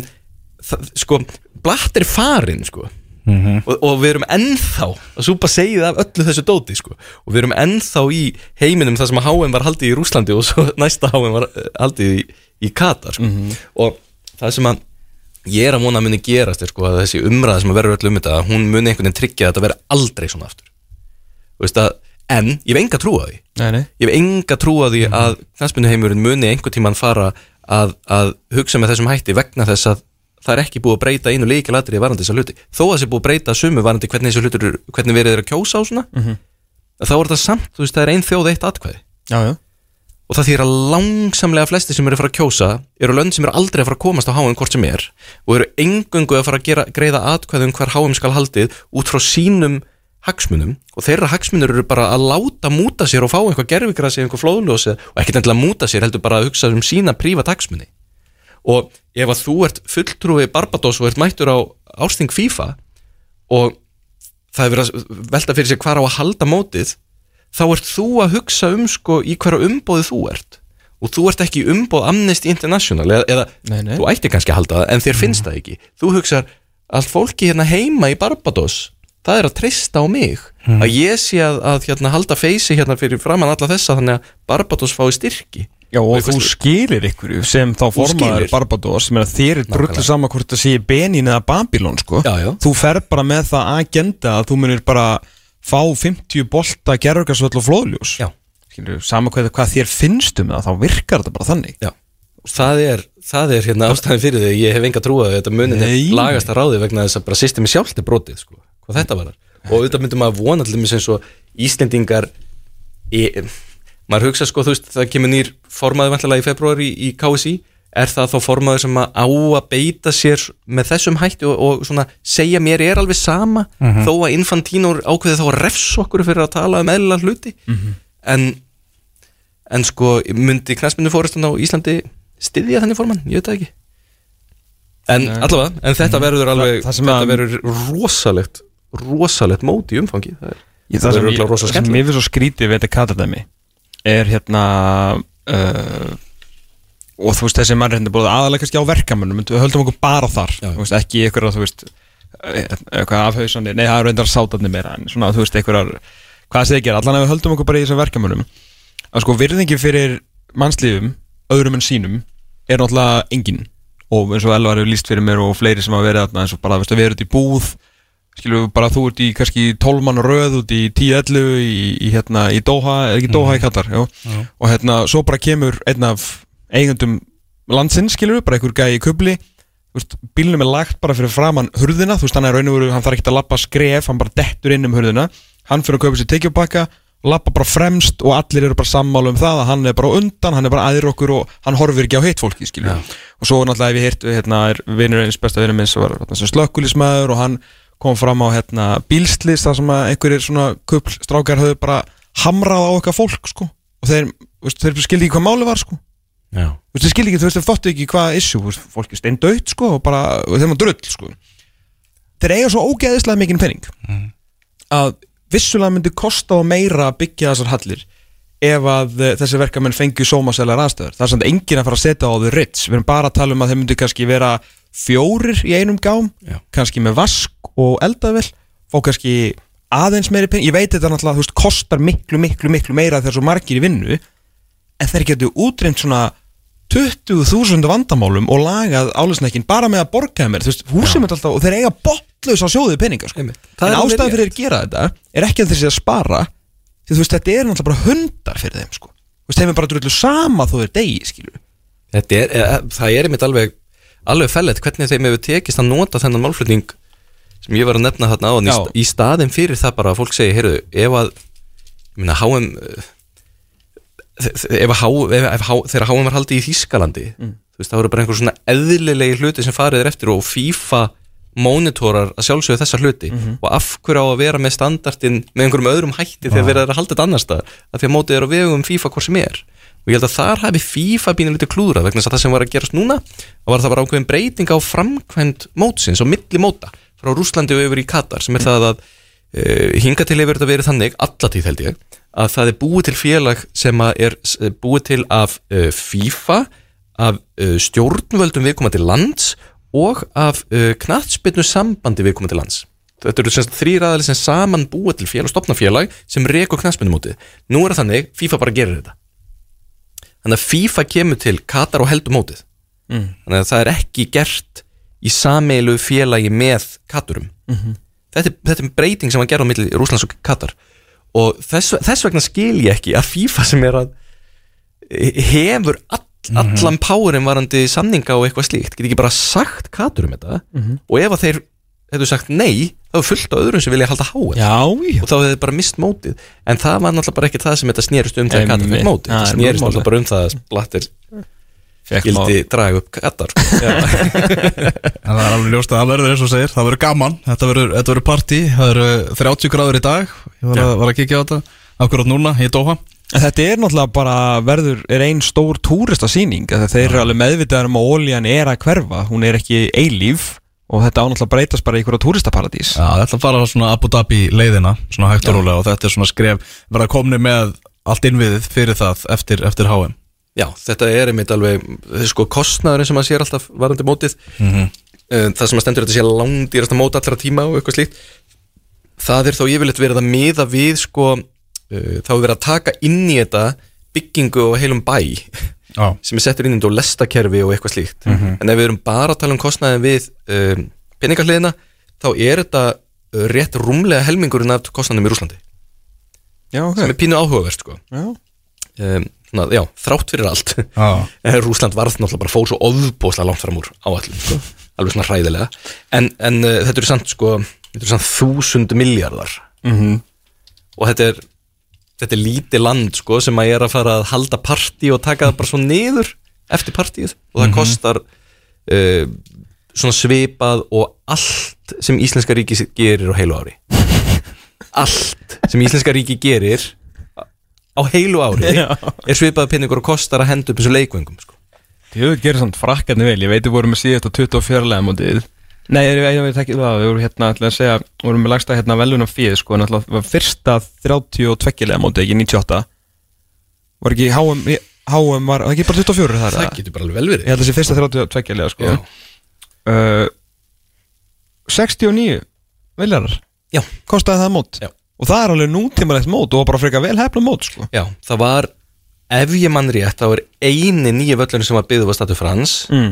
það, sko, blatt er farin sko og, og við erum ennþá að súpa segið af öllu þessu dóti sko. og við erum ennþá í heiminum það sem að HM var haldið í Rúslandi og svo næsta HM var eh, haldið í, í Katar sko. og það sem að ég er að vona að muni gerast er sko að þessi umræða sem að verður öll um þetta hún muni einhvern veginn tryggja að þetta verður aldrei svona aftur. Að, en ég hef enga trú á því.
Nei, nei.
Ég hef enga trú á því að knastbunduheimurinn muni einhvern tímann fara að, að hugsa með þessum hætti vegna þess að það er ekki búið að breyta einu líkilatri varandi þessa hluti. Þó að það sé búið að breyta sumu varandi hvernig þessu hlutur hvernig verið er að kjósa á svona þá er það samt, þú veist, það er ein þjóð eitt atkvæði.
Já, já.
Og það þýr að langsamlega flesti sem eru að fara að kjósa eru lönd sem eru aldrei að fara að komast á HM hvort sem er og eru engungu að fara að gera, greiða atkvæðum hver HM skal haldið út frá sínum hagsmunum. Og þeirra hagsmunur eru bara að láta múta sér og fá einhver gerfigrasi, einhver flóðljósi og ekkert endilega múta sér heldur bara að hugsa um sína prívat hagsmuni og ef að þú ert fulltrúi Barbados og ert mættur á ásting FIFA og það er verið að velta fyrir sér hvar á að halda mótið þá ert þú að hugsa um sko í hverju umbóði þú ert. Og þú ert ekki umbóð Amnesty International eða, eða
Nei, nei.
þú ætti kannski að halda það en þér finnst það ekki. Þú hugsar allt fólki hérna heima í Barbados það er að treysta á mig. Að ég sé að, að hérna, halda feysi hérna fyrir framann alla þessa þannig að Barbados fái styrki
Já, og
eitthvað
þú skilir ykkur sem þá formaður. Barbados er að þér er drullu saman hvort það sé Benin eða Babylon sko.
Já, já.
þú fer bara með það agenda að þú munir bara fá 50 bolta gerðurkarsvöld og flóðljós
Já.
Skilur, sama hvað, hvað þér finnst um það þá virkar þetta bara þannig
Já, það er, það er hérna ástæðin fyrir því ég hef enga trú að þetta munin
Nei.
lagast að ráði vegna þess að bara systemi sjálft er brotið sko, hvað þetta var og auðvitað myndum maður vona allir eins og Íslendingar í, maður hugsa sko þú veist það kemur nýr formaður vantilega í februar í, í KSI er það þá formaður sem að á að beita sér með þessum hætti og, og svona segja mér er alveg sama þó að Infantino ákveði þá að refsa okkur fyrir að tala um eðlilega hluti? En en sko myndi knæspindu fórustan á Íslandi styðja þannig formann, ég veit það ekki. En
Nei.
allavega, en þetta verður alveg
það sem
þetta verður rosalegt rosalegt mót í umfangi. Það, er, það
það sem,
verður
ég,
örugglega rosa
það sem
skemmtilegt.
mér finnst svo skrítið við þetta katardæmi er hérna uh, og þú veist þessi mannréttindi búið aðalega kannski á verkamönnum við höldum okkur bara þar. Veist, ekki ykkur að þú veist eitthvað afhausandi, nei það er reyndar sátarnir meira en svona þú veist ykkur hvað segir gera, allan að við höldum okkur bara í þessum verkamönnum. Að sko virðingi fyrir mannslífum, öðrum en sínum er náttúrulega engin. Og eins og Elvar hefur líst fyrir mér og fleiri sem hafa verið þarna eins og bara veist, að vera út í búð skilur bara þú ert í kannski 12 mann röð út í 10-11 í, í, hérna, í Doha, eða ekki Doha í Katar já. og hérna svo bara kemur einn af eigendum landsins skilur bara einhver gæi í kubli veist, bílnum er lagt bara fyrir framann hurðina, þú veist, hann er raun og veru, hann þarf ekki að lappa skref, hann bara dettur inn um hurðina. Hann fyrir að kaupa sér tekjubakka lappa bara fremst og allir eru bara sammála um það að hann er bara undan, hann er bara aðrir okkur og hann horfir ekki á heitt fólki, skilur og svo náttúrulega hef ég heyrt, hérna, er vinur eins besta vinur minn sem var hérna, slökkulismæður og hann kom fram á hérna bílslis þar sem einhverjir svona kupl strákar höfðu bara hamrað á okkar fólk, sko. Og þeir, veist, þeir skildi ekki hvað máli var, sko. Veist, þeir skildi ekki, veist, þeir þóttu ekki hvað veist, fólk er steindautt, sko, og bara, og þeim var drull, sko. Þeir eiga svo ógeðislega mikinn penning að vissulega myndi kosta á meira að byggja þessar hallir ef að uh, þessi verkamenn fengju sómasælar aðstöður það er samt enginn að fara að setja á þau rits. Við erum bara að tala um að þeir myndu kannski vera fjórir í einum gám
Já.
kannski með vask og eldavel fá kannski aðeins meiri penning ég veit þetta náttúrulega, þú veist, kostar miklu, miklu, miklu meira þegar svo margir í vinnu en þeir getur útreynd svona 20.000 vandamálum og lagað álisnekkin bara með að borga þeim þú veist, húsum er alltaf og þeir eiga botlaus á sjóðið peninga sko. En
er
ástæðan fyrir að gera þetta er ekki að þeir sé að spara því þú veist, þetta er náttúrulega bara hundar fyrir þeim sko. þú veist, þeim er bara drullu sama þó þeir degi, skilur
Þetta er, e, það er einmitt alveg alveg fellet hvernig þeim hefur tekist að nota þennan málflutning sem ég var að nefna þarna á st- í staðin fyrir það bara að fólk segi, heyrðu, ef að meina, HM eh, ef, að þegar HM var haldið í Þýskalandi
Mm.
þú veist, það voru bara einhver svona eðlilegi hluti sem farið er eftir og FIFA monitorar að sjálfsögðu þessa hluti.
Mhm.
og af hverju á að vera með standartin með einhverjum öðrum hætti þegar verið er að halda þetta annars stað að því að mótið er á vegum FIFA hvort sem er og ég held að þar hafi FIFA bínu lítið klúðrað vegna þess að það sem var að gerast núna var að það var ákveðin breyting á framkvæmd mótsins og milli móta frá Rúslandi og yfir í Katar sem er það að uh, hinga til hefur þetta verið þannig allatíð held ég að það er búið til félag sem er s- búið til af uh, FIFA af uh, stjórnvöldum viðkomandi lands og af knattspinnu sambandi viðkomandi lands Þetta eru semst þrýr aðali sem saman búið til félag, stopna félag sem rekur knattspinnumótið. Nú er það þannig, FIFA bara gerir þetta. Þannig að FIFA kemur til Katar og heldur mótið.
Mm.
Þannig að það er ekki gert í sameilu félagi með Katurum. þetta, er, þetta er breyting sem var gerð á milli Rúslands og Katar. Og þess, þess vegna skil ég ekki að FIFA sem er að hefur all, allan powerinn varandi samninga og eitthvað slíkt, get ekki bara sagt Katurum þetta og ef að þeir hefðu sagt nei, þá er fullt á öðrum sem vilja halda
já
og þá hefði bara mist mótið. En það var náttúrulega bara ekki það sem þetta snerist um þegar Katar fyrir mótið,
Það
það
málið.
náttúrulega bara um það að Blatter gildi draga upp Katar. Sko.
En það er alveg ljóst að það verður eins og segir. Það verður gaman, þetta verður, þetta verður partí. Það eru 30 gráður í dag. Ég var að, var að kíkja á þetta. Akkurat núna, í Doha.
En þetta er náttúrulega bara verður, er ein stór túristasýning. Þeir eru alveg meðvitaðar um að ólíjan er að hverfa. Hún er ekki eilíf Og þetta ánáttúrulega breytast bara í einhverja túristaparadís.
Já, þetta fara svona Abu Dhabi leiðina Svona hægt og rólega Og þetta er svona skref Verða komni með allt innviðið fyrir það Eftir, eftir HM
Já, þetta er einmitt alveg sko, kostnaðurinn sem að sér alltaf varandi mótið
Mhm.
Eh, það sem að stendur þetta sé langdýrasta mót allra tíma og eitthvað slíkt það er þá yfirleitt verið að miða við sko, uh, þá er verið að taka inn í þetta byggingu og heilum bæ
Já,
sem er settur inn í lestakerfi og eitthvað slíkt. En ef við erum bara að tala um kostnaðin við um, peningahliðina þá er þetta uh, rétt rúmlega helmingurinn af kostnaðinum í Rúslandi
Já, ok.
Sem er pínu áhugavert sko. Um, já, þrátt fyrir allt. En Rúsland varð náttúrulega bara fór svo ofbóðslega langt fram úr áallum sko. alveg svona hræðilega. En, en uh, þetta eru samt sko þúsund miljardar
Mhm.
og þetta er þetta er lítið land sko sem að er að fara að halda partí og taka það bara svo niður eftir partíð og það kostar uh, svona svipað og allt sem Íslenska ríki gerir á heilu ári. Allt sem Íslenska ríki gerir á heilu ári
Já.
er svipað pinningur og kostar að henda upp þessu leikvöngum sko.
Ég veit gerir samt frakkarni vel, ég veit við vorum með síðast á 24 lega mótið Nei, ég, veit ekki það, við vorum hérna ætla að segja, við vorum með lagsta hérna velunum fyrir sko, en alltaf var fyrsta 32 lega mótið, ekki 98 Var ekki HM, HM var, var ekki bara 24 þar?
það getur bara alveg vel verið
Ég held að þessi fyrsta 32 lega sko uh, 69 viljarar. Kostaði það mót
Já.
Og það er alveg nútímalegt mót og bara frekar vel hefna mót sko
Já, það var ef ég mann rétt, það var eini nýja völlun sem var byggðu á Statu Frans
mm.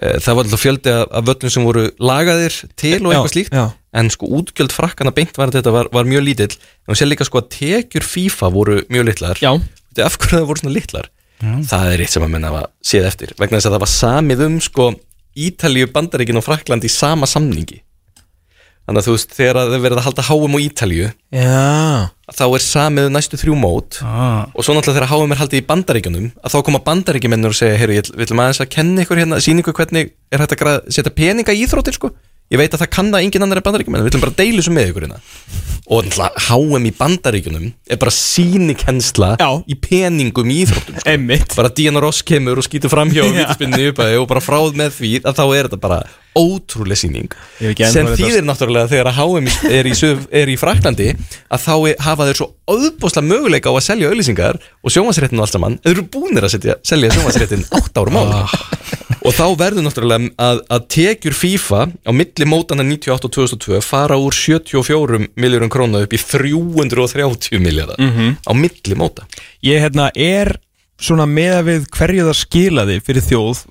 Eh, það var alltaf fjöldi af völlum sem voru lagaðir til og
Já,
eitthvað slíkt.
já.
en sko útgjöld frakkana beint var þetta var, var mjög lítill. En sér líka sko að tekjur FIFA voru mjög litlar.
Já,
af hverju það voru svona litlar? Það er eitt sem að menna að séð eftir. Vegna þess að það var samið um sko Ítalíu, Bandaríkin og Frakland í sama samningi þannig að þú veist þegar það er verið að halda háum á Ítalíu
já.
þá er samið um næstu þrjú mót.
Ah,
og svo náttúrulega þegar háum er haldið í bandaríkjunum að þá koma bandaríkjumennur og segja heyrðu, ég vil maður að kenna ykkur hérna, ykkur hvernig er hægt að setja peninga í íþróttir sko, ég veit að það kann það engin annar í bandaríkjum við ætlum bara deila þessu með ykkur hérna. Og náttúrulega HM í bandaríkjunum er bara sínikensla
Já.
í peningum í íþróttum sko.
Einmitt.
Bara Diana Ross kemur og skýtur framhjá
Já.
vítaspinni upp og bara fráð með því að þá er þetta bara ótrúlega síning sem þýðir náttúrulega þegar HM er í, er í Fraklandi að þá er- hafa þeir svo auðbúslega möguleika á að selja auðlýsingar og sjónvarsréttin og allt saman. Þeir eru búnir að setja, selja sjónvarsréttin átt árum áður og þá verður náttúrulega að, að tekjur FIFA á milli mótana 98 og 2002 fara úr 74 miljórum krónu upp í 330 miljardar á milli móta.
Ég hérna er svona meða við hverju það skilaði fyrir þjóð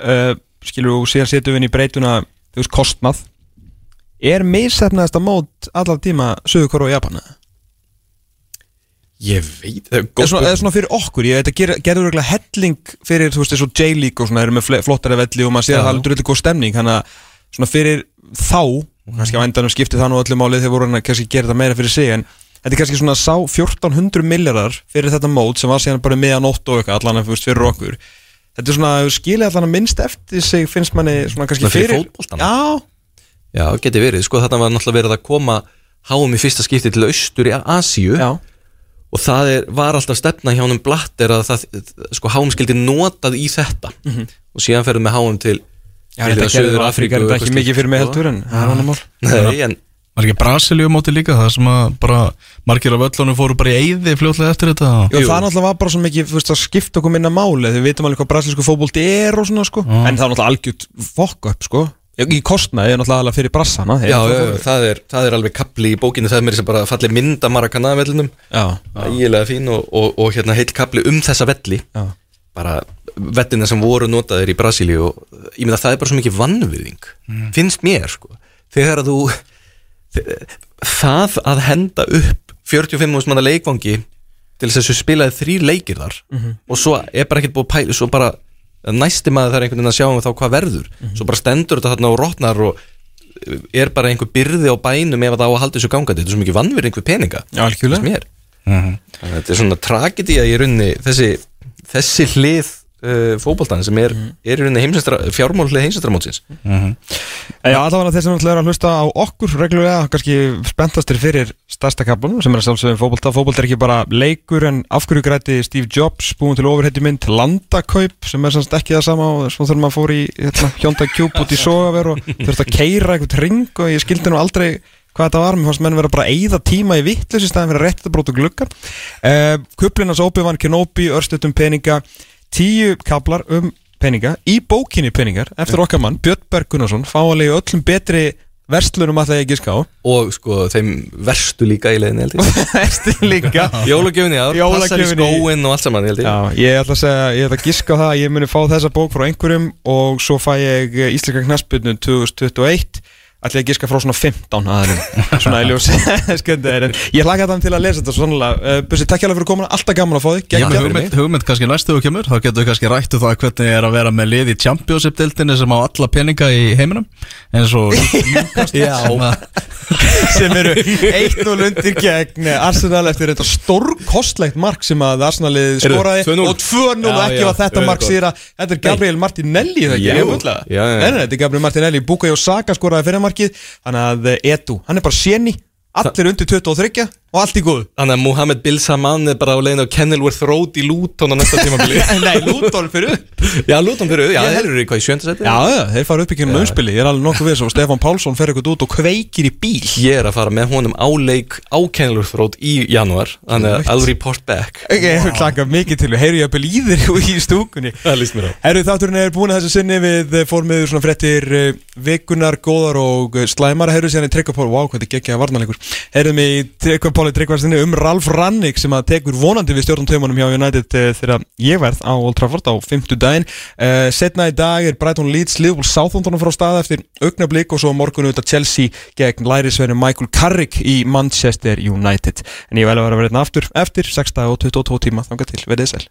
uh, skilur og síðan setjum við inn í breytuna þú veist kostnað. Er meðsefnaðasta mót allar tíma Suður og Japan eða
Ég veit, það er góð
svona, eða svona fyrir okkur, ég veit að gera, gerður regla helling fyrir, þú veist, eins og J-League og svona eru með fle- flottari velli og maður sér að það er drullið góð stemning, þannig að svona fyrir þá, kannski á endanum skipti það nú öllu málið þegar voru hann að kannski gera þetta meira fyrir sig, en þetta er kannski svona sá 1400 miljardar fyrir þetta mót sem var síðan bara meðanótt og eitthvað, allan að veist, fyrir okkur. Þetta er svona, skilja allan að minnst eftir sig finnst manni svona kannski
Svona fyrir
fyrir,
fótboltann?
Já,
Já, geti verið, sko þarna var náttúrulega verið að koma háum í fyrsta skipti til austur í Asíu.
Já,
og það er, var alltaf stefna hjá honum blatter að það, sko háum skildi notað í þetta. Og síðan ferðum við háum til
já
til
þetta gerður
Suður-Afríku
Afríka, þetta
og
er ekki mikið fyrir mig heldur en það er annar mál.
Nei, en
Var ekki Brasilíu móti líka það sem að bara margir af öllunum fóru bara í eyði fljótlega eftir þetta?
Já,
Jú.
það náttúrulega var bara svo mikið, þú veist, að skipta okkur minna máli Þið vitum alveg hvað brasilísku fótbolti er og svona, sko. En það er náttúrulega algjört fokk upp, sko Í kostnaði er náttúrulega fyrir brassana
já, það, er, það er alveg kapli í bókinu það er mér sem bara falli mynda Maracana vellinum. Ægilega fín og, og, og hérna heill kapli um þessa velli.
Já.
bara vettina sem voru notaðir í Brasilíu og ég meina það er bara svo mikið vannviðing finnst mér sko. Þegar að þú það að henda upp 45 mús manna leikvangi til þess að þessu spilaði þrý leikir þar og svo er bara ekkert búið að pæla svo bara næsti maður þarf einhvern veginn að sjá um þá hvað verður. Svo bara stendur þetta þarna og rotnar og er bara einhver byrði á bænum ef það á að halda þessu gangandi. Þetta er svo mikið vannvirðing við peninga finnst mér. Þannig að þetta er svona tragedi að ég runni þessi, þessi hlið uh, fótboltan sem er, er í runni heimsestra, fjármál hlið heimsestramótsins
En Já, allavega þeir sem náttúrulega er að hlusta á okkur reglulega, kannski spenntastir fyrir stærsta kaplanum sem er að sjálfsögum fótbolta. Fótbolta er ekki bara leikur en af hverju græti Steve Jobs búin til ofurheiti mynd landakaup sem er semst ekki það sama og svo þegar maður fór í hérna, Hyundai Cube út í Sogaver og þurfti að keira einhvern ring og ég skildi nú aldrei hvað þetta var, mér fannst menn vera bara að eyða tíma í vittlust í staðin fyrir að rétta bróta gluggan uh, Kuplinas Obi-Wan Kenobi, örstutum peninga tíu kaplar um peninga. Í bókinni peningar eftir okkar mann Björn Berg Gunnarsson fáanlega öllum betri verslunum að það ég giska á.
Og sko þeim verstu líka í ég.
Verstu líka.
Jólagjöfni, passar í skóin og allt saman ég.
Já, ég ætla að segja, ég ætla að giska það að ég muni fá þessa bók frá einhverjum og svo fæ ég Íslenska knaspinu 2021 ætla ég að giska frá svona 15 aðeins svona en ég hlaka þannig til að lesa þetta svo sannlega uh, Bussi, takk hjá fyrir komuna, alltaf gaman að fá þig.
Hugmynd, hugmynd kannski næstu þú kemur. Þá getur við kannski rættu það hvernig er að vera með lið í Championship-deltinni sem á alla peninga í heiminum. Eins og sem
eru 1-0 undir gegn Arsenal eftir þetta stórkostlegt mark sem að Arsenalið skoraði
2-0.
og 2-0 og
Já,
ekki var þetta mark síra þetta er Gabriel Martinelli það ég þetta er Gabriel Martinelli, Bukayo Saka skoraði fyrir markið. Þannig að eh, Edu, hann er bara séni. Allir undir 23 og allt í góðu.
Þannig að Mohamed Bil Saman er bara á leiðin á Kenilworth Road í Luton á næsta tímabili.
Nei, Luton fyrir upp.
Já, Luton fyrir, já,
Ég-
þeir eru í hvað í sjöndasæti
Já, já, þeir fara upp í kynum umspili, ég er alveg nokkuð við svo Stefán Pálsson fer eitthvað út og kveikir í bíl.
Ég er að fara með honum á leik á Kenilworth Road í januar Þannig að I'll report back.
Ok, ég wow. klaka mikið til, heyru ég að byrja í stúkunni?
Það líst mér á.
Herru, þátturinn er búin að þessu sinni. Við eh, fórum með svona fréttir uh, vikunar, góðar og uh, slæmar. Herru Tryggvapóli Tryggvarsinni um Ralf Rannik sem að tekur vonandi við stjórnum taumunum hjá United uh, þegar ég verð á Old Trafford á 50 daginn uh, Setna í dag er Brighton Leeds, Liverpool Southampton frá stað eftir augnablík og svo á morgun auðvitað Chelsea gegn lærisverðin Michael Carrick í Manchester United. En ég vel að vera vera hérna aftur eftir 6 dag og 22 tíma, þangar til, verðið sæl